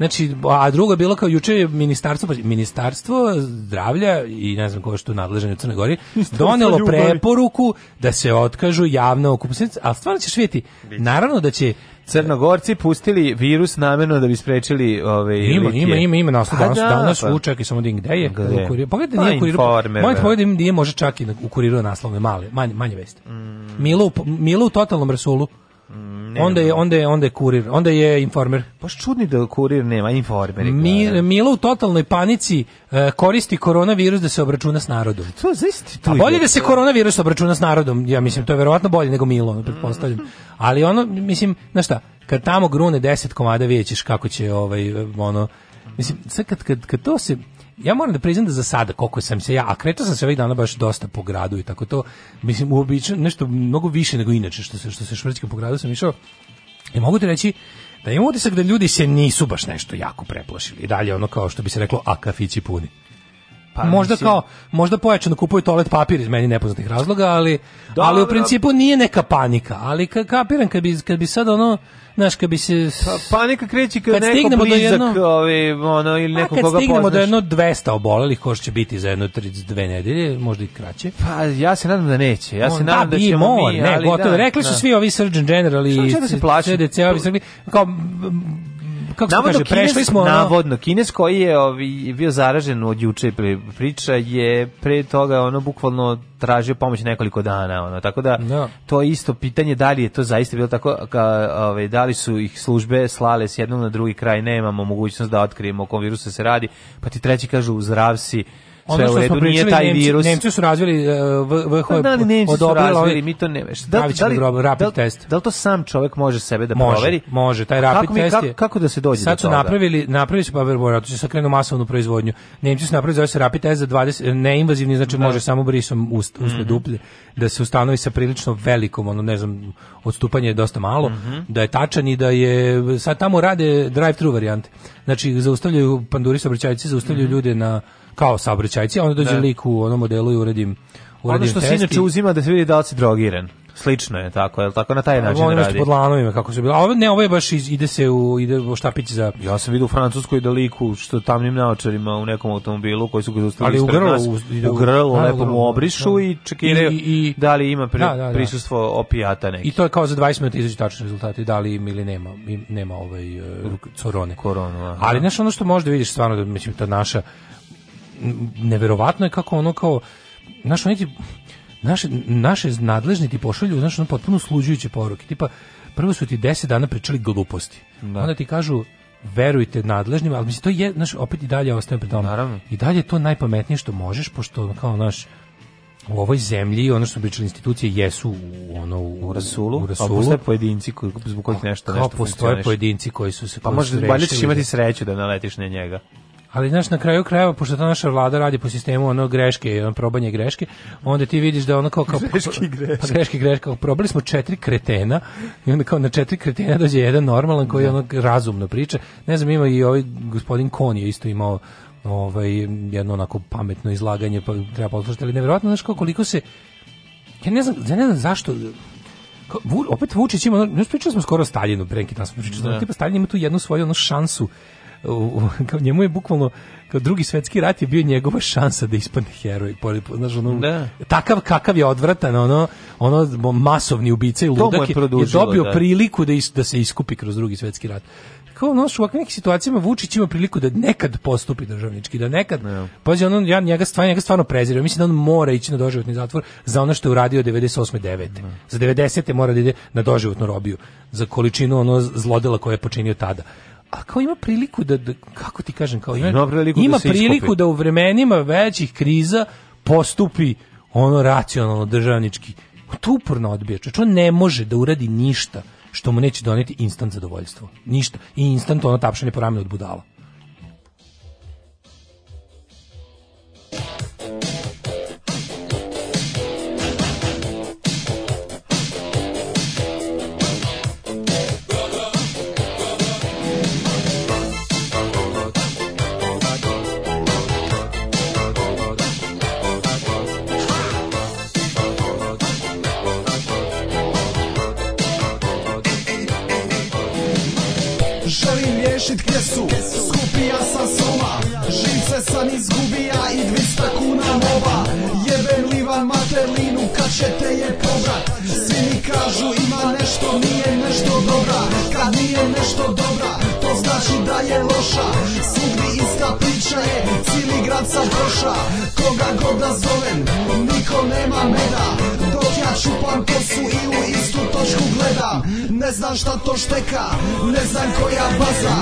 S6: Znači, a drugo bilo kao juče je ministarstvo, pa, ministarstvo zdravlja i ne znam ko je što nadležan u Crnoj Gori, donelo preporuku da se otkažu javne okupacija, ali stvarno ćeš vidjeti, naravno da će
S7: Crnogorci pustili virus namerno da bi sprečili ove ovaj, ima,
S6: litije. ima ima ima pa danas, da, danas pa. učak i samo din gde je gde? kurir pogledajte pa, nije kurir moj da. pogledaj nije može čak i u kuriru naslovne male manje manje vesti mm. Milo Milo u totalnom rasulu Mm, ne, onda je onda je onda je kurir, onda je informer.
S7: Baš čudni da kurir nema informer.
S6: Mir, da, da. Milo u totalnoj panici uh, koristi koronavirus da se obračuna s narodom.
S7: To
S6: zaisti pa to. A bolje je. da se koronavirus obračuna s narodom. Ja mislim to je verovatno bolje nego Milo, pretpostavljam. Ali ono mislim, na šta? Kad tamo grune 10 komada, videćeš kako će ovaj ono mislim sad kad kad kad to se ja moram da priznam da za sada, koliko sam se ja, a kretao sam se ovih dana baš dosta po gradu i tako to, mislim, uobičajno, nešto mnogo više nego inače, što se, što se švrćka po gradu sam išao, i mogu ti reći, da imam utisak da ljudi se nisu baš nešto jako preplašili. I dalje ono kao što bi se reklo, a kafići puni. Pa, možda mislim. kao možda pojačano kupuju toalet papir iz meni nepoznatih razloga, ali Dobre. Da, ali u da. principu nije neka panika, ali ka, kapiram kad bi kad bi sad ono znaš, kad bi se...
S7: Pa, panika kreće kad, kad neko blizak, jedno, ovi, ovaj, ono, ili neko koga poznaš.
S6: Kad stignemo do jedno 200 obolelih, ko će biti za jedno 32 nedelje, možda i kraće.
S7: Pa, ja se nadam da neće. Ja se da, nadam da, da ćemo more, mi,
S6: ne, ali gotovo. Da, Rekli su da. svi ovi Surgeon General i CDC, ovi pa, Srbi, kao
S7: kako se kaže, prešli smo ono... navodno kines koji je ovi, bio zaražen od juče priča je pre toga ono bukvalno tražio pomoć nekoliko dana ono tako da no. Da. to je isto pitanje da li je to zaista bilo tako ka, ove, da li su ih službe slale s jednog na drugi kraj nemamo mogućnost da otkrijemo o kom virusu se radi pa ti treći kažu zdrav si sve u redu, nije taj nemci, virus.
S6: Nemci su razvili e, VH da, da, nemci
S7: mi to ne veš. Da, da li, grob, rapid da, test. Da li to sam čovek može sebe da može, proveri?
S6: Može, taj rapid kako test je.
S7: Kako, kako da se dođe sad
S6: do toga? Sad napravili, napravili su, pa verovatno će sad krenu masovnu proizvodnju. Nemci su napravili, zove se rapid test za 20, neinvazivni, znači da. može samo brisom ust, mhm. usle mm -hmm. duplje, da se ustanovi sa prilično velikom, ono ne znam, odstupanje je dosta malo, mm -hmm. da je tačan i da je, sad tamo rade drive-thru varijante. Znači, zaustavljaju panduri saobraćajci, zaustavljaju mm -hmm. ljude na kao saobraćajci, a onda dođe da. lik u onom modelu i uradim uradim Ono što
S7: se inače uzima da se vidi da li si drogiran. Slično je tako, je tako na taj način ono
S6: radi. pod lanovima kako se bilo. A ovo ne, ovo je baš iz, ide se u ide u štapić za
S7: Ja
S6: sam
S7: vidio
S6: u
S7: Francuskoj da liku što tamnim naočarima u nekom automobilu koji su ga zaustavili Ali u grlo, u, da, u lepo mu obrišu da. i čekiraju I, i, da li ima pri, da, da, da. prisustvo opijata neki.
S6: I to je kao za 20 minuta izađu tačni rezultati da li im ili nema, im, nema ovaj e, uh, korone. Koronu, Ali znaš ono što možda vidiš stvarno da mislim ta naša neverovatno je kako ono kao znaš, neki naše naše nadležni ti pošalju znaš, ono potpuno sluđujuće poruke. Tipa prvo su ti 10 dana pričali gluposti. Da. Onda ti kažu verujte nadležnim, ali mislim to je znaš, opet i dalje ostaje pri tome. Naravno. I dalje to najpametnije što možeš pošto kao naš u ovoj zemlji ono što pričali institucije jesu ono u, u rasulu, u pa rasulu.
S7: postoje pojedinci koji zbog kojih nešto kao nešto postoje
S6: pojedinci koji su se
S7: pa možeš valjda ćeš imati sreću da naletiš na njega
S6: Ali znaš na kraju krajeva pošto ta naša vlada radi po sistemu ono greške, ono probanje greške, onda ti vidiš da ono kao kao
S7: greški greške.
S6: Pa greški greške, kao probali smo četiri kretena i onda kao na četiri kretena dođe jedan normalan koji da. ono razumno priča. Ne znam, ima i ovaj gospodin Kon je isto imao ovaj jedno onako pametno izlaganje pa treba poslušati, ali nevjerojatno znaš kao koliko se ja ne znam, ja ne znam zašto opet Vučić ima, ne pričali smo skoro Staljinu, pre neki dan smo pričali, da. tipa Staljin ima tu jednu svoju ono šansu u, kao njemu je bukvalno kao drugi svetski rat je bio njegova šansa da ispadne heroj znaš ono da. takav kakav je odvratan ono ono masovni ubica i ludak je, je, dobio da. priliku da is, da se iskupi kroz drugi svetski rat kao ono u ovakvim situacijama Vučić ima priliku da nekad postupi državnički, da nekad ne. pazi ono ja njega stvarno njega stvarno prezirem, mislim da on mora ići na doživotni zatvor za ono što je uradio 98. 9. Ne. Za 90. mora da ide na doživotnu robiju za količinu ono zlodela koje je počinio tada a kao ima priliku da, da kako ti kažem, kao ima, ima priliku, da ima da, priliku da u vremenima većih kriza postupi ono racionalno državnički. To uporno odbija. on ne može da uradi ništa što mu neće doneti instant zadovoljstvo. Ništa. I instant ono tapšanje po ramenu od budala.
S10: te je povrat Svi mi kažu ima nešto, nije nešto dobra Kad nije nešto dobra, znaš da je loša Svugdje ista priča je, cijeli grad sam proša Koga god da zovem, niko nema meda Dok ja čupam kosu i u istu točku gledam Ne znam šta to šteka, ne znam koja baza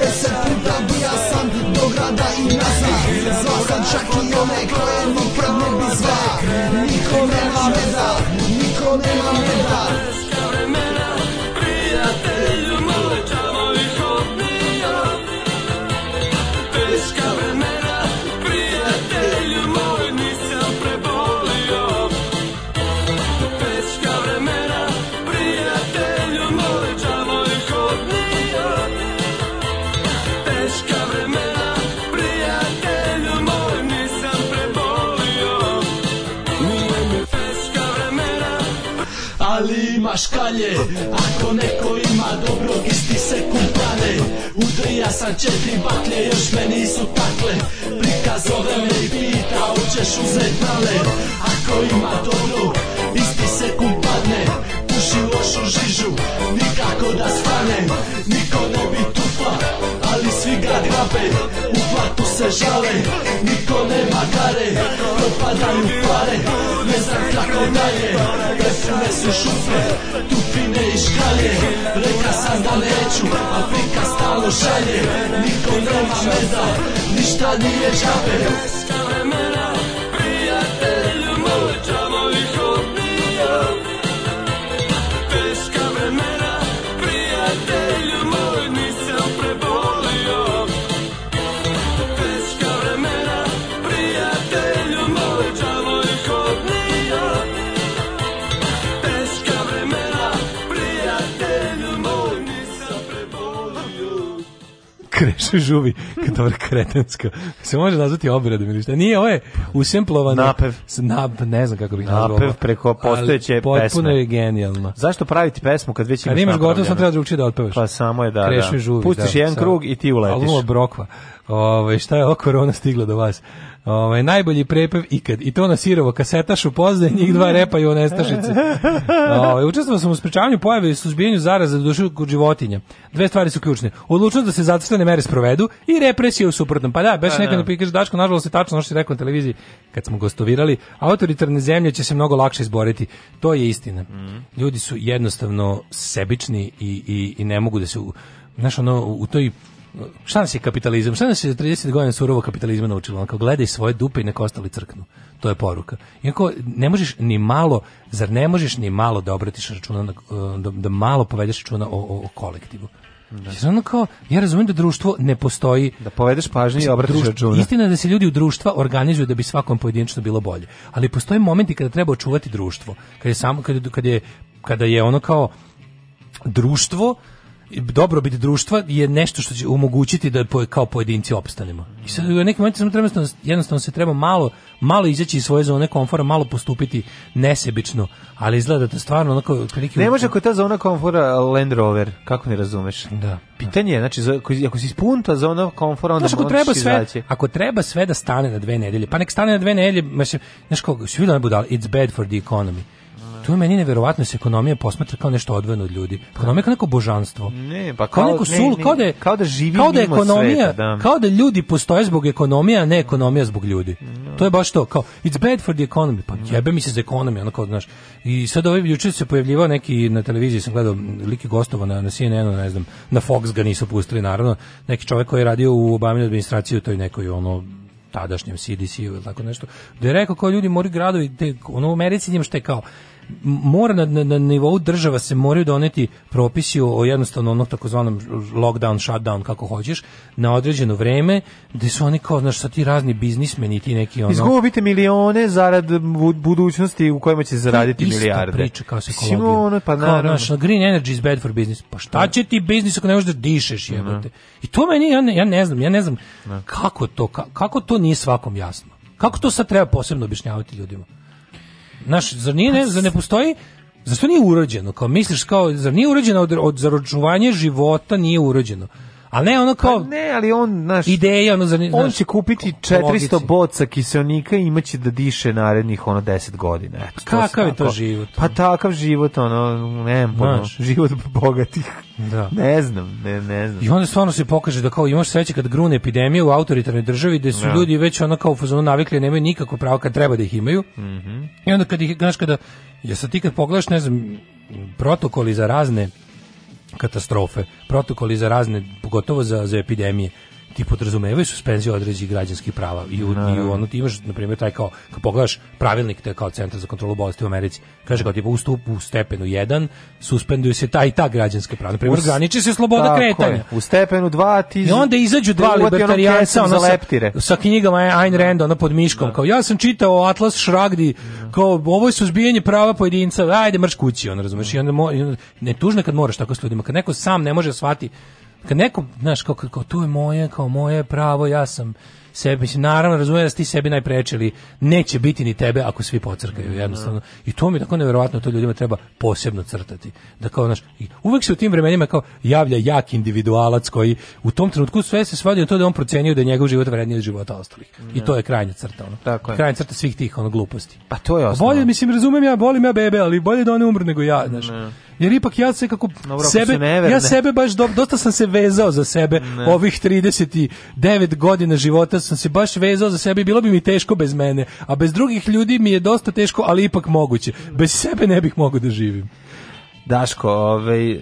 S10: Deset puta bija sam do grada i nazad Zvao sam čak i one koje nikad ne bi zvak Niko nema meda, niko nema meda
S11: ima Ako neko ima dobrog isti se kumpane Udrija sam četiri baklje još me nisu takle Prika zove me i pita hoćeš uzet nale Ako ima dobru isti se kumpadne Puši lošu žižu nikako da stane Niko ne bi tupa i svi grad grabe U platu se žale, niko nema gare Propadaju pare, ne znam kako dalje Prepune su šupe, tupine i škalje Reka sam da neću, a prika šalje Niko nema meda, ništa nije džabe
S6: Kreše žuvi, dobra kretenska. Se može nazvati obradom ili šta. Nije, ovo je usemplovano. Napev. Nab, ne znam kako bih nazvao. Napev
S7: preko postojeće
S6: pesme.
S7: Potpuno
S6: je genijalno.
S7: Zašto praviti pesmu kad već imaš Kad imaš
S6: gotovo, sam treba drugčije da otpeveš.
S7: Pa samo je, da, da. Kreše da.
S6: Žuvi,
S7: Pustiš
S6: da, jedan sam, krug i ti uletiš. Albuma brokva. Ove, ovaj, šta je ova korona stigla do vas? Ovaj najbolji prepev ikad. I to na Sirovo kasetašu pozdaje njih dva repa i onestašice. Ovaj učestvovao sam u sprečavanju pojave i suzbijanju zaraze do kod životinja. Dve stvari su ključne. Odlučnost da se zaštitne mere sprovedu i represije u suprotnom. Pa da, baš da, neka ne da. pikaš Daško, nažalost je tačno ono što je rekao na televiziji kad smo gostovirali, autoritarne zemlje će se mnogo lakše izboriti. To je istina. Mhm. Ljudi su jednostavno sebični i, i, i ne mogu da se znaš ono u toj šta nas je kapitalizam? Šta nas je 30 godina surovo kapitalizma naučilo? Onako, gledaj svoje dupe i nek ostali crknu. To je poruka. Iako ne možeš ni malo, zar ne možeš ni malo da obratiš računa, eh, da, da malo povedeš računa o, o, o kolektivu? Da. Jer kao, ja razumijem da društvo ne postoji.
S7: Da povedeš pažnje i obratiš računa.
S6: Istina je da se ljudi u društva organizuju da bi svakom pojedinačno bilo bolje. Ali postoje momenti kada treba očuvati društvo. Kada je, samo, kada, kada je, kada je ono kao društvo dobrobit društva je nešto što će omogućiti da po, kao pojedinci opstanemo. I sad u nekim momentima jednostavno, jednostavno se treba malo malo izaći iz svoje zone komfora, malo postupiti nesebično, ali izgleda da stvarno onako prilike... Ne
S7: može ako je ta zona komfora Land Rover, kako ne razumeš?
S6: Da. da. Pitanje je, znači, ako si ispunta zona komfora, onda znaš, ako treba sve, izlaći. Ako treba sve da stane na dve nedelje, pa nek stane na dve nedelje, znaš, znaš kako, svi da ne budali, it's bad for the economy. To je meni neverovatno da se ekonomija posmatra kao nešto odvojeno od ljudi. Ekonomija kao neko božanstvo.
S7: Ne, pa kao, kao neko sul, ne, ne, kao da je, kao da živi kao da ekonomija, sveta,
S6: da. kao da ljudi postoje zbog ekonomije, a ne ekonomija zbog ljudi. No. Da. To je baš to, kao it's bad for the economy. Pa no. Da. jebe mi se za ekonomiju, ono kao, znaš. I sad ovaj juče se pojavljivao neki na televiziji sam gledao liki gostova na na CNN-u, ne znam, na Fox ga nisu pustili naravno, neki čovjek koji je radio u Obama administraciji to je neko i ono tadašnjem CDC-u ili tako nešto, da je rekao kao ljudi mori gradovi, te, ono u Americi njim što je kao, mora na, na, na, nivou država se moraju doneti propisi o, o jednostavno onom takozvanom lockdown, shutdown, kako hoćeš, na određeno vreme, gde su oni kao, znaš, sad ti razni biznismeni, ti neki ono...
S7: Izgubite milione zarad budućnosti u kojima će zaraditi ista milijarde. Ista
S6: priča kao s ekologijom. Ono, pa kao, naš, green energy is bad for business. Pa šta da. će ti biznis ako ne možeš da dišeš, mhm. jebote? I to meni, ja ne, ja ne znam, ja ne znam ne. Da. kako to, kako to nije svakom jasno. Kako to sad treba posebno objašnjavati ljudima? Naš, zar nije, ne, zar ne postoji Zašto nije urođeno? Kao misliš kao zar nije urađeno od, od života nije urođeno? Ali ne ono kao
S7: pa ne, ali on naš ideja ono za On će kupiti 400 boca kiseonika i imaće da diše narednih ono 10 godina.
S6: Eto, kakav je to život?
S7: Pa takav život ono, ne znam, ono, život bogatih. Da. Ne znam, ne,
S6: ne znam. I onda stvarno se pokaže da kao imaš sreće kad grune epidemija u autoritarnoj državi gde su ja. Da. ljudi već ono kao fazonu navikli, nemaju nikako pravo kad treba da ih imaju. Mm I onda kad ih, znaš, kada, ja sad ti kad pogledaš, ne znam, protokoli za razne katastrofe, protokoli za razne, pogotovo za, za epidemije ti podrazumevaju suspenziju određenih građanskih prava i u, no. i u ono ti imaš na primjer taj kao kad pogledaš pravilnik te kao centar za kontrolu bolesti u Americi kaže kao tipa u stepenu 1 suspenduju se taj i ta građanska prava na primjer ograniči se sloboda kretanja je.
S7: u stepenu 2 ti i
S6: onda izađu dva libertarijanca ono sa, sa knjigama Ayn da. Rand ono pod miškom no. Da. kao ja sam čitao Atlas Šragdi kao ovo je suzbijanje prava pojedinca ajde mrš kući on razumeš i onda, mo, i onda ne tužno kad moraš tako s ljudima kad neko sam ne može da shvatiti kad neko, znaš, kao, kao, to je moje, kao moje pravo, ja sam sebi, mislim, naravno razumijem da si ti sebi najprečili, neće biti ni tebe ako svi pocrkaju, jednostavno. I to mi je tako nevjerojatno, to ljudima treba posebno crtati. Da kao, znaš, uvek se u tim vremenima kao javlja jak individualac koji u tom trenutku sve se svodi na to da on procenio da je njegov život vredniji od života ostalih. I to je krajnja crta, ono. Tako je. Krajnja crta svih tih, ono, gluposti.
S7: Pa to je
S6: osnovno. Bolje, mislim, razumijem ja, bolim ja bebe, ali bolje da one umru nego ja, znaš. Ne jer ipak ja se kako Dobro, sebe neverne. ja sebe baš do, dosta sam se vezao za sebe ne. ovih 39 godina života sam se baš vezao za sebe bilo bi mi teško bez mene a bez drugih ljudi mi je dosta teško ali ipak moguće bez sebe ne bih mogao da živim
S7: Daško, ovaj,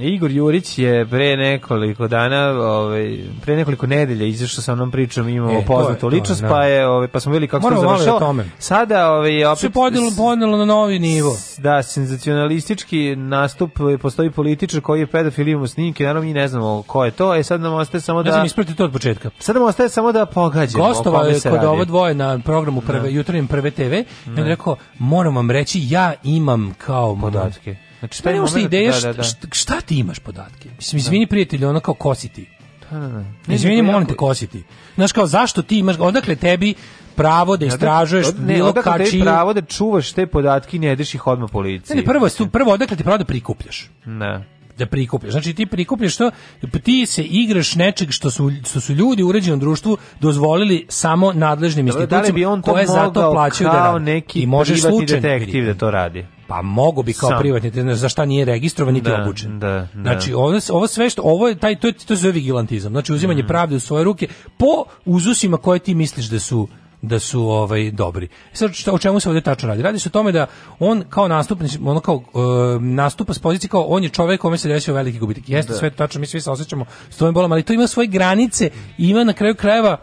S7: Igor Jurić je pre nekoliko dana, ovaj, pre nekoliko nedelja izašao sa mnom pričom, imao e, poznatu ličnost, da. pa je, ovaj, pa smo videli kako se završilo.
S6: Tome.
S7: Sada ovaj,
S6: opet... Se podjelo, podjelo na novi nivo.
S7: Da, senzacionalistički nastup, e, postoji političar koji je pedofil, imamo snimke, naravno mi ne znamo ko je to, e sad nam ostaje samo da... Ne
S6: znam, da- ispratite to od početka.
S7: Sad nam ostaje samo da pogađamo
S6: Gostovao je kod ovo dvoje na programu prve, no. Da. jutarnjem prve TV, i on rekao, moram vam reći, ja imam kao
S7: podatke.
S6: Znači, taj moment, ideja da, da, da, šta, šta, ti imaš podatke? Mislim, da. izvini prijatelju, ono kao kositi. Da, ne, izvini, molim te, kositi. Znaš, kao, zašto ti imaš, odakle tebi pravo da istražuješ od, ne, bilo kači.
S7: Ti pravo da čuvaš te podatke i ne ideš ih odmah policiji. Ne, ne, prvo,
S6: su, prvo odakle ti pravo da prikupljaš. Ne da prikupljaš. Znači ti prikupljaš to, ti se igraš nečeg što su, što su ljudi u uređenom društvu dozvolili samo nadležnim institucijama da, da koje zato plaćaju da radi. neki I možeš slučajno
S7: detektiv da to radi.
S6: Pa mogu bi kao privatni trener, za šta nije registrovan niti
S7: da,
S6: obučen.
S7: Da, da.
S6: Znači, ovo, ovo sve što, ovo je, taj, to, to se zove vigilantizam. Znači, uzimanje mm. pravde u svoje ruke po uzusima koje ti misliš da su da su ovaj dobri. Sad šta, o čemu se ovdje tačno radi? Radi se o tome da on kao nastupnik, ono kao e, nastupa s pozicije kao on je čovjek kome se desio veliki gubitak. Jeste da. sve tačno, mi svi se osjećamo s tvojim bolom, ali to ima svoje granice i ima na kraju krajeva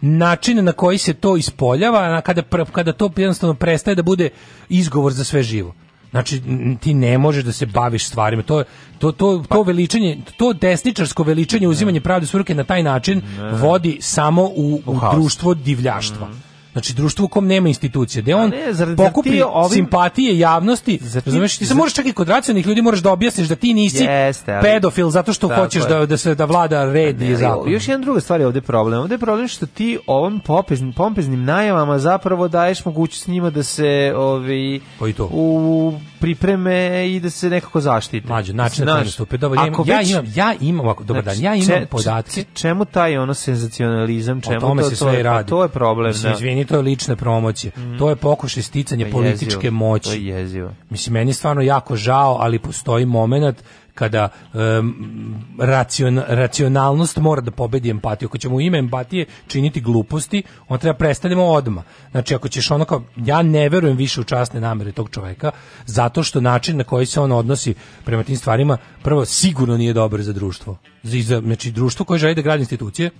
S6: način na koji se to ispoljava, kada, kada to jednostavno prestaje da bude izgovor za sve živo. Znači ti ne možeš da se baviš stvarima. To to to to pa- veličanje, to desničarsko veličanje uzimanje pravde s ruke na taj način vodi samo u, u društvo divljaštva. Mhm. Znači društvo u kom nema institucije, gde on ne, da pokupi ovim... simpatije javnosti.
S7: Zar ti, razumeš,
S6: ti se moraš čak i kod racionalnih ljudi moraš da objasniš da ti nisi jeste, ali, pedofil zato što hoćeš da da se da vlada red i zakon.
S7: Još jedna druga stvar je ovde problem. Ovde je problem što ti ovom popeznim, pompeznim najavama zapravo daješ mogućnost njima da se ovi to? u pripreme i da se nekako zaštite.
S6: Mađo, način da nastupe. Dobar, ja, imam, ja imam, ja imam, ovako, dobar znači, dan, ja znači, imam če, podatke.
S7: Čemu taj ono senzacionalizam, čemu to, to, sve to, pa radi.
S6: to
S7: je problem. Mislim,
S6: da meni to je lična promocija. Mm. To je pokušaj sticanja pa
S7: je
S6: političke jezivo. moći. To je jezivo. Mislim, meni je stvarno jako žao, ali postoji moment kada um, racion, racionalnost mora da pobedi empatiju. Ako ćemo u ime empatije činiti gluposti, on treba prestanemo odma. Znači, ako ćeš ono kao, ja ne verujem više u časne namere tog čoveka, zato što način na koji se on odnosi prema tim stvarima, prvo, sigurno nije dobar za društvo. Za, znači, društvo koje želi da gradi institucije,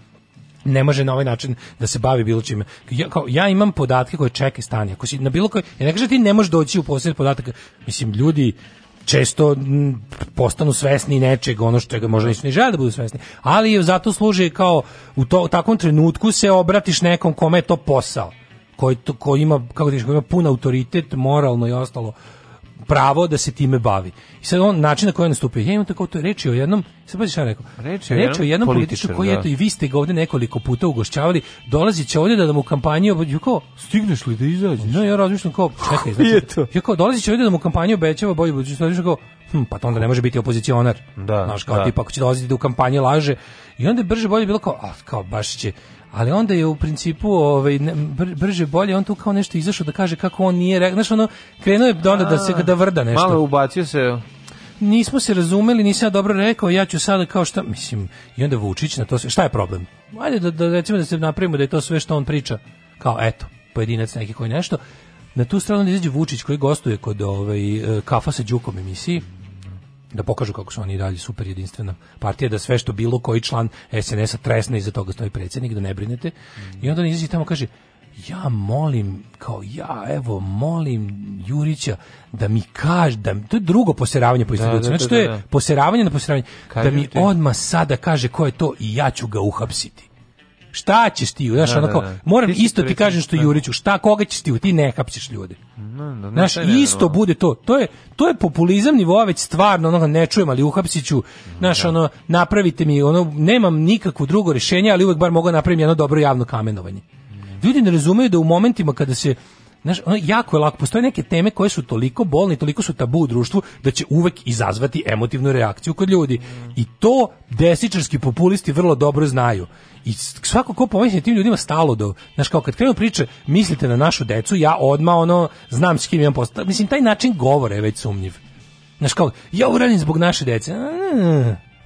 S6: ne može na ovaj način da se bavi bilo čime. Ja, kao, ja imam podatke koje čeke stanje. Ako si na bilo koje, ja ne kažem da ti ne možeš doći u posjed podataka. Mislim, ljudi često postanu svesni nečeg, ono što ga možda nisu ni žele da budu svesni. Ali zato služi kao u, to, u takvom trenutku se obratiš nekom kome je to posao. Koji, to, koji ima, kako ti ima pun autoritet, moralno i ostalo pravo da se time bavi. I sad on način na koji on nastupio, ja imam tako to reči o jednom, sad pa šta rekao?
S7: Reči, reči o jednom političaru
S6: koji da. eto i vi ste ga ovde nekoliko puta ugošćavali, dolazi će ovde da, da mu kampanju kao
S7: stigneš li da izađeš?
S6: Ne, ja razmišljam kao čekaj, znači. Ja kao dolazi će ovde da mu kampanju obećava bolje budućnost, znači, kao hm, pa to onda ne može biti opozicionar. Da, Znaš, kao da. tipa ako će dolaziti da u kampanji laže. I onda je brže bolje bilo kao, a, kao baš će, ali onda je u principu ovaj br brže bolje on tu kao nešto izašao da kaže kako on nije rekao znaš ono krenuo je onda da se da vrda nešto malo ubacio
S7: se
S6: nismo se razumeli, nisam ja dobro rekao, ja ću sada kao šta, mislim, i onda Vučić na to sve, šta je problem? Ajde da, da recimo da se napravimo da je to sve što on priča, kao eto, pojedinac neki koji nešto, na tu stranu da izađe Vučić koji gostuje kod ovaj, eh, kafa sa Đukom emisiji, da pokažu kako su oni dalje super jedinstvena partija, da sve što bilo koji član SNS-a tresne iza toga stoji predsednik, da ne brinete. Mm. I onda on izađe tamo kaže, ja molim, kao ja, evo, molim Jurića da mi kaže, da, to je drugo poseravanje po da, instituciji, da, znači da, to je poseravanje na poseravanje, Kaj da mi odmah sada kaže ko je to i ja ću ga uhapsiti. Šta ćeš ti? Znaš, da, da, da. moram ti isto ti kažem što da. Juriću, šta koga ćeš ti? Ti ne hapsiš ljude. Da, znaš, isto bude to. To je, to je populizam nivoa već stvarno, ono, ne čujem, ali uhapsiću, znaš, da. ono, napravite mi, ono, nemam nikakvo drugo rešenje, ali uvek bar mogu da napraviti jedno dobro javno kamenovanje. Ljudi ne razumeju da u momentima kada se Znaš, ono, jako je lako, postoje neke teme koje su toliko bolne, toliko su tabu u društvu da će uvek izazvati emotivnu reakciju kod ljudi. I to desičarski populisti vrlo dobro znaju. I svako ko pomisli tim ljudima stalo do, znaš kao kad krenu priče, mislite na našu decu, ja odma ono znam s kim imam posla. Mislim taj način govore je već sumnjiv. Znaš kao ja uradim zbog naše dece.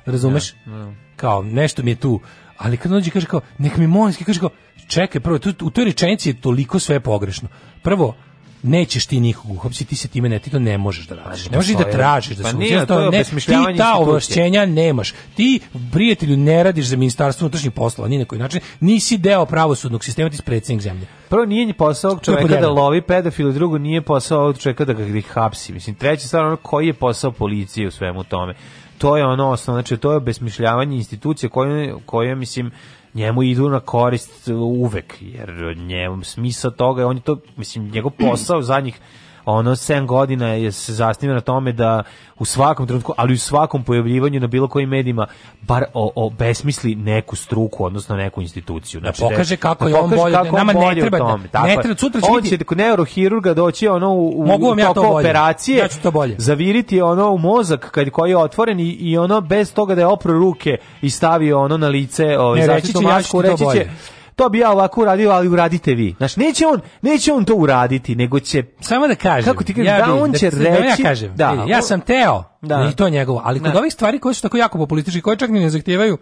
S6: Razumeš? Da, da. Kao nešto mi je tu. Ali kad dođe kaže kao nek mi molim, kaže kao čekaj, prvo, tu, u toj rečenici je toliko sve pogrešno. Prvo, nećeš ti nikog uhapsiti, ti se time ne, ti to ne možeš da radiš. Pa ne možeš da tražiš
S7: da
S6: pa se nije,
S7: to ne, ti ta
S6: ovlašćenja nemaš. Ti, prijatelju, ne radiš za ministarstvo unutrašnjih poslova, ni na koji način. Nisi deo pravosudnog sistema, ti si predsjednik zemlje.
S7: Prvo, nije ni posao ovog čoveka da lovi pedofil, drugo, nije posao ovog čoveka da ga ih hapsi. Mislim, treći stvar, ono, koji je posao policije u svemu tome? To je ono osnovno, znači, to je obesmišljavanje institucije koje, koje mislim, njemu idu na korist uvek, jer njemu smisa toga, on je to, mislim, njegov posao zadnjih ono 7 godina je se zasniva na tome da u svakom trenutku, ali u svakom pojavljivanju na bilo kojim medijima bar o, o besmisli neku struku, odnosno neku instituciju.
S6: Znači, da pokaže kako da je da on bolje, kako nama bolje ne treba, tome, da- tako, ne treba, sutra će on će kod
S7: neurohirurga doći ono u, Mogu vam u ja to bolje. operacije, ja ću to bolje. zaviriti ono u mozak kad, koji je otvoren i, i ono bez toga da je opro ruke i stavio ono na lice, ovaj, zaštitnu masku, reći će, to bi ja ovako uradio, ali uradite vi. Znači, neće on, neće on to uraditi, nego će...
S6: Samo da kažem. Kako ti kažem, ja da on da- će da, reći... Da ja kažem, da, e, ja sam teo, da. i to njegovo, ali kod da. ovih stvari koje su tako jako populistički, koje čak ni ne zahtijevaju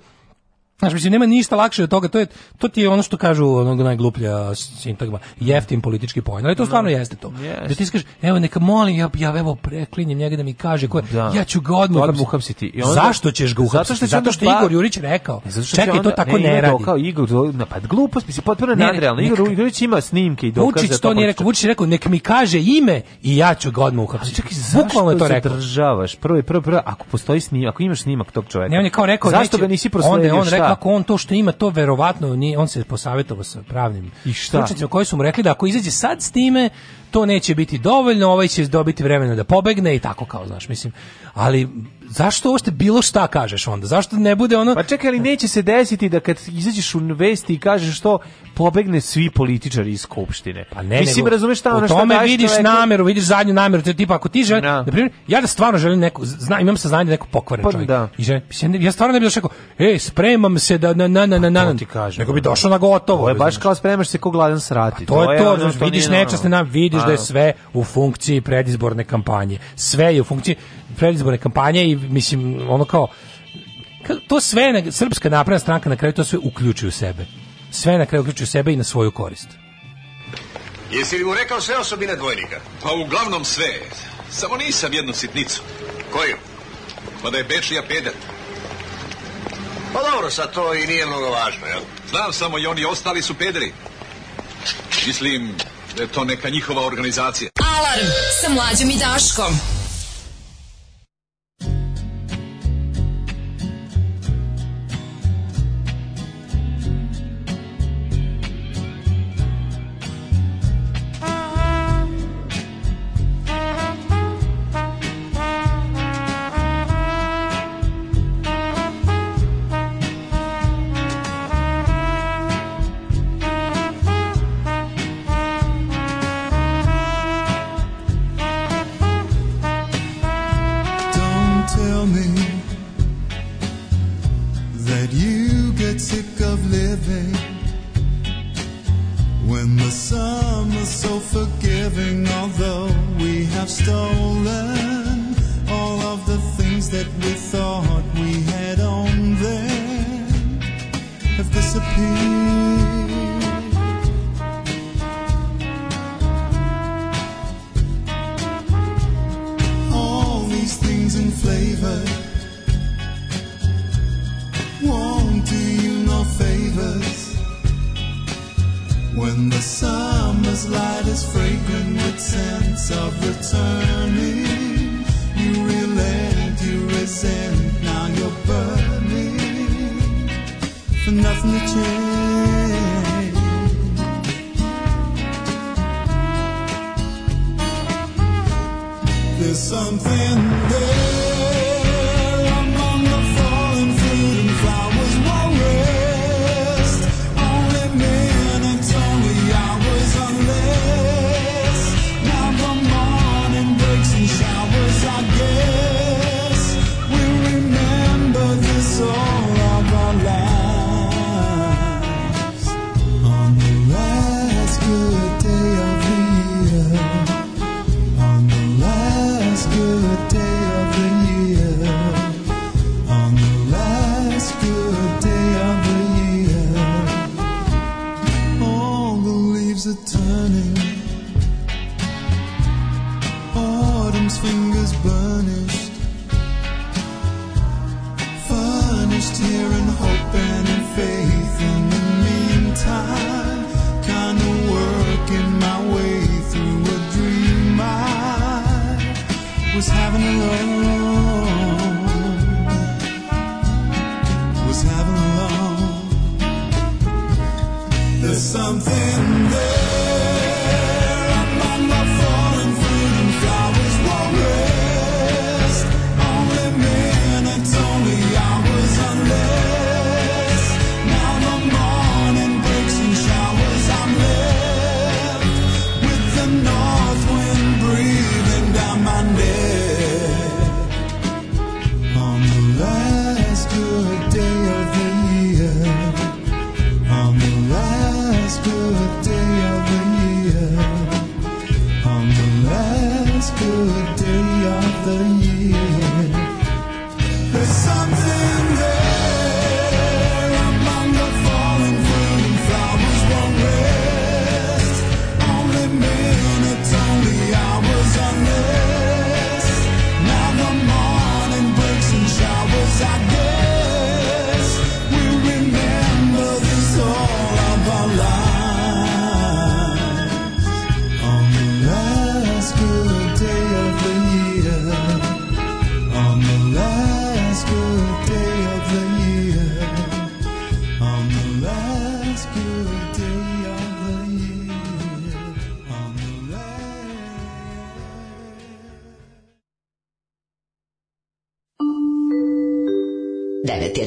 S6: Znaš, mislim, nema ništa lakše od toga, to, je, to ti je ono što kažu onog najgluplja sintagma, jeftin politički pojen, ali to da. stvarno no. jeste to. Yes. Da ti skaš, evo, neka molim, ja, ja evo preklinjem njega da mi kaže, koje, da. ja ću ga odmah uhapsiti.
S7: uhapsiti.
S6: I onda, zašto ćeš ga uhapsiti? Pa- e, zato što, zato što, e, Igor Jurić rekao, čekaj, onda, to tako ne, ne radi.
S7: Kao Igor, na, pa glupost, mislim, potpuno
S6: ne, nadrealno.
S7: Igor Jurić ima snimke i dokaze. Vučić to
S6: pa nije pa rekao, Vučić je rekao, nek mi kaže ime i ja ću ga odmah uhapsiti. Čekaj,
S7: zašto
S6: je to rekao?
S7: zadržavaš? Prvo, prvo, prvo, ako postoji snimak, ako imaš snimak tog čoveka. Ne, on je kao rekao, zašto ga nisi prosledio?
S6: kako on to što ima to verovatno nije, on se posavetovao sa pravnim I stručnjacima koji su mu rekli da ako izađe sad s time to neće biti dovoljno, ovaj će dobiti vremena da pobegne i tako kao znaš, mislim. Ali zašto uopšte bilo šta kažeš onda? Zašto ne bude ono
S7: Pa čekaj, ali neće se desiti da kad izađeš u vesti i kažeš što pobegne svi političari iz skupštine. Pa ne, mislim razumeš šta ona
S6: što tome šta vidiš neko... nameru, vidiš zadnju nameru, te tipa ako ti želiš, da. na primjer, ja da stvarno želim neku, zna, imam saznanje da neko pokvaren pa, čovjek. Da. I želim, ja stvarno ne bih došao, ej, e, spremam se da na na na na na. Pa na ti kažem. Nego bi da. došao na gotovo.
S7: To je baš kao spremaš se ko gladan srati.
S6: Pa, to, to, je to, znači, vidiš nečasne nam, vidiš da je da. sve u funkciji predizborne kampanje. Sve je u funkciji predizborne kampanje i mislim, ono kao, to sve, srpska napredna stranka na kraju to sve u sebe. Sve na kraju u sebe i na svoju korist. Jesi li mu rekao sve osobine dvojnika? Pa uglavnom sve. Samo nisam jednu sitnicu. Koju? Pa da je Bečija pedat. Pa dobro, sad to i nije mnogo važno, jel? Znam samo i oni ostali su pederi. Mislim da je to neka njihova organizacija. Alarm sa mlađom i Daškom.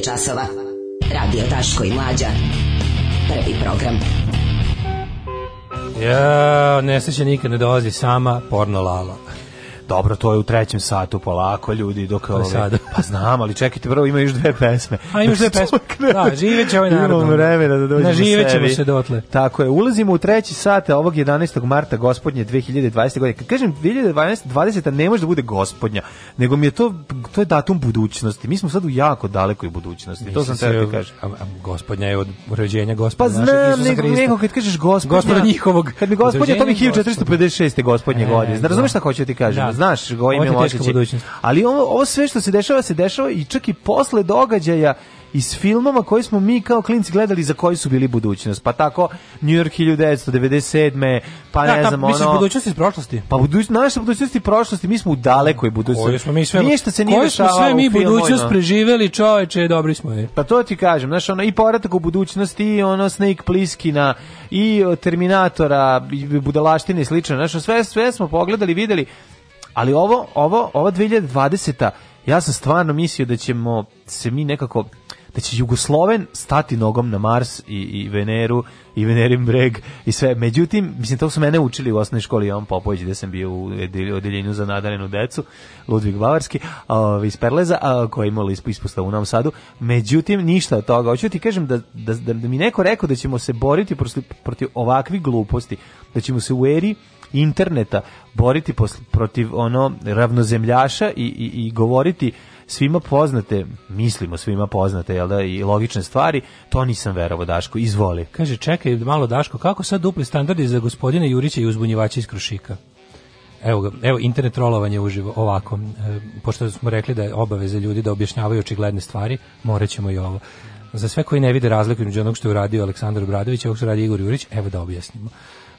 S7: časova. Radio Daško i Mlađa. Prvi program. Ja, nesreća nikad ne dolazi sama, porno lala. Dobro, to je u trećem satu polako, ljudi, dok pa
S6: ove... Ovaj- sada.
S7: Pa znam, ali čekajte, prvo ima još dve pesme.
S6: A još dve pesme
S7: makne. Da, živeće ovaj narod. Imamo vremena da dođemo
S6: sebi. ćemo se dotle.
S7: Tako je, ulazimo u treći sat ovog 11. marta gospodnje 2020. godine. Kad kažem 2012, 20. ne može da bude gospodnja, nego mi je to, to je datum budućnosti. Mi smo sad u jako dalekoj budućnosti. Mislim to sam te da kažem.
S6: gospodnja je od rođenja gospodnja.
S7: Pa znam, nego, nego kad kažeš gospodnja. Gospodnja
S6: njihovog.
S7: Kad mi gospodnja, to mi 1456. gospodnje e, godine. Znači, razumeš šta da. hoću da ti kažem? Da. Znaš, go ime Ali ovo, ovo sve što se dešava, se dešava i čak i posle događaja iz filmova koji smo mi kao klinci gledali za koji su bili budućnost. Pa tako New York 1997. Pa da, ne da, znam, ta,
S6: ono... budućnost iz prošlosti?
S7: Pa budućnost, naša budućnost i prošlosti, mi smo u dalekoj budućnosti. Koje smo mi sve... Ništa se nije
S6: smo sve mi budućnost no. preživeli, čoveče, dobri smo je.
S7: Pa to ti kažem, znaš, ono, i povratak u budućnosti, i ono, Snake Pliskina, i Terminatora, i budalaštine i slično, znaš, sve, sve smo pogledali, videli, ali ovo, ovo, ova 2020 ja sam stvarno mislio da ćemo se mi nekako da će Jugosloven stati nogom na Mars i, i Veneru i Venerin breg i sve. Međutim, mislim, to su mene učili u osnovnoj školi Jovan Popović, gde sam bio u odeljenju za nadarenu decu, Ludvig Bavarski, o, ovaj, iz Perleza, a, koji je imao ispusta u Novom Sadu. Međutim, ništa od toga. Hoću da ti kažem da, da, da, da mi neko rekao da ćemo se boriti protiv, protiv ovakvih gluposti, da ćemo se u eri interneta boriti posl, protiv ono ravnozemljaša i, i, i govoriti svima poznate, mislimo svima poznate, jel da, i logične stvari, to nisam verovo, Daško, izvoli.
S6: Kaže, čekaj malo, Daško, kako sad dupli standardi za gospodina Jurića i uzbunjivača iz Krušika? Evo ga, evo internet trolovanje uživo ovako. E, pošto smo rekli da je obaveza ljudi da objašnjavaju očigledne stvari, moraćemo i ovo. Za sve koji ne vide razliku između onog što je uradio Aleksandar Obradović i ovog što radi Igor Jurić, evo da objasnimo.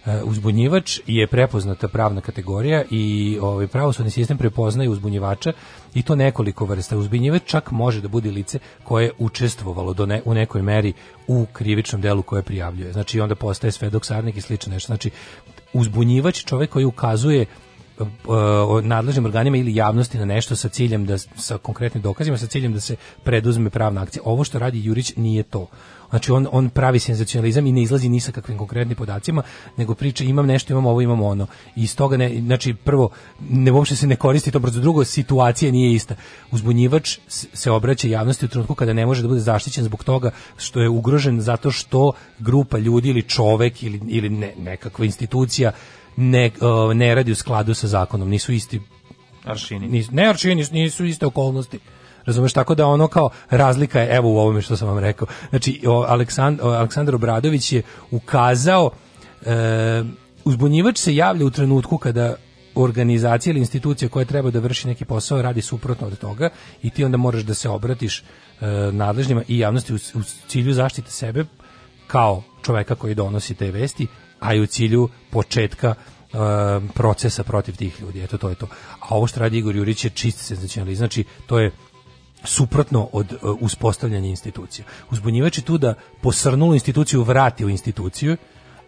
S6: E, uzbunjivač je prepoznata pravna kategorija i ovaj pravosudni sistem prepoznaje uzbunjivača i to nekoliko vrsta. Uzbinjivač čak može da bude lice koje je učestvovalo do ne, u nekoj meri u krivičnom delu koje prijavljuje. Znači onda postaje svedok sarnik i slično nešto. Znači uzbunjivač čovjek koji ukazuje uh, nadležnim organima ili javnosti na nešto sa ciljem da sa konkretnim dokazima sa ciljem da se preduzme pravna akcija. Ovo što radi Jurić nije to. Znači on, on pravi senzacionalizam i ne izlazi ni sa kakvim konkretnim podacima, nego priča imam nešto, imam ovo, imam ono. I iz toga ne, znači prvo ne uopšte se ne koristi to brzo, drugo situacija nije ista. Uzbunjivač se obraća javnosti u trenutku kada ne može da bude zaštićen zbog toga što je ugrožen zato što grupa ljudi ili čovek ili, ili ne, nekakva institucija ne, ne radi u skladu sa zakonom, nisu isti aršini. Nis, ne aršini, nisu iste okolnosti. Razumeš tako da ono kao razlika je evo u ovome što sam vam rekao. Znači Aleksand, Aleksandar Obradović je ukazao e, uzbunjivač se javlja u trenutku kada organizacija ili institucija koja treba da vrši neki posao radi suprotno od toga i ti onda moraš da se obratiš e, nadležnima i javnosti u, u cilju zaštite sebe kao čoveka koji donosi te vesti, a i u cilju početka e, procesa protiv tih ljudi. Eto, to je to. A ovo što radi Igor Jurić je čist senzacionalizam. Znači, to je suprotno od uh, uspostavljanja institucija. Uzbunjivač je tu da posrnulu instituciju vrati u instituciju,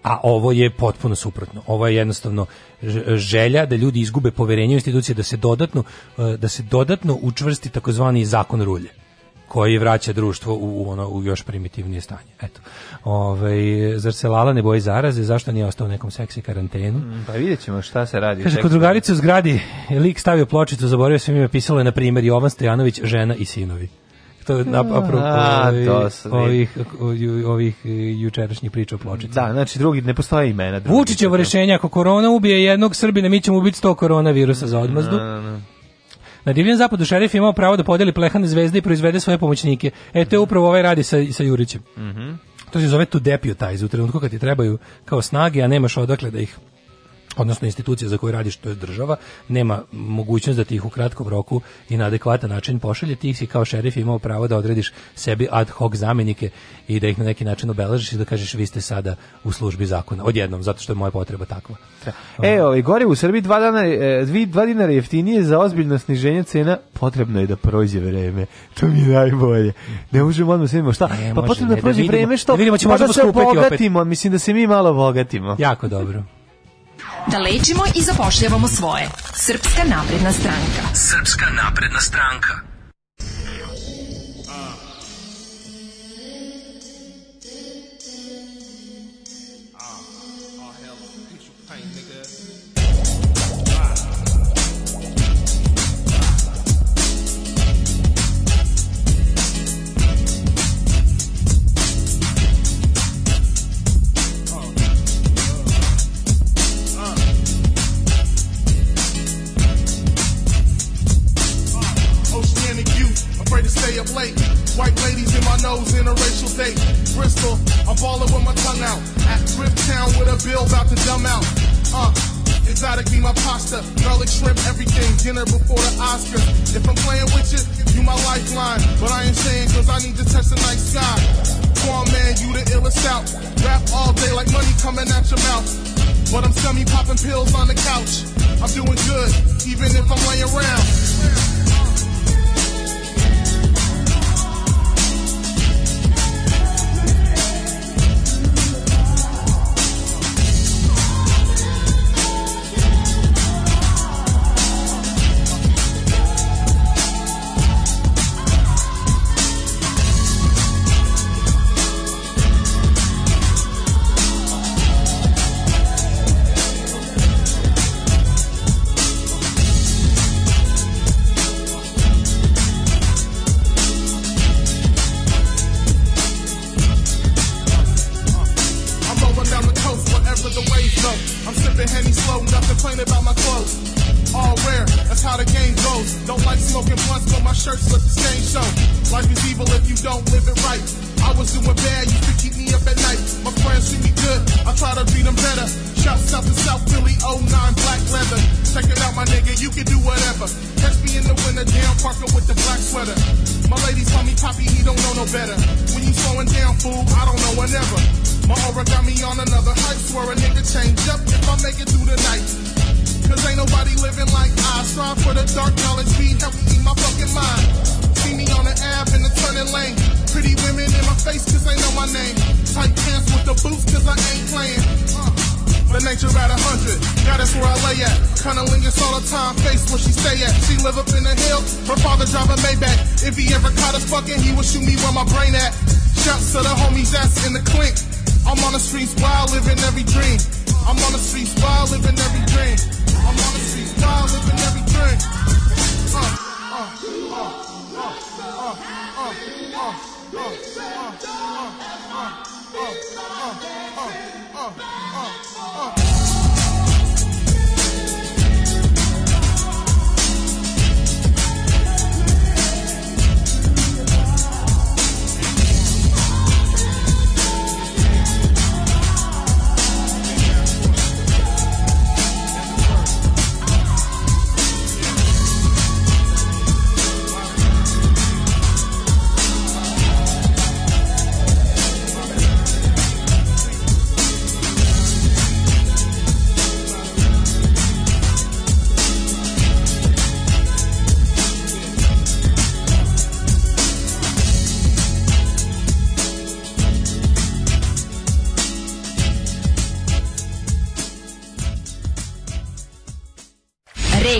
S6: a ovo je potpuno suprotno. Ovo je jednostavno želja da ljudi izgube poverenje u institucije da se dodatno uh, da se dodatno učvrsti takozvani zakon rulje koji vraća društvo u, u ono u još primitivnije stanje. Eto. Ovaj zar se Lala ne boji zaraze, zašto nije ostao u nekom seksi karantenu? Mm,
S7: pa videćemo šta se radi.
S6: Kaže, kod drugarice u zgradi lik stavio pločicu, zaboravio sam ime, pisalo je na primer Jovan Stojanović, žena i sinovi to je na apropo ovih, ovih, ovih e, jučerašnjih priča o pločici. Da,
S7: znači drugi ne postoje imena.
S6: Vučićevo rješenje ako korona ubije jednog Srbina, mi ćemo ubiti 100 koronavirusa za odmazdu. No, no, no. Na divljem zapadu šerif je imao pravo da podeli plehane zvezde i proizvede svoje pomoćnike. E, to je upravo ovaj radi sa, sa Jurićem. Mm
S7: -hmm.
S6: To se zove to deputize u trenutku kad ti trebaju kao snage, a nemaš odakle da ih odnosno institucija za koju radiš, to je država, nema mogućnost da ti ih u kratkom roku i na adekvatan način pošalje, ti si kao šerif imao pravo da odrediš sebi ad hoc zamenike i da ih na neki način obeležiš i da kažeš vi ste sada u službi zakona, odjednom, zato što je moja potreba takva. Da.
S7: E, ovaj, gore u Srbiji dva, dana, e, dvi, dva dinara jeftinije za ozbiljno sniženje cena, potrebno je da prođe vreme, to mi je najbolje. Ne možemo odmah sve šta, ne, pa može, potrebno ne, da prođe da vidimo, vreme što, da
S6: vidimo, ćemo da se obogatimo, opet. mislim
S7: da se mi malo obogatimo.
S6: Jako dobro da lečimo
S7: i
S6: zapošljavamo svoje. Srpska napredna stranka. Srpska napredna stranka.
S7: dinner before the Oscars. If I'm playing with you, you my lifeline. But I ain't saying cause I need to touch the night sky. Come on, man, you the illest out. Rap all day like money coming out your mouth. But I'm semi popping pills on the couch. I'm doing good, even if I'm laying around. you don't live it right. I was doing bad, used to keep me up at night. My friends see me good, I try to beat them better. Shouts out to South Philly, 09 black leather. Check it out, my nigga, you can do whatever. Catch me in the winter, down Parker with the black sweater. My lady call me, Poppy, he don't know no better. When you slowing down, fool, I don't know whenever. My aura got me on another hype, swear a nigga change up if I make it through the night. Cause ain't nobody living like I. Strive for the dark knowledge, be healthy, in my fucking mind. See me on the Ave in the turning lane. Pretty women in my face cause they know my name. Tight pants with the boots cause I ain't playing. Uh, the nature at a hundred, God that's where I lay at. Cunnilingus all the time, face where she stay at. She live up in the hills, her father drive a Maybach. If he ever caught us fucking, he would shoot me where my brain at. Shouts to the homies that's in the clink. I'm on the streets wild, living every dream. I'm on the streets wild, living every dream. I'm on the streets wild, living every dream. Uh. uh, uh, uh, uh, uh, uh, uh, uh, uh.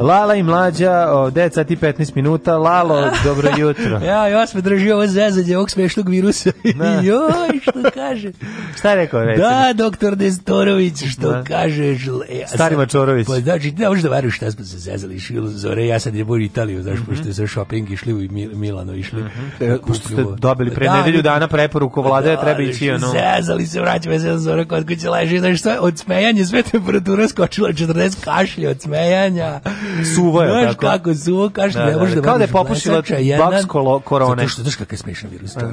S12: Lala i mlađa, o, 9 sati 15 minuta, Lalo, dobro jutro. ja, ja me drži ovo zezanje ovog smešnog virusa. Da. Joj, što kaže. Šta je rekao? Recimo? Da, doktor Nestorović, što da. kažeš? Ja Stari Mačorović. Pa znači, ne možeš da veruješ šta smo se zezali, šil zore, ja sad je bor Italiju, znaš, mm -hmm. pošto je za shopping išli u Mil Milano, išli. Mm -hmm. Pošto ste dobili pre da, nedelju dana preporuku vlade, da, treba ići, ono. Zezali se, vraćamo se za zore, kod kuće leži, znaš, od smejanja, sve temperatura skočila 40 kašlje od smejanja. Suvo je, Znaš tako. kako suvo, kažeš da, ne da, da. može da, da, Kao da je popušila baks korone. Zato što, znaš kakav je smešan virus. Da,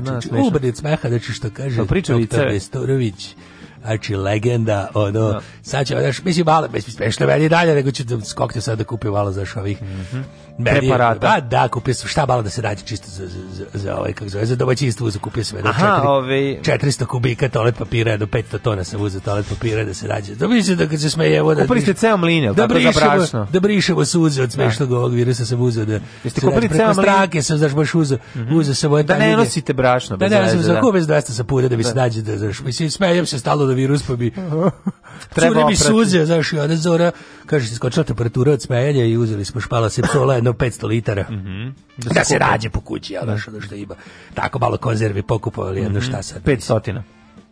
S12: Ubrni od smeha, da znači ću što kaže pa doktor Bestorović znači legenda, ono, no. sad će, znaš, mislim, malo, mislim, smešno meni dalje, nego ću skokte sad da kupim malo, znaš, ovih, mm -hmm. Meni, preparata. Pa da, kupio sam šta bala da se nađe čisto za, za, za, za ovaj, kako zove, za domaćinstvo uzeo, kupio sam Aha, četiri, ove... Ovaj- 400 kubika toalet papira, do 500 tona sam uzeo toalet papira da se nađe. Da vidite da kad se smejevo... Da, kupili ste ceo mlinje, da brišemo, za brašno. Da brišemo suze od da. smešnog da. ovog virusa sam uzeo. Da, Jeste kupili ceo mlinje? Strake sam, znaš, baš uzeo. Mm -hmm. Uzeo sam ove... Da ne nosite brašno. Da ne nosite, za da. kupio sam 200 sapura da mi se da. nađe. Da, znaš, mislim, smejem se stalo da virus pa bi... Treba Cure mi suze, znaš, ja da zora, kaže, skočila temperatura od smejanja i uzeli smo špala se psola jedno 500 litara. Mm -hmm. Da se, da rađe po kući, ja, da. što mhm. ima. Tako malo konzervi pokupovali, mhm. jedno mm -hmm. šta sad. 500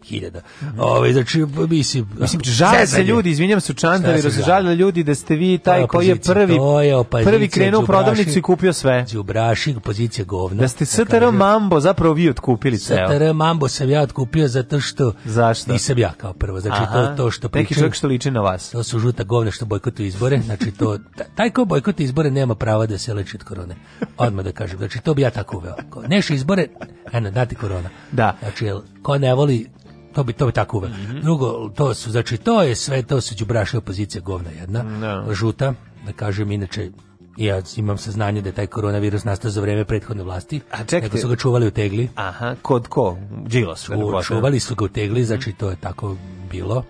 S12: hiljada. Ove, znači, mislim, mislim žale se ljudi, izvinjam se čantari, žale ljudi da ste vi taj koji je prvi je prvi krenuo u prodavnicu i kupio sve. Đubraši, pozicija govna. Da ste STR Mambo zapravo vi otkupili sve. STR Mambo sam ja otkupio zato što Zašto? nisam ja kao prvo. Znači Aha, to, to što pričam... Neki čovjek što liči na vas. To su žuta govna što bojkotuju izbore. Znači to, taj ko bojkotuje izbore nema prava da se leči od korone. Odmah da kažem. Znači to bi ja tako uveo. Neši izbore, eno, dati korona. Da. Znači, ko ne voli to bi to bi tako uvek. Mm -hmm. Drugo, to su znači to je sve to su đubraši opozicija govna jedna, no. Da. žuta, da kažem inače ja imam saznanje da je taj koronavirus nastao za vreme prethodne vlasti, A čekajte, nego su ga čuvali u tegli. Aha, kod ko? Đilas. Da čuvali su ga u tegli, znači to je tako bilo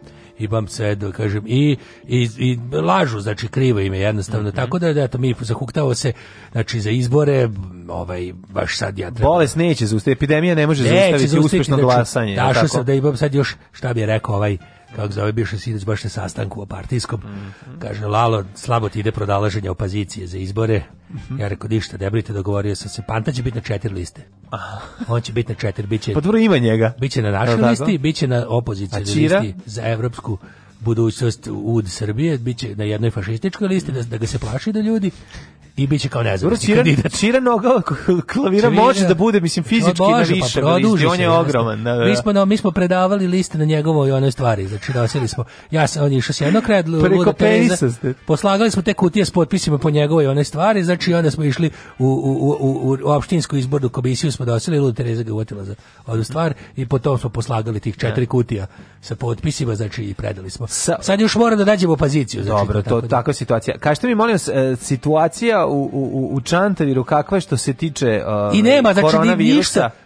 S12: imam sve da kažem i, i, i lažu znači krivo ime jednostavno mm -hmm. tako da, da eto mi zahuktavo se znači za izbore ovaj baš sad ja treba bolest neće zaustaviti epidemija ne može zaustaviti uspešno znači, glasanje Dašao sam da imam sad još šta bi rekao ovaj kako zove bivši sidac baš na sastanku o partijskom, mm -hmm. kaže Lalo, slabo ti ide prodalaženje opozicije za izbore. Mm -hmm. Ja rekao, ništa, debrite, dogovorio sam se, Panta će biti na četiri liste. On će biti na četiri, Biće, će... Pa dobro ima njega. Biće na našoj listi, biće na opoziciji listi za evropsku budućnost UD Srbije, biće na jednoj fašističkoj listi, da, da ga se plaši da ljudi i biće kao ne znam. Čiran, čiran noga klavira Čirina, može da bude, mislim, fizički pa na više. Pa listi, on je ogroman. Da, da, da. Mi, smo, no, mi smo predavali liste na njegovoj onoj stvari. Znači, dosili smo. Ja sam on išao s jednog kraja Preko Poslagali smo te kutije s potpisima po njegovoj onoj stvari. Znači, onda smo išli u, u, u, u opštinsku izbornu komisiju, smo dosili, Luda Tereza ga uvotila za ovu stvar i potom smo poslagali tih četiri da. kutija sa potpisima, znači, i predali smo. Sad još mora da nađemo poziciju. Znači, Dobro, to, tako, da- tako situacija. Kažete mi, molim vas, e, situacija u, u, u čantaviru kakva je što se tiče uh, I nema, znači, ništa,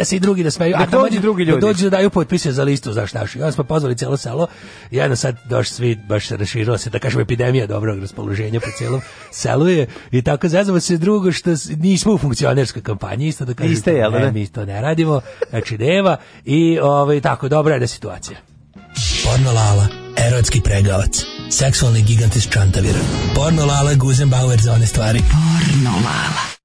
S12: da se i drugi da smeju. Da a dođu drugi ljudi. Da dođu da daju potpise za listu za štašu. I onda smo pozvali celo selo. I jedno sad doš svi, baš raširila se, da kažem, epidemija dobrog raspoloženja po celom selu je. I tako zazvamo se drugo što nismo u funkcionerskoj kampanji, isto da kažem. Iste, jel, ne, ne? Mi to ne radimo. Znači, nema. I ovaj, tako, dobra je da situacija.
S13: Pornolala, erotski pregavac, seksualni gigant iz čantavira. Pornolala, Guzenbauer za one stvari. Pornolala.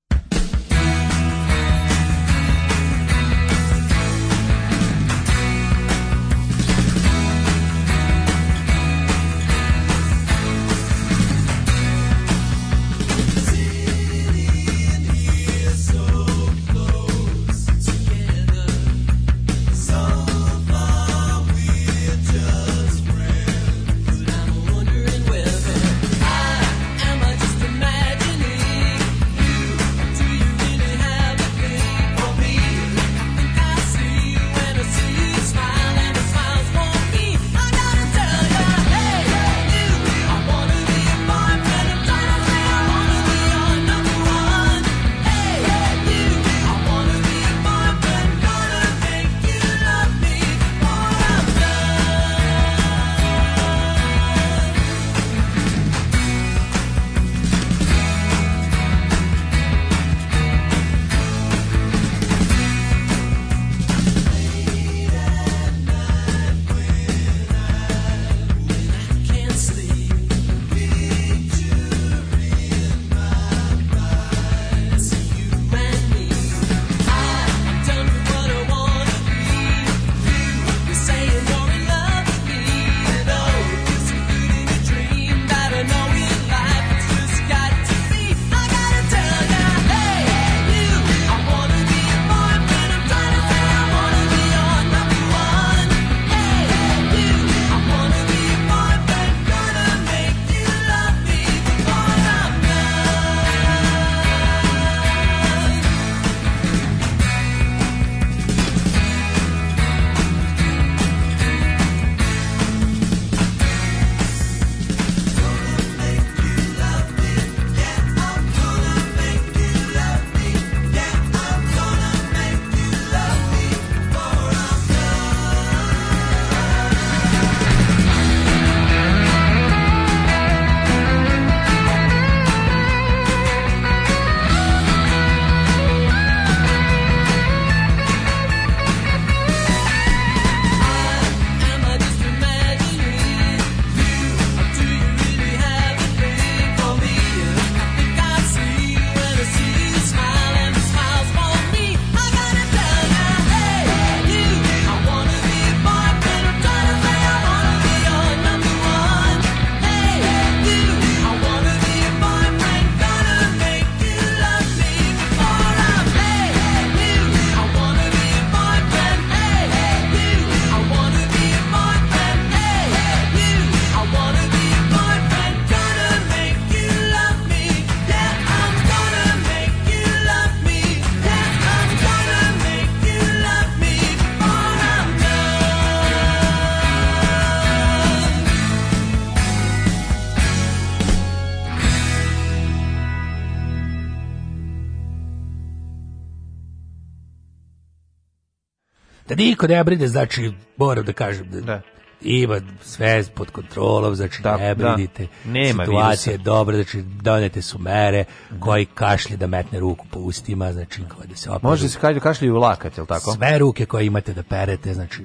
S12: niko ne brine, znači, moram da kažem, da, da. ima sve pod kontrolom, znači da, ne da. brinite, Nema situacija je dobra, znači donete su mere, koji kašlje da metne ruku po ustima, znači da
S14: se opet... Može se kašlje i ulakat, je li tako?
S12: Sve ruke koje imate da perete, znači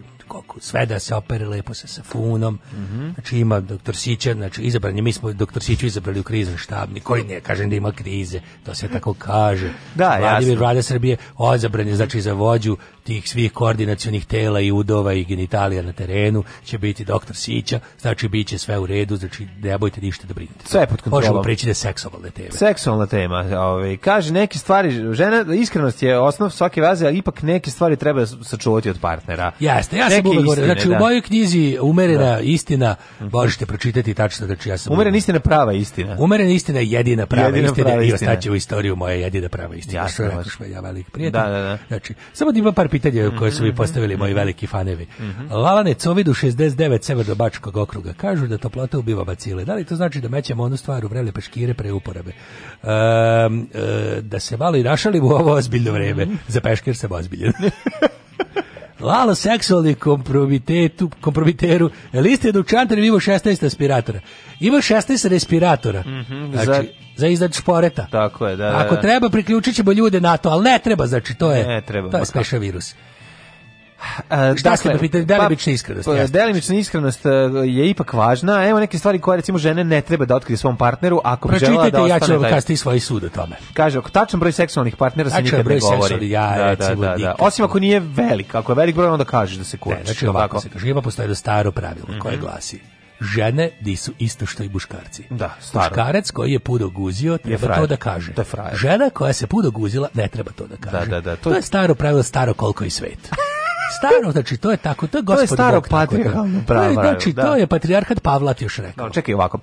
S12: sve da se opere lepo sa safunom. Mm -hmm. Znači ima doktor Sića, znači izabran mi smo doktor Siću izabrali u krizni štabni, koji ne kažem da ima krize, to se tako kaže. Da, Vladimir Vlada Srbije odabran je znači za vođu tih svih koordinacionih tela i udova i genitalija na terenu će biti doktor Sića, znači biće sve u redu, znači ne bojte ništa da brinete. Sve je pod kontrolom. Možemo preći da seksualne teme.
S14: Seksualna tema, ovaj kaže neke stvari, žena iskrenost je osnov svake veze, ali ipak neke stvari treba sačuvati od partnera.
S12: Jeste, ja sam uvek govorim. Znači, da. u mojoj knjizi Umerena da. istina možete pročitati tačno. da ja sam
S14: Umerena istina prava istina.
S12: Umerena istina je jedina prava jedina istina prava
S14: i
S12: ostaje u istoriju moja jedina prava istina. Ja sam rekao švelja velik prijatelj. Da, da, da. Znači, samo da par pitanja mhm. koje su mi postavili moji veliki fanevi. Mm Lalane Covidu 69 Severno-Bačkog okruga. Kažu da toplota ubiva bacile. Da li to znači da mećemo onu stvar u vrele peškire pre uporabe? Um, ehm, e, da se malo i našalimo u ovo ozbiljno vreme. Mhm. Za peškir se ozbiljen. Lalo seksualni kompromitetu, kompromiteru. Liste dućantar ima 16 aspiratora. Ima 16 respiratora. Mm -hmm, znači, za za izdat šporeta. Tako je, da. da Ako da. treba priključit ćemo ljude na to, ali ne treba, znači to je ne treba. To je speša virus. E, Šta dakle, ste pa pa, delimična iskrenost? Pa,
S14: delimična iskrenost e, je ipak važna. Evo neke stvari koje recimo žene ne treba da otkrije svom partneru ako bi želela da ostane.
S12: Pročitajte ja ću vam svoj sud o tome.
S14: Kaže, tačan broj seksualnih partnera
S12: se nikad broj ne govori. Ja, da, da, recimo, da, da, da.
S14: Osim ako nije velik, ako je velik broj onda kažeš da se kuraš. Ne,
S12: znači ovako tako. se kaže, ima postoje do staro pravilo mm -hmm. koje mhm. glasi žene di su isto što i buškarci.
S14: Da,
S12: staro. Buškarac koji je pudo guzio treba to da kaže. To Žena koja se pudo guzila ne treba to da, da kaže.
S14: Da, da, da, to... to
S12: je staro pravilo, staro koliko i svet. Staro, znači, to je tako, to je gospod To je staro
S14: patrijarhalno
S12: pravo. Znači, da. to je patrijarhat Pavlat još rekao. No,
S14: da, čekaj ovako,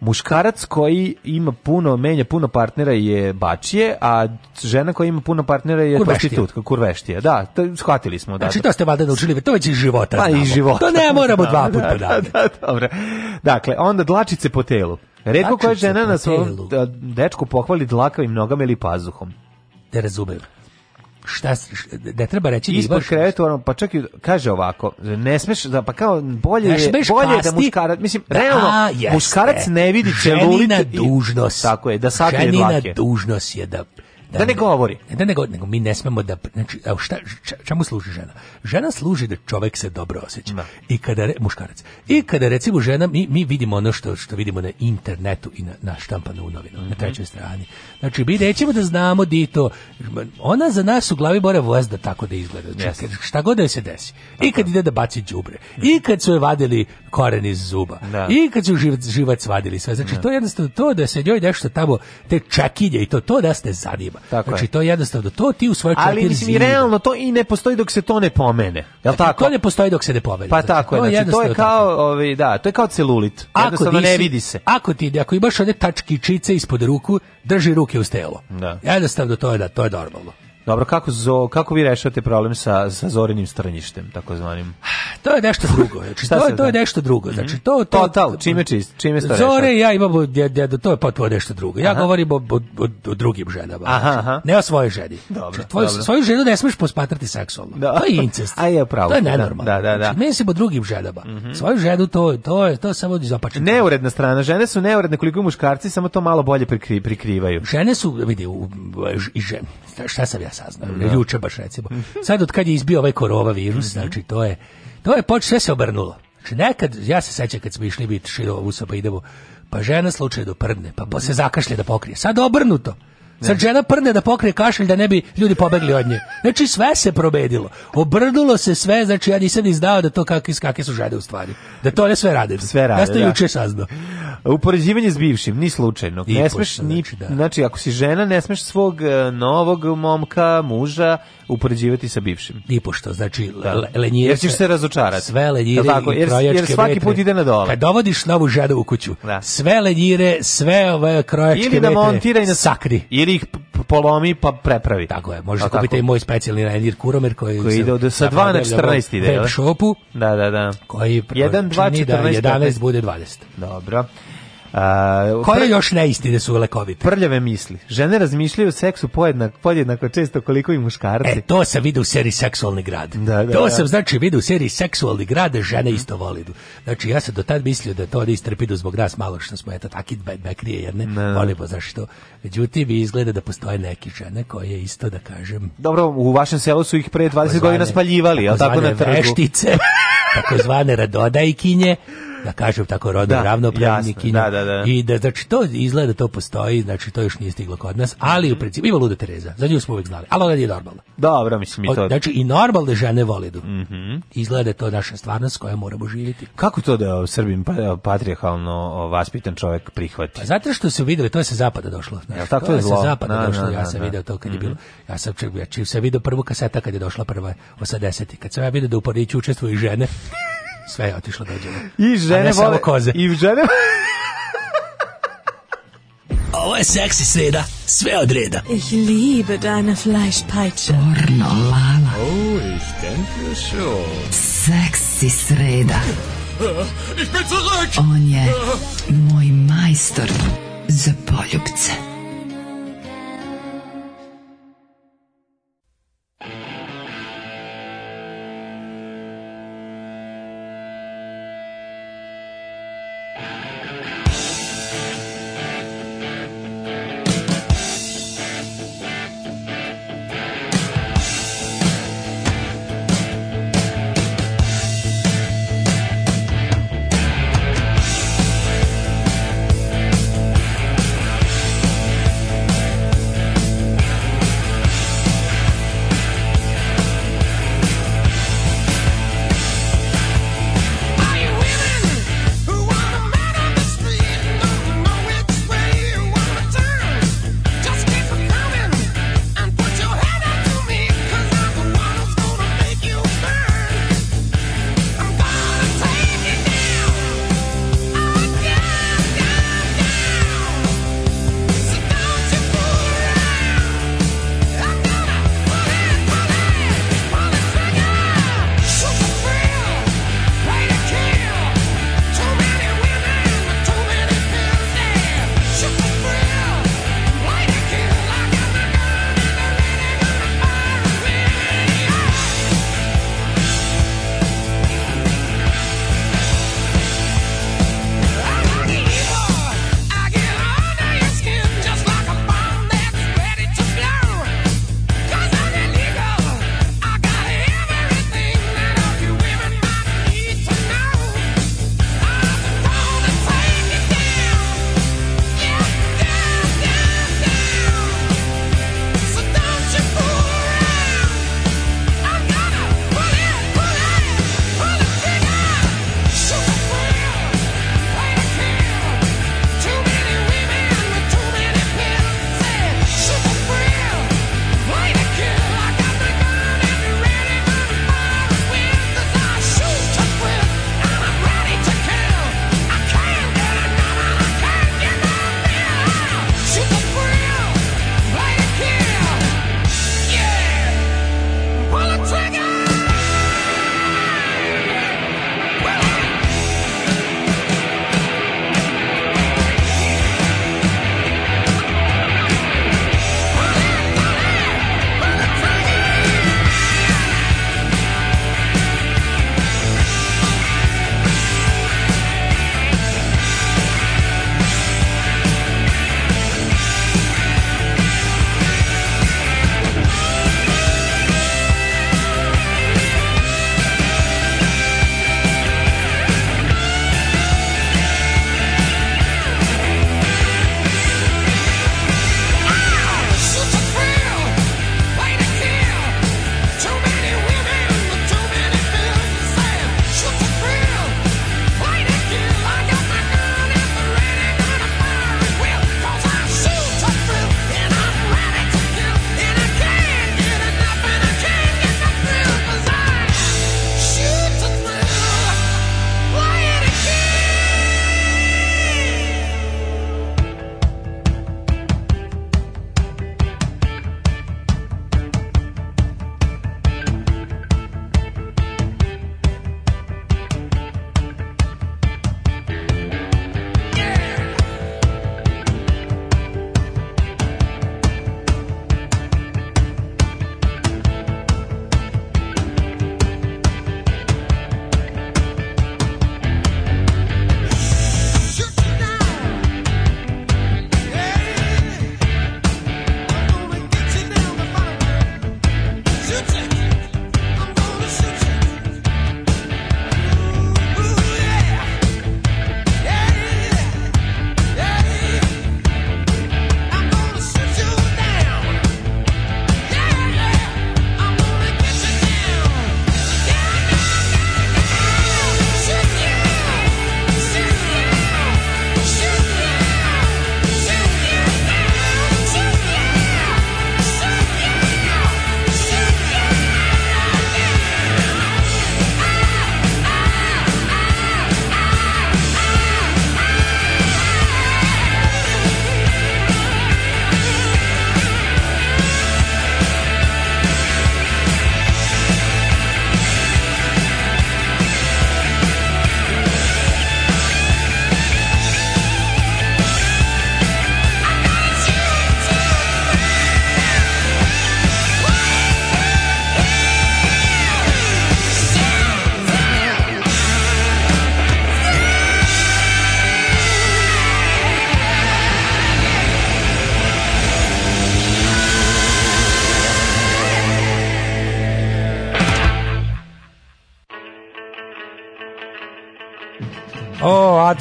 S14: muškarac koji ima puno menja puno partnera je bačije, a žena koja ima puno partnera je
S12: prostitutka, kurveštija.
S14: Da, to shvatili smo, da.
S12: Znači da. to ste valjda naučili, to već iz života.
S14: Pa i života.
S12: To ne moramo da, dva da, puta
S14: da, da, dobro. Dakle, onda dlačice po telu. Redko koja žena na svom dečku pohvali dlakavim nogama ili pazuhom.
S12: Ne razumem šta,
S14: da
S12: treba reći
S14: ispod krevetu pa čak i kaže ovako ne smeš da pa kao bolje je bolje kasti, da muškarac mislim da, realno a, muškarac ne vidi
S12: celulite dužnost
S14: tako je da sakrije dlake
S12: dužnost je da
S14: da, ne da. govori.
S12: Ne, da ne govori, nego mi ne smemo da... Znači, a šta, čemu služi žena? Žena služi da čovek se dobro osjeća. Da. I kada, muškarac. I kada recimo žena, mi, mi vidimo ono što, što vidimo na internetu i na, na štampanu u novinu, mm -hmm. na mhm. trećoj strani. Znači, mi nećemo da znamo di to. Ona za nas u glavi mora vozda tako da izgleda. Znači, yes. Šta god da se desi. I kad ide da baci đubre. Mhm. I kad su je vadili koren iz zuba. Da. I kad su živac, živac vadili sve. Znači, da. to je jednostavno to da se njoj nešto tamo, te čakinje i to, to da ste zanima. Tako znači, je. to je jednostavno, to ti u svojoj
S14: četiri Ali mislim, i realno to i ne postoji dok se to ne pomene. Jel znači, tako?
S12: To ne postoji dok se ne pomene.
S14: Pa znači, tako je, znači, to je kao, ovi, da, to je kao celulit. Ako ti ne vidi se.
S12: Ako ti, ako imaš one tačkičice ispod ruku, drži ruke uz telo. Da. Jednostavno, to je, da, to je
S14: normalno. Dobro, kako, zo, kako vi rešavate problem sa, sa zorinim stranjištem, takozvanim?
S12: To je nešto drugo. Znači, to, je, to je nešto drugo. Znači, mhm. to,
S14: to, Total, čime čist, čime ste
S12: Zore ja imam, djedu, to je potpuno nešto drugo. Ja aha. govorim o, o, o, drugim ženama. Aha, znači, aha. Ne o svojoj ženi. Dobro, znači, tvoju, dobro. Svoju ženu ne smiješ pospatrati seksualno. Da. To je incest. A je pravo. To je nenormalno. Da, da, da. Znači, mislim o drugim ženama. Mm -hmm. Svoju ženu, to, to, je, to je samo izopačeno.
S14: Neuredna strana. Žene su neuredne koliko muškarci, samo to malo bolje prikri, prikrivaju.
S12: Žene su, vidi, u, žen, šta sam ja saznao, da. juče baš recimo. Sad od kad je izbio ovaj korova virus, mhm. znači to je, to je poč, sve se obrnulo. Znači nekad, ja se sećam kad smo išli biti širo u pa idemo, pa žena slučaj do prdne, pa, pa se zakašlje da pokrije. Sad obrnuto. Sad žena prne da pokrije kašelj da ne bi ljudi pobegli od nje. Znači sve se probedilo. Obrdulo se sve, znači ja nisam izdao da to kakve, kakve su žene u stvari. Da to ne sve rade.
S14: Sve rade,
S12: Ja sam da. juče saznao.
S14: Upoređivanje s bivšim, ni slučajno. ne smeš, ni, znači, da. znači, ako si žena, ne smeš svog e, novog momka, muža, upoređivati sa bivšim.
S12: I pošto, znači da.
S14: lenjire. Jer ćeš se
S12: razočarati. Sve lenjire da, tako,
S14: jer, jer svaki vetre. put ide na dole.
S12: Kad dovodiš novu ženu u kuću, da. sve lenjire, sve ove krojačke
S14: Ili da montira i na
S12: sakri.
S14: Ili rendir ih polomi pa prepravi.
S12: Tako je, možete pa da kupiti tako. i moj specijalni rendir Kuromer koji, koji
S14: ide od sa 2 na 14 ide. Web
S12: shopu.
S14: Da, da, da.
S12: Koji 1
S14: 2
S12: 14 da 11 bude 20.
S14: Dobro.
S12: Koje prv... još neistine su lekovite?
S14: Prljave misli. Žene razmišljaju o seksu podjednak, podjednako često koliko i muškarci. E,
S12: to sam vidio u seriji Seksualni grad. Da, da, to da. sam, znači, vidio u seriji Seksualni grad, žene isto volidu. Znači, ja sam do tad mislio da to ne istrepidu zbog nas malo što smo, eto, takit bedbekrije jedne, ne. Da, da. volimo, znaš što. Međutim, izgleda da postoje neki žene koje isto, da kažem...
S14: Dobro, u vašem selu su ih pre 20 godina spaljivali, ali tako na
S12: trgu. veštice, zvane radodajkinje, da kažem tako rodno da, ravnopravnik jasno, da, da, da. i da znači to izgleda to postoji, znači to još nije stiglo kod nas, ali znači. u principu ima luda Tereza, za nju smo uvek znali, ali ona je normalna.
S14: Dobro, mislim i to.
S12: Znači i normalne žene vole du. Da mm -hmm. Izgleda to naša stvarnost s kojom moramo živjeti.
S14: Kako to da Srbim pa, patrijarhalno vaspitan čovjek prihvati? Pa
S12: zato što su videli, to je sa zapada došlo. Znači, ja, tako to je, je sa zapada na, došlo, na, ja sam video to kad mm -hmm. je mhm. bilo. Ja sam čim, ja čim sam video prvu kaseta kad je došla prva 80 kad sam ja video da u Pariću učestvuju žene Sve je otišlo
S14: da dođe. I žene vole... koze.
S12: I žene...
S13: Ovo je seksi sreda, sve od reda. Ich liebe deine Fleischpeitsche. Porno lala. Oh, ich denke schon. Seksi sreda. Ich bin zurück. On je moj majstor za poljubce.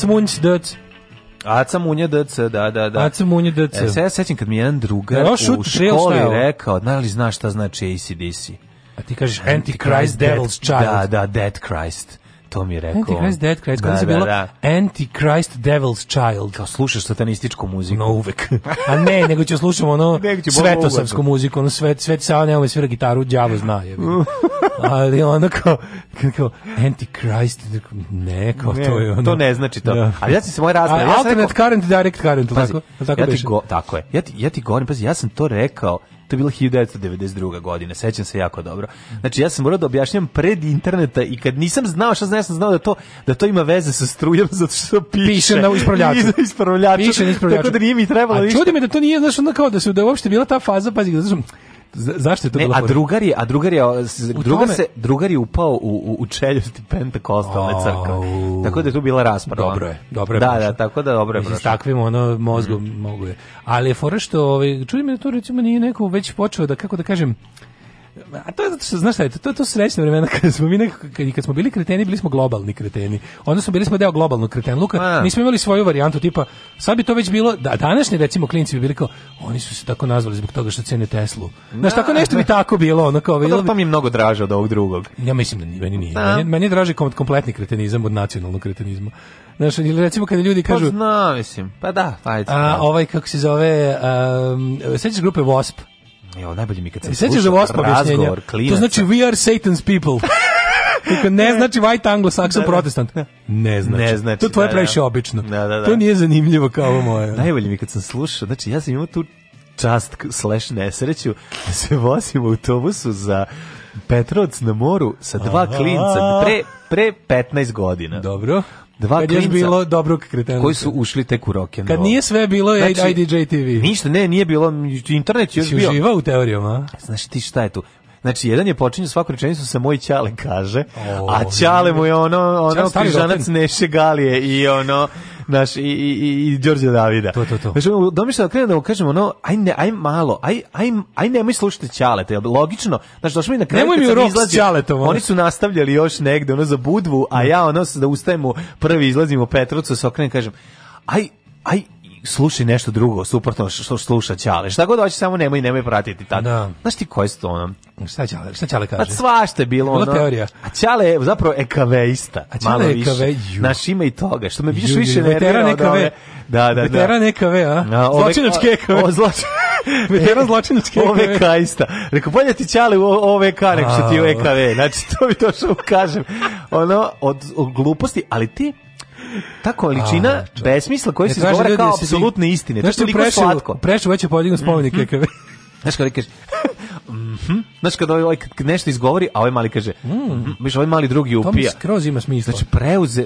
S12: Munjs Dc. Aca Munja DC, da, da, da.
S14: Aca Munja DC.
S12: E, se ja sećam kad mi jedan drugar u školi rekao, da li znaš šta znači ACDC?
S14: A ti kažeš Antichrist, Devil's Child.
S12: Da, da, Dead Christ to mi je rekao.
S14: Antichrist, Dead
S12: Christ, kada
S14: se da, bilo da. Antichrist, Devil's Child. Kao
S12: slušaš satanističku muziku.
S14: No, uvek.
S12: A ne, nego ću slušam ono svetosamsku muziku, ono svet, svet, sa, nema me svira gitaru, djavo zna. Je ali ono kao, kao antichrist, ne, kao ne, to je ono.
S14: To ne znači to. Da. Ali ja sam se moj razne... Ja alternate rekao, current, direct current, pazi, tako,
S12: tako ja ti go, tako je. Ja ti, ja ti govorim, pazi, ja sam to rekao, to je bilo 1992. godine, sećam se jako dobro. Znači ja sam morao da objašnjam pred interneta i kad nisam znao šta znam, ja sam znao da to, da to ima veze sa strujom zato što piše. Piše
S14: na ispravljaču. I
S12: ispravljaču. Piše na ispravljaču. Tako da nije mi trebalo A
S14: ništa. čudi me da to nije, znaš, onda kao da se da uopšte bila ta faza, pazi, da znaš, zašto je to ne, bilo?
S12: A drugar je, a drugar je, drugar se, drugar je upao u, u, u čeljusti pentakostalne crkve. Tako da je tu bila rasprava.
S14: Dobro je, dobro je.
S12: Da, da prošlo. da, tako da dobro je prošlo. S
S14: takvim ono mozgom mm. mogu je. Ali je fora što, ovaj, čudi čujem da to recimo nije neko već počeo da, kako da kažem, A to je zato što, znaš šta je, to, to, to srećne vremena kada smo mi nekako, kad smo bili kreteni, bili smo globalni kreteni. Onda smo bili smo deo globalnog kretenluka, nismo imali svoju varijantu, tipa, sad bi to već bilo, da, današnji recimo klinci bi bili kao, oni su se tako nazvali zbog toga što cene Teslu. Znaš, da. tako nešto bi tako bilo, ono kao, pa
S12: da, bilo bi... Pa mi je mnogo draže od ovog drugog.
S14: Ja mislim da nije, meni nije. Da. Meni, meni je draži kompletni kretenizam od nacionalnog kretenizma. Znaš, ili recimo kada ljudi pa kažu...
S12: Pa zna, mislim. Pa da, ajde. A,
S14: ovaj, kako se zove, um, sećaš grupe WASP?
S12: Jo, najbolje mi kad e, se sećaš da osmo
S14: objašnjenja. To znači we are Satan's people. Kako ne znači white anglo-saxon da, da. protestant. Ne znači. Ne znači. znači to tvoje
S12: da,
S14: da, previše obično. Da, da, da. To nije zanimljivo kao moje.
S12: Najbolje mi kad sam slušao, znači ja sam imao tu čast slash nesreću da se vozim u autobusu za Petrovac na moru sa dva Aha. klinca pre, pre 15 godina.
S14: Dobro. Dva Kad klinca bilo dobrog kretenca.
S12: Koji su ušli tek u rock
S14: Kad nije sve bilo znači, IDJ TV.
S12: Ništa, ne, nije bilo, internet je
S14: još bio. uživa u teorijama?
S12: Znaš ti šta je tu? Znači, jedan je počinio svaku rečenicu sa moj Ćale kaže, oh, a Ćale mu je ono, ono križanac Neše Galije i ono naš i i i Đorđe Davida.
S14: To to to.
S12: Znaš, domišljam da krenemo da mu kažemo ono, aj ne, aj malo, aj aj aj nemoj slušati je logično. Znaš, došli mi na kraju kad
S14: sam izlazio, Ćaletom,
S12: oni su nastavljali još negde, ono za Budvu, a ja ono da ustajemo, prvi izlazimo Petrovca, sa okrenem kažem, aj aj slušaj nešto drugo, suprotno što sluša Ćale. Šta god hoće, samo nemoj, nemoj pratiti tad. Da. Znaš ti koje su to ono?
S14: Šta Ćale, šta Ćale kaže?
S12: Pa svašta je bilo ono.
S14: teorija.
S12: A Ćale
S14: je
S12: zapravo ekaveista.
S14: A Ćale je ekave.
S12: Naš ima i toga, što me više ju, više
S14: nervira od ove. Da, da, da. Veteran ekave, a? a
S12: ove, zločinačke ekave.
S14: O, zločin...
S12: Veteran zločinačke ekave. Ove kajsta. Rekao, bolje ti Ćale u ove ka, nek što ti u ekave. Znači, to bi to što kažem. Ono, od, od gluposti, ali ti ta količina A, besmisla koji se
S14: izgovara kao da apsolutne istine. Znaš što je prešao, prešao već je
S12: podignu spomenik mm -hmm. Znaš kada kažeš, Mhm. Znaš kad ovaj, ovaj kad nešto izgovori, a ovaj mali kaže, mm. miš mhm, ovaj mali drugi upija. To mi skroz ima smisla. Znači preuze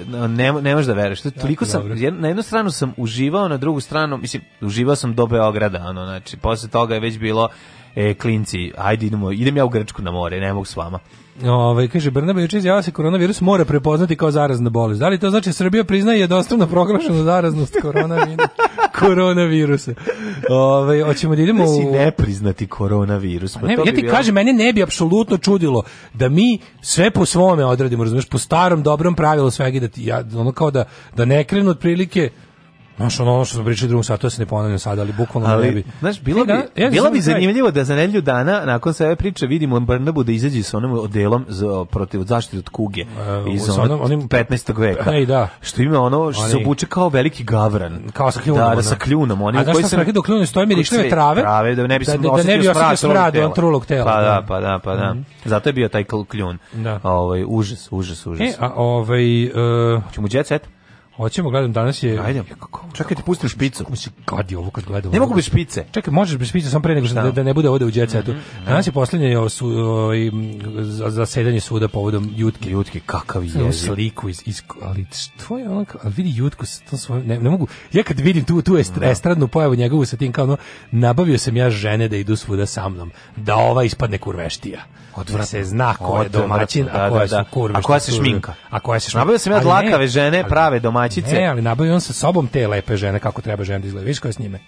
S12: ne možeš da veruješ. toliko sam na jednu stranu sam uživao, na drugu stranu mislim uživao sam do Beograda, ono znači posle toga je već bilo e, klinci, ajde idemo, idem ja u Grčku na more, ne mogu s vama.
S14: Ovaj kaže Brnabe juče izjavio se koronavirus mora prepoznati kao zarazna bolest. Da li to znači Srbija priznaje jednostavno proglašenu zaraznost koronavirusa? koronavirusa. Ovaj hoćemo da idemo u
S12: ne priznati koronavirus. Pa ne, to
S14: ja ti bi kažem, meni ne bi apsolutno čudilo da mi sve po svome odradimo, razumeš, po starom dobrom pravilu svega da ti ja ono kao da da ne krenu otprilike Znaš, ono što smo pričali drugom satu, ja se ne ponavljam sada, ali bukvalno ali, ne bi...
S12: Znaš, bilo bi, e, ja bilo bi zanimljivo da za nedelju dana, nakon sve priče, vidimo Brnabu da izađe sa onom odelom za, protiv zaštite od kuge e, iz onom, onim, 15. veka.
S14: Ej, da.
S12: Što ima ono, što se obuče kao veliki gavran.
S14: Kao sa kljunom.
S12: Da, da sa kljunom. Oni A
S14: znaš
S12: šta sam
S14: rekao da u kljunu stoje mirišljive trave? Trave, da ne
S12: bi se da,
S14: da, ne bi osjetio smrad on trulog tela. Pa da, da,
S12: pa da, pa da. Mhm. Zato je bio taj kljun. Da. Ovaj, užas, užas, užas. E,
S14: a ovaj... Uh, e, Čemo jet set? Hoćemo gledam danas je.
S12: Ajde. Čekaj ti pustim špicu. Kako si
S14: gadi ovo kad gledam.
S12: Ne mogu bez špice.
S14: Čekaj, možeš bez špice samo pre nego da. da, da ne bude ovde u đecetu. Mm -hmm. Danas je poslednje ovaj, za zasedanje suda povodom Jutke.
S12: Jutke kakav
S14: je. sliku iz, iz ali što je ona ali vidi Jutku sa to svoje ne, ne, mogu. Ja kad vidim tu tu da. estradnu pojavu njegovu sa tim kao no, nabavio sam ja žene da idu svuda sa mnom, da ova ispadne kurveštija.
S12: Odvrat Se zna ko je domaćin, a
S14: da,
S12: koja
S14: da, da. su
S12: kurve. A koja se
S14: šminka.
S12: A
S14: koja se šminka. Nabavio sam ja dlakave žene, prave domaćine
S12: pljačice. Ne, ali nabavi on sa sobom te lepe žene, kako treba žena da izgleda. Viš ko s njime?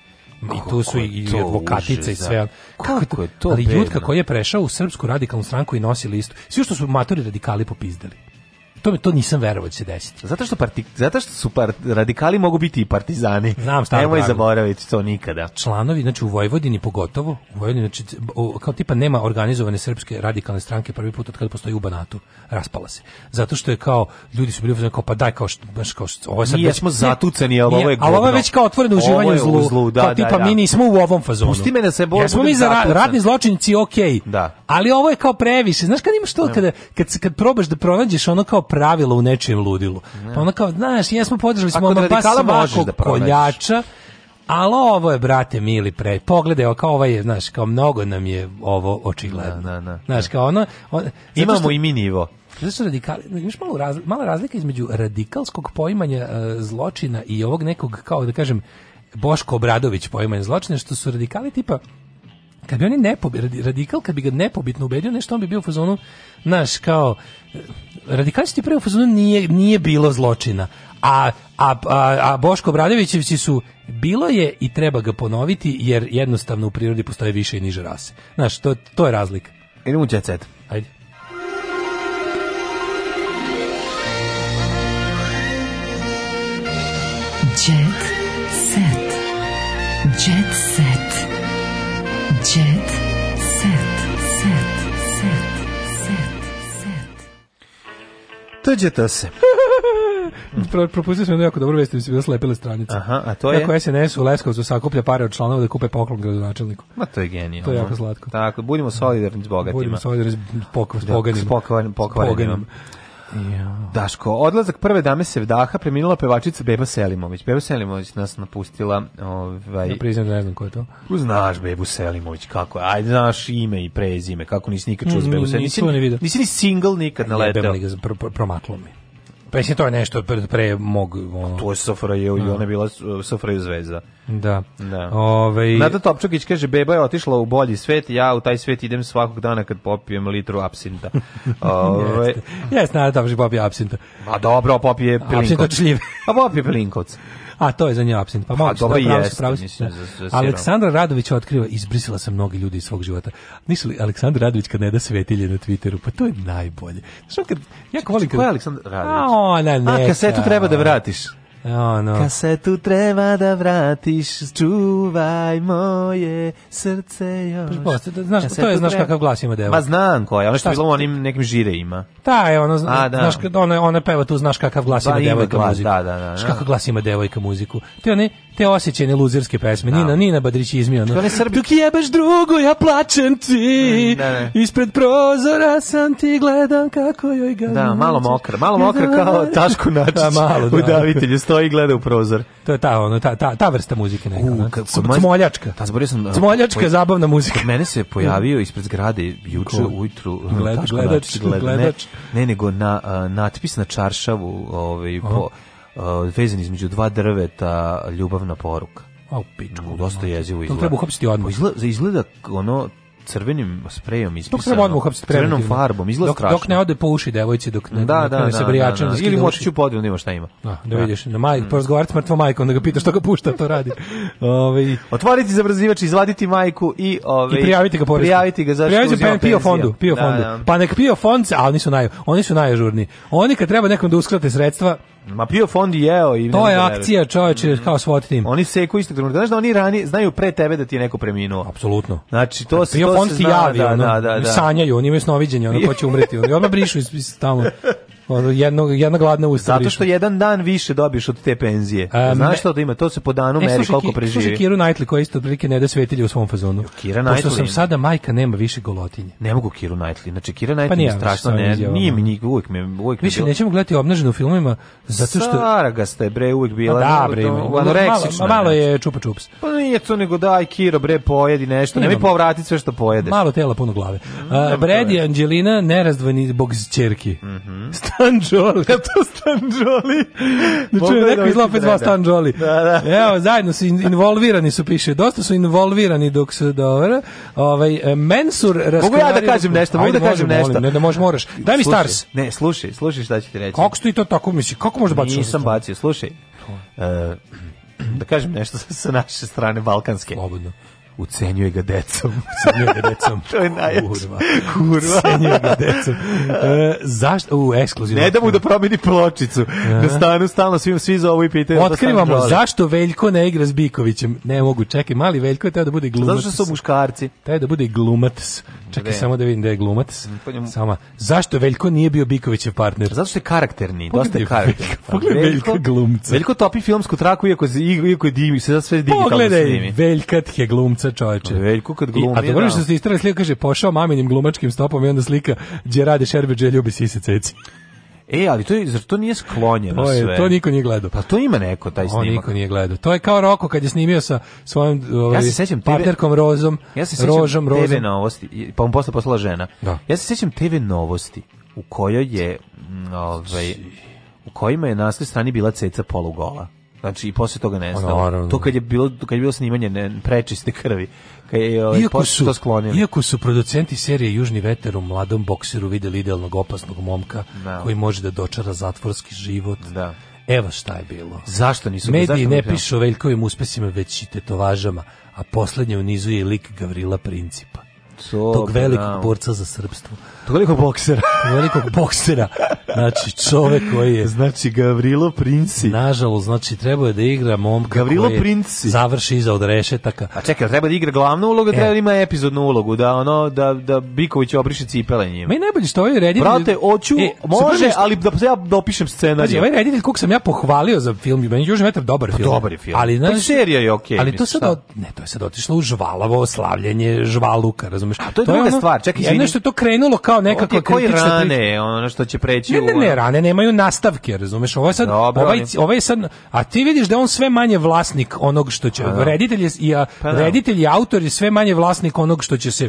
S12: i tu su i advokatice i sve. Da.
S14: Kako je to?
S12: Ali Jutka koji je prešao u Srpsku radikalnu stranku i nosi listu. Svi što su matori radikali popizdali to mi to nisam verovao da se desiti.
S14: Zato što parti, zato što su part, radikali mogu biti i partizani.
S12: Znam šta. Nemoj
S14: zaboraviti to nikada.
S12: Članovi znači u Vojvodini pogotovo, u Vojvodini znači kao tipa nema organizovane srpske radikalne stranke prvi put od kad postoji u Banatu, raspala se. Zato što je kao ljudi su bili kao pa daj kao što baš kao što,
S14: ovo je sad Mi smo zatucani, al ovo je
S12: godno. Al ovo je već kao otvoreno uživanje u zlu. zlu da, kao, da, tipa da, da. mi nismo u ovom fazonu.
S14: Pusti me da se borimo.
S12: Jesmo mi za ra ratni zločinci, Okay. Da. Ali ovo je kao previše. Znaš kad imaš to kada kad kad probaš da pronađeš ono kao pravilo u nečijem ludilu. Pa ona kao, znaš, jesmo podržali smo ona
S14: pa svakog da koljača,
S12: ali ovo je, brate, mili pre. Pogledaj, kao ovaj je, znaš, kao mnogo nam je ovo očigledno. Na, da, na, da, na. Da. Znaš, kao ono... On,
S14: Imamo
S12: što,
S14: i mi nivo.
S12: Znaš, radikali, imaš malo raz, mala razlika između radikalskog poimanja uh, zločina i ovog nekog, kao da kažem, Boško Obradović poimanja zločina, što su radikali tipa kad bi oni ne radikal, kad bi ga nepobitno ubedio nešto, on bi bio u fazonu, znaš, kao radikalisti su ti prvo fazonu nije, nije bilo zločina, a, a, a, a Boško Bradovićevci su bilo je i treba ga ponoviti jer jednostavno u prirodi postoje više i niže rase. Znaš, to, to je razlika.
S14: Idemo u jet set. Ajde. Jet set.
S13: Jet set.
S12: Tuđeta se.
S14: Pro, propustio sam jednu jako dobru vest, mi se bila slepile stranice.
S12: Aha, a to je? Kako
S14: SNS u Leskovcu sakuplja pare od članova da kupe poklon gradonačelniku.
S12: Ma to je genijalno.
S14: To je jako slatko.
S12: Tako, budimo solidarni s bogatima.
S14: Budimo solidarni s, pok, s poganim.
S12: Da, s pokvarenim. Daško, odlazak prve dame Sevdaha preminula pevačica Beba Selimović. Beba Selimović nas napustila.
S14: Ovaj... Ja priznam da ne znam ko je to.
S12: Znaš Bebu Selimović, kako je? Ajde, znaš ime i prezime, kako nisi nikad čuo za Bebu mm, Selimović. Nisi, nisi, ni single nikad
S14: naletao. Jebem li ga, promaklo mi. Pa mislim, to je nešto pre, pre mog...
S12: Ono. To je Sofra je, i da. ona je bila SFRJ zvezda.
S14: Da.
S12: da. Ove... Ovaj- Nata Topčukić kaže, beba je otišla u bolji svet, ja u taj svet idem svakog dana kad popijem litru apsinta.
S14: Ove... Ovaj- Jeste, yes, Nata Topčukić popije apsinta.
S12: A dobro, popije pilinkovac. Apsinta čljive.
S14: A popije pilinkovac.
S12: A to je za nje absent. Pa, pa malo dobro jeste. Da. Aleksandar Radović otkriva izbrisala se mnogi ljudi iz svog života. Nisu li Aleksandar Radović kad ne da svetilje na Twitteru, pa to je najbolje. Znaš, kad jako volim kad
S14: Aleksandar Radović. A, ona
S12: ne.
S14: A kasetu treba da vratiš
S12: ono.
S14: tu treba da vratiš, čuvaj moje srce još.
S12: Poste, da, znaš, to je, znaš treba... kakav glas ima
S14: devojka. Ma znam koja,
S12: ono
S14: što je bilo onim nekim žire ima.
S12: Ta je, ono, A, da. znaš, ona, ona peva tu, znaš kakav glas ba, da, ima devojka glas, muziku.
S14: Da, da, da, Znaš da.
S12: kakav glas ima devojka muziku. Te one, te osjećajne luzerske pesme. Da. Nina, Nina Badrić izmio. No. Srbi... Dok jebeš drugu, ja plačem ti. Mm, da, da, Ispred prozora sam ti gledam kako joj
S14: ga... Da, malo mokra. Malo mokra kao Taško Načić da, malo, da. u Davitelju. Stoji i gleda u prozor.
S12: To je ta, ono, ta, ta, ta vrsta muzike neka. U, kako, Cmoljačka. Da, pa, zaborio sam... Uh, Cmoljačka, poj... zabavna muzika.
S14: Mene se
S12: je
S14: da. pojavio ispred zgrade juče ujutru. Uh,
S12: Gled, gledač, gledač.
S14: Ne, ne, nego na uh, natpis na čaršavu ovaj, po, uh, vezan između dva drveta ljubavna poruka.
S12: A u pičku. No, mm,
S14: dosta jezivo
S12: izgleda. To treba uhapsiti odmah. Pa
S14: izgleda, izgleda ono crvenim sprejom ispisano. Dok treba odmah uhapsiti Crvenom farbom, izgleda dok, strašno.
S12: Dok ne ode po uši devojci, dok ne, da, da, ne da, se da, brijačem. Da, da,
S14: da. Ili moći ću podijel, nema šta ima.
S12: Da, da, da. vidiš, na maj, mm. porazgovarati pa s mrtvom majkom, da ga pita što ga pušta, to radi.
S14: ove, ovaj,
S12: Otvoriti zabrzivač, izvaditi majku i... Ove,
S14: ovaj, I prijaviti ga porezno.
S12: Prijaviti ga
S14: za prijaviti što uzima penzija. Pio fondu, pio da, fondu. Da, da. Pa nek pio fond, ali nisu naj, oni su najažurniji. Oni kad treba nekom da uskrate sredstva,
S12: Ma pio fond i jeo
S14: i To je da akcija, čoveče, mm-hmm. kao SWAT tim.
S12: Oni seku istog trenutka. Znaš da oni rani znaju pre tebe da ti je neko preminuo.
S14: Apsolutno.
S12: Znači to se to
S14: se javi, da, da, da, da. sanjaju, oni imaju snoviđenje, ono ko će umreti, oni odmah brišu iz, iz tamo. Ono, jedno, jedna gladna
S12: usta Zato što jedan dan više dobiješ od te penzije. a, Znaš šta da ima? To se po danu e, meri koliko preživi. Slušaj
S14: Kiru Knightley koja isto otprilike ne da svetilje u svom fazonu. Kira
S12: Pošto sam
S14: sada majka nema više golotinje.
S12: Ne mogu Kiru Knightley. Znači Kira pa Knightley pa nije, strašno. Ne, nije mi njih uvijek. Me, uvijek
S14: Više nećemo gledati obnaženu u filmovima zato
S12: što... Saragasta je bre uvek bila.
S14: Da, bre.
S12: Anoreksična. Malo,
S14: malo je znači. čupa čups.
S12: Pa nije to nego daj Kiro bre pojedi nešto. Ne mi povratiti sve što pojedeš.
S14: Malo tela puno glave. Uh, Brad i Angelina nerazdvojni zbog ćerki. Mhm. Stanđoli.
S12: to Stanđoli. Znači,
S14: neko iz Lopet zva Stanđoli. Da, da. Evo, zajedno su involvirani su, piše. Dosta su involvirani dok su dobro. Ovaj, e, Mensur raskrivali... Mogu
S12: ja da kažem nešto? Mogu da kažem možem, nešto?
S14: ne, da možeš, moraš. Daj mi Stars.
S12: Ne, slušaj, slušaj šta ću ti reći.
S14: Kako ti to tako misli? Kako možeš
S12: da
S14: baciš?
S12: Nisam bacio, slušaj. Uh, da kažem nešto sa naše strane balkanske.
S14: Slobodno ucenjuje ga decom. Ucenjuje ga decom. to je najjače.
S12: Kurva. Kurva.
S14: Ucenjuje ga decom. E, zašto? U, ekskluzivno.
S12: Ne da mu da promeni pločicu. Da e? stanu stalno svim, svi za ovo
S14: i
S12: pitaju.
S14: Otkrivamo da zašto Veljko ne igra s Bikovićem. Ne mogu, čekaj, mali Veljko je teo da bude glumac.
S12: Zato što su muškarci.
S14: Teo da bude glumac. Čekaj Gde? samo da vidim da je glumac. Mm, pa njemu... Sama. Zašto Veljko nije bio Bikovićev partner? Zato što
S12: je karakterni,
S14: Pogledaj, dosta
S12: je karakterni.
S14: Pogledaj Veljko glumca. Veljko
S12: topi filmsku traku iako, iako je dimi, se da sve digitalno
S14: Pogledaj, snimi. Pogledaj Veljkat je glumca čoveče.
S12: Veljko kad glumi. I, a
S14: dobro da. što ste istrali slika, kaže, pošao maminim glumačkim stopom i onda slika, gdje rade šerbeđe, ljubi sise ceci.
S12: E, ali to, je, zar to nije sklonjeno to je, sve?
S14: To niko nije gledao. Pa
S12: to ima neko, taj snimak. On
S14: niko nije gledao. To je kao Roko kad je snimio sa svojom ovaj, ja se sećam partnerkom Rozom. Ja se sećam Rožom, TV
S12: novosti, pa on posle poslala žena. Da. Ja se sećam TV novosti u kojoj je, ovaj, u kojima je na strani bila ceca polugola. Znači i posle toga pa nestao. No, to kad je bilo kad je bilo snimanje ne, prečiste krvi. Kad je ovaj
S14: iako su, Iako su producenti serije Južni veter u mladom bokseru videli idealnog opasnog momka da. koji može da dočara zatvorski život. Da. Evo šta je bilo.
S12: Zašto nisu
S14: mediji zašto ne pišu o Veljkovim uspesima već i tetovažama, a poslednje u nizu je lik Gavrila Principa.
S12: So, tog
S14: velikog da. borca za srpstvo.
S12: Toliko boksera.
S14: velikog boksera. Znači, čovek koji je...
S12: Znači, Gavrilo Princi.
S14: Nažalost, znači, trebao je da igra momka
S12: Gavrilo koji Princi.
S14: završi iza od rešetaka.
S12: A čekaj, treba da igra glavnu ulogu, treba e. da ima epizodnu ulogu, da ono, da, da Biković obriši cipele njima.
S14: Ma i najbolje što ovaj reditelj...
S12: Brate, oću, e, može, ali da ja dopišem da scenarij.
S14: Znači, ovaj reditelj kog sam ja pohvalio za film, meni Južni vetar dobar pa, film.
S12: Dobar je film. Ali, znači,
S14: pa
S12: serija je okej. Okay,
S14: ali to sad, ne, to je sad otišlo u žvalavo slavljenje žvaluka, razumeš? A to
S12: je to druga je ono, stvar, čekaj,
S14: izvini. Nešto je to krenulo kao kao nekakva
S12: koji rane, ono što će preći ne,
S14: ne, ne, rane nemaju nastavke, razumeš? Ovo je sad, Dobro, ovaj, ovaj sad, a ti vidiš da on sve manje vlasnik onog što će, reditelj je, i, pa da. reditelj i autor je sve manje vlasnik onog što će se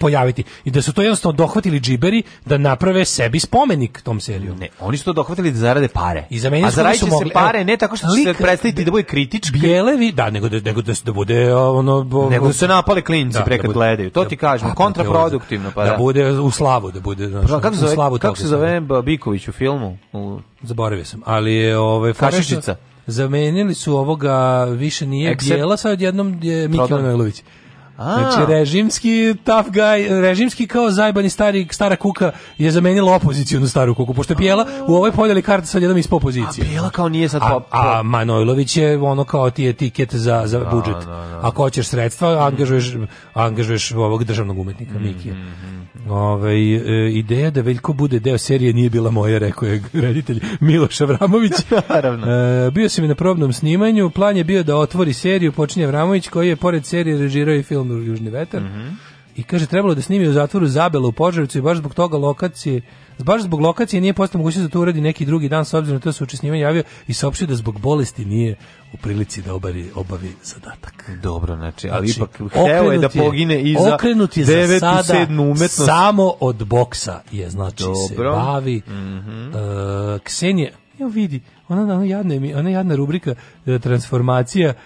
S14: pojaviti i da su to jednostavno dohvatili džiberi da naprave sebi spomenik tom serijom.
S12: Ne, oni
S14: su to
S12: dohvatili da zarade pare.
S14: I za meni A
S12: zaradit
S14: će
S12: mogli, se pare ne tako što će se predstaviti da bude kritički.
S14: Bijelevi,
S12: da,
S14: nego da, nego da, da bude ono... Bo,
S12: nego da se napale klinci da, prekad da gledaju. To da- ti kažem, pa, kontraproduktivno. Pa, da.
S14: da bude u slavu, da bude...
S12: Znaš,
S14: pa,
S12: kako, zove, slavu kako se zove Biković u filmu? U...
S14: Zaboravio sam, ali je... Ovaj,
S12: Kašičica.
S14: Zamenili su ovoga, više nije Bijela, sad jednom je Miki Manojlović. A. Znači, režimski tough guy, režimski kao zajbani stari, stara kuka je zamenila opozicijonu staru kuku, pošto je Pjela u ovoj podjeli karta sad jednom iz opozicije. A Pjela
S12: kao nije sad...
S14: A, a Manojlović je ono kao ti je tiket za, za da, budžet. No, no, no. Ako hoćeš sredstva, angažuješ, angažuješ ovog državnog umetnika, mm-hmm, Mikija. Mm -hmm. Ove, ovaj, ideja da Veljko bude deo serije nije bila moja, rekao je reditelj Miloš Avramović. Naravno. E, bio sam i na probnom snimanju, plan je bio da otvori seriju, počinje Avramović koji je pored serije režirao i film filmu Južni vetar. Mm -hmm. I kaže trebalo da snimi u zatvoru Zabela u Požarevcu i baš zbog toga lokacije baš zbog lokacije nije postao mogućnost da to uradi neki drugi dan s obzirom na da to se učesnjivanje javio i saopštio da zbog bolesti nije u prilici da obavi, obavi zadatak.
S12: Dobro, znači, ali znači, ipak hteo je da pogine i
S14: za devetu, sedmu
S12: umetnost. Samo od boksa je, znači, Dobro. se bavi. Mm
S14: -hmm. E, uh, Ksenija, Evo vidi, ona, ona, jadna, ona jadna rubrika e, transformacija, e,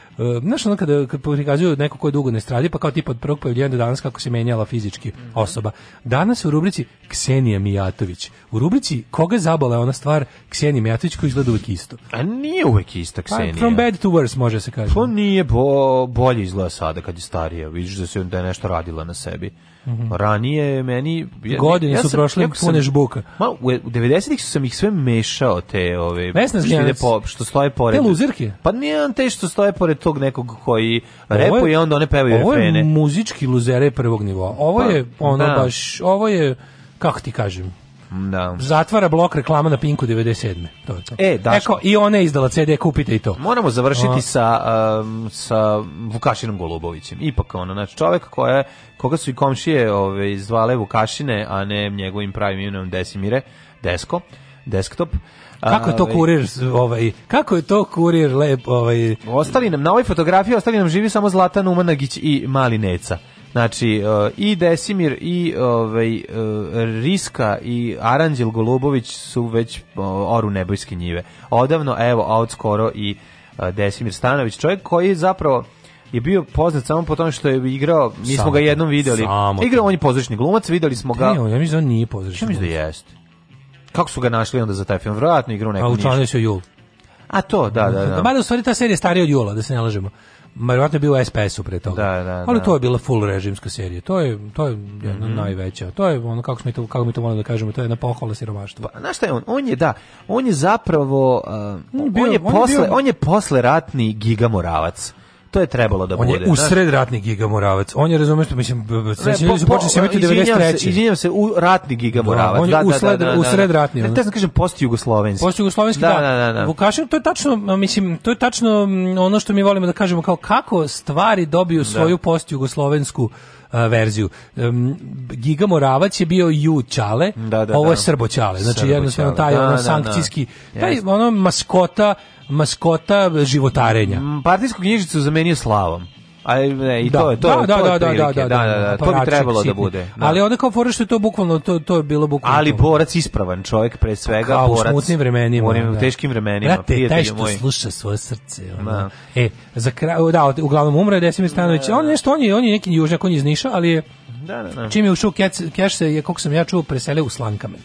S14: znaš ono kada, kada prikazuju neko ko je dugo ne stradi, pa kao tip od prvog pojavljena do danas kako se menjala fizički mhm. osoba. Danas u rubrici Ksenija Mijatović. U rubrici koga zabala ona stvar Ksenija Mijatović koji izgleda uvek isto.
S12: A nije uvek isto pa, Ksenija.
S14: Pa, from bad to worse može se pa kaže. To
S12: nije bo, bolje izgleda sada kad je starija, vidiš da se da je nešto radila na sebi. -hmm. Ranije meni
S14: godine ja su prošle pune žbuka.
S12: Ma u 90-ih e- su sam ih sve mešao te ove
S14: Mesne
S12: pop što stoje pored. Te luzirke. Pa nije
S14: te
S12: što stoje pored tog nekog koji repuje i onda one pevaju
S14: refrene. Ovo je muzički luzere prvog nivoa. Ovo pa, je ono da. baš ovo je kako ti kažem Da. Zatvara blok reklama na Pinku 97.
S12: To je
S14: to.
S12: E, da. Eko,
S14: I ona je izdala CD, kupite i to.
S12: Moramo završiti A. sa, um, sa Vukašinom Golubovićem. Ipak ono, znači čovjek koja, koga su i komšije ove, zvale Vukašine, a ne njegovim pravim imenom Desimire, Desko, desktop.
S14: Kako je to kurir ovaj kako je to kurir lep
S12: ovaj Ostali nam na ovoj fotografiji ostali nam živi samo Zlatan Umanagić i mali Neca. Znači, uh, i Desimir, i ovaj, uh, Riska, i Aranđel Golubović su već uh, oru nebojske njive. Odavno, evo, a od skoro i e, Desimir Stanović, čovjek koji je zapravo je bio poznat samo po tome što je igrao, mi smo ga jednom videli. Igrao on je pozorišni glumac, videli smo ga. Ne,
S14: ja mislim da nije pozorišni.
S12: Ja mislim da jeste. Kako su ga našli onda za taj film? Vjerojatno igrao neku A učlanio
S14: se Jul.
S12: A to, da, da, da.
S14: Mada u stvari ta serija je starija od Jula, da se ne lažemo. Verovatno je bio u SPS-u pre toga.
S12: Da, da, Ali
S14: da. to je bila full režimska serija. To je to je jedna mm -hmm. najveća. To je ono kako smo to kako mi to volimo da kažemo, to je jedna pohvala siromaštva. Pa, znaš
S12: šta je on? On je da, on je zapravo uh, on, je bio, on, je posle on je,
S14: bio... on je posle
S12: ratni gigamoravac to je trebalo da on bude. On je
S14: usred
S12: znaš? ratni
S14: gigamoravac. On je razumeš što mislim sećaju se počeli se biti 93.
S12: Izvinjavam se, u ratni gigamoravac. Da,
S14: on
S12: je da, usred, da, da, da, da
S14: usred
S12: da. ratni. Te ne kažem post jugoslovenski.
S14: Post jugoslovenski,
S12: da. da, da, da.
S14: Vukašin to je tačno, mislim, to je tačno mm, ono što mi volimo da kažemo kao kako stvari dobiju svoju post jugoslovensku verziju. Um, Giga Moravac je bio Ju Čale, da, da, da, ovo je Srbo Čale. Znači jednostavno taj ono da, da, sankcijski, taj ono maskota maskota životarenja. Mm,
S12: partijsku knjižicu zamenio slavom. Aj, e, ne, i da. to je to, da, to, da, da to da da, da, da, da, da, da, da, to bi trebalo da bude. Da.
S14: Ali onda kao fora što je to bukvalno to to je bilo bukvalno.
S12: Ali borac ispravan čovjek pre svega kao borac.
S14: u smutnim vremenima,
S12: u
S14: da.
S12: teškim vremenima,
S14: Brate, taj što moj. sluša svoje srce, ono. Da. E, za kraj, da, uglavnom umro je Desimir Stanović. Da, On nešto on je on je neki južnjak, on je iz Niša, ali je Da, da, da. Čim je ušao Keš se je, kako sam ja čuo, preselio u Slankamen.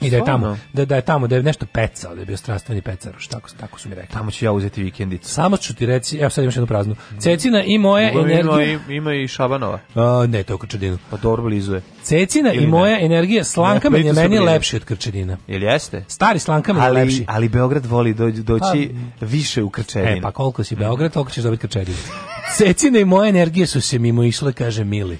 S14: I da je tamo, da, da je tamo, da je nešto pecao, da je bio strastveni pecaroš, tako, tako su mi rekli. Tamo
S12: ću ja uzeti vikendicu.
S14: Samo ću ti reći, evo sad imaš jednu praznu. Cecina i moja Ugo, energija... Ima,
S12: ima i Šabanova.
S14: A, ne, to je Krčedinu.
S12: Pa dobro blizuje.
S14: Cecina Ili i moja ne. energija, slanka je meni lepši od Krčedina.
S12: Ili jeste?
S14: Stari slanka je lepši.
S12: Ali Beograd voli do, pa- doći pa, više u Krčedinu. E,
S14: pa koliko si Beograd, toliko ćeš dobiti Krčedinu. Cecina i moja energija su se mimo išle, kaže Mili.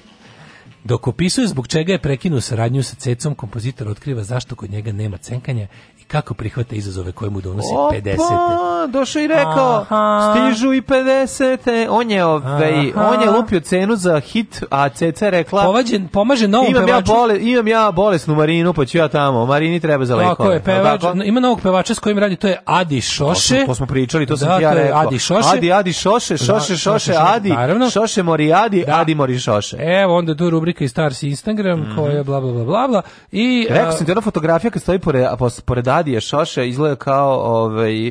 S14: Dok opisuje zbog čega je prekinuo saradnju sa Cecom, kompozitor otkriva zašto kod njega nema cenkanja kako prihvata izazove koje mu donosi Opa,
S12: 50. došao i rekao, Aha. stižu i 50. On je, ovaj, on je lupio cenu za hit, a CC rekla...
S14: Povađen, pomaže novom imam pevaču.
S12: Ja bole, imam ja bolesnu Marinu, pa ću ja tamo. Marini treba za lekove. Tako je,
S14: pevač, tako? ima novog pevača s kojim radi, to je Adi Šoše. To smo, to
S12: smo pričali, to da, sam ti ja rekao.
S14: Adi Šoše.
S12: Adi, Adi Šoše, da, Šoše, da, šoše, Adi,
S14: naravno.
S12: Šoše Mori Adi, da. Adi Mori Šoše.
S14: Evo, onda tu rubrika i Stars Instagram, mm -hmm. koja je bla, bla, bla, bla, bla.
S12: I, Rekao sam ti, ona fotografija kad stoji pored, pored Adija Šoša izgleda kao ovaj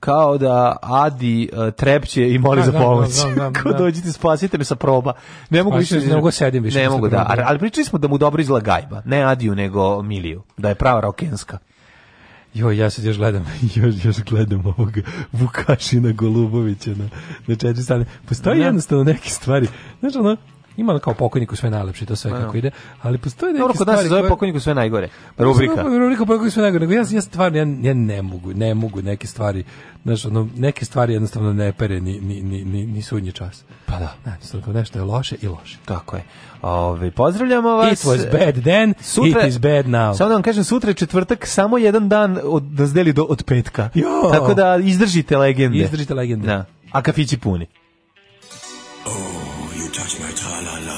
S12: kao da Adi uh, trepće i moli da, za da, da, pomoć. Da, da, dođite, spasite me sa proba. Ne mogu
S14: više, ne mogu
S12: sedim više. Ne mogu, da. Ali, ali pričali smo da mu dobro izgleda gajba. Ne Adiju, nego Miliju. Da je prava rokenska.
S14: Jo, ja se još gledam, još, još gledam ovog Vukašina Golubovića na, na četiri strane. Postoji da. jednostavno neke stvari. Znači, ono, Ima kao pokojniku sve najlepše, to sve da, kako da. ide, ali postoje neke Dobro, kod nas se
S12: zove pokojniku
S14: sve
S12: najgore. Rubrika.
S14: Rubrika pokojniku sve najgore. Nego ja, ja stvarno ja, ja ne mogu, ne mogu neke stvari, znaš, ono, neke stvari jednostavno ne pere ni ni ni ni, ni sudnji čas.
S12: Pa
S14: da.
S12: Znači,
S14: nešto je loše i loše.
S12: Tako je. Ove, pozdravljamo vas. It
S14: was bad then, sutra, it is bad now.
S12: Samo da vam kažem, sutra je četvrtak, samo jedan dan od, razdeli da do, od petka. Jo. Tako da izdržite legende.
S14: Izdržite legende. Da.
S12: A kafići puni. Oh, you touch my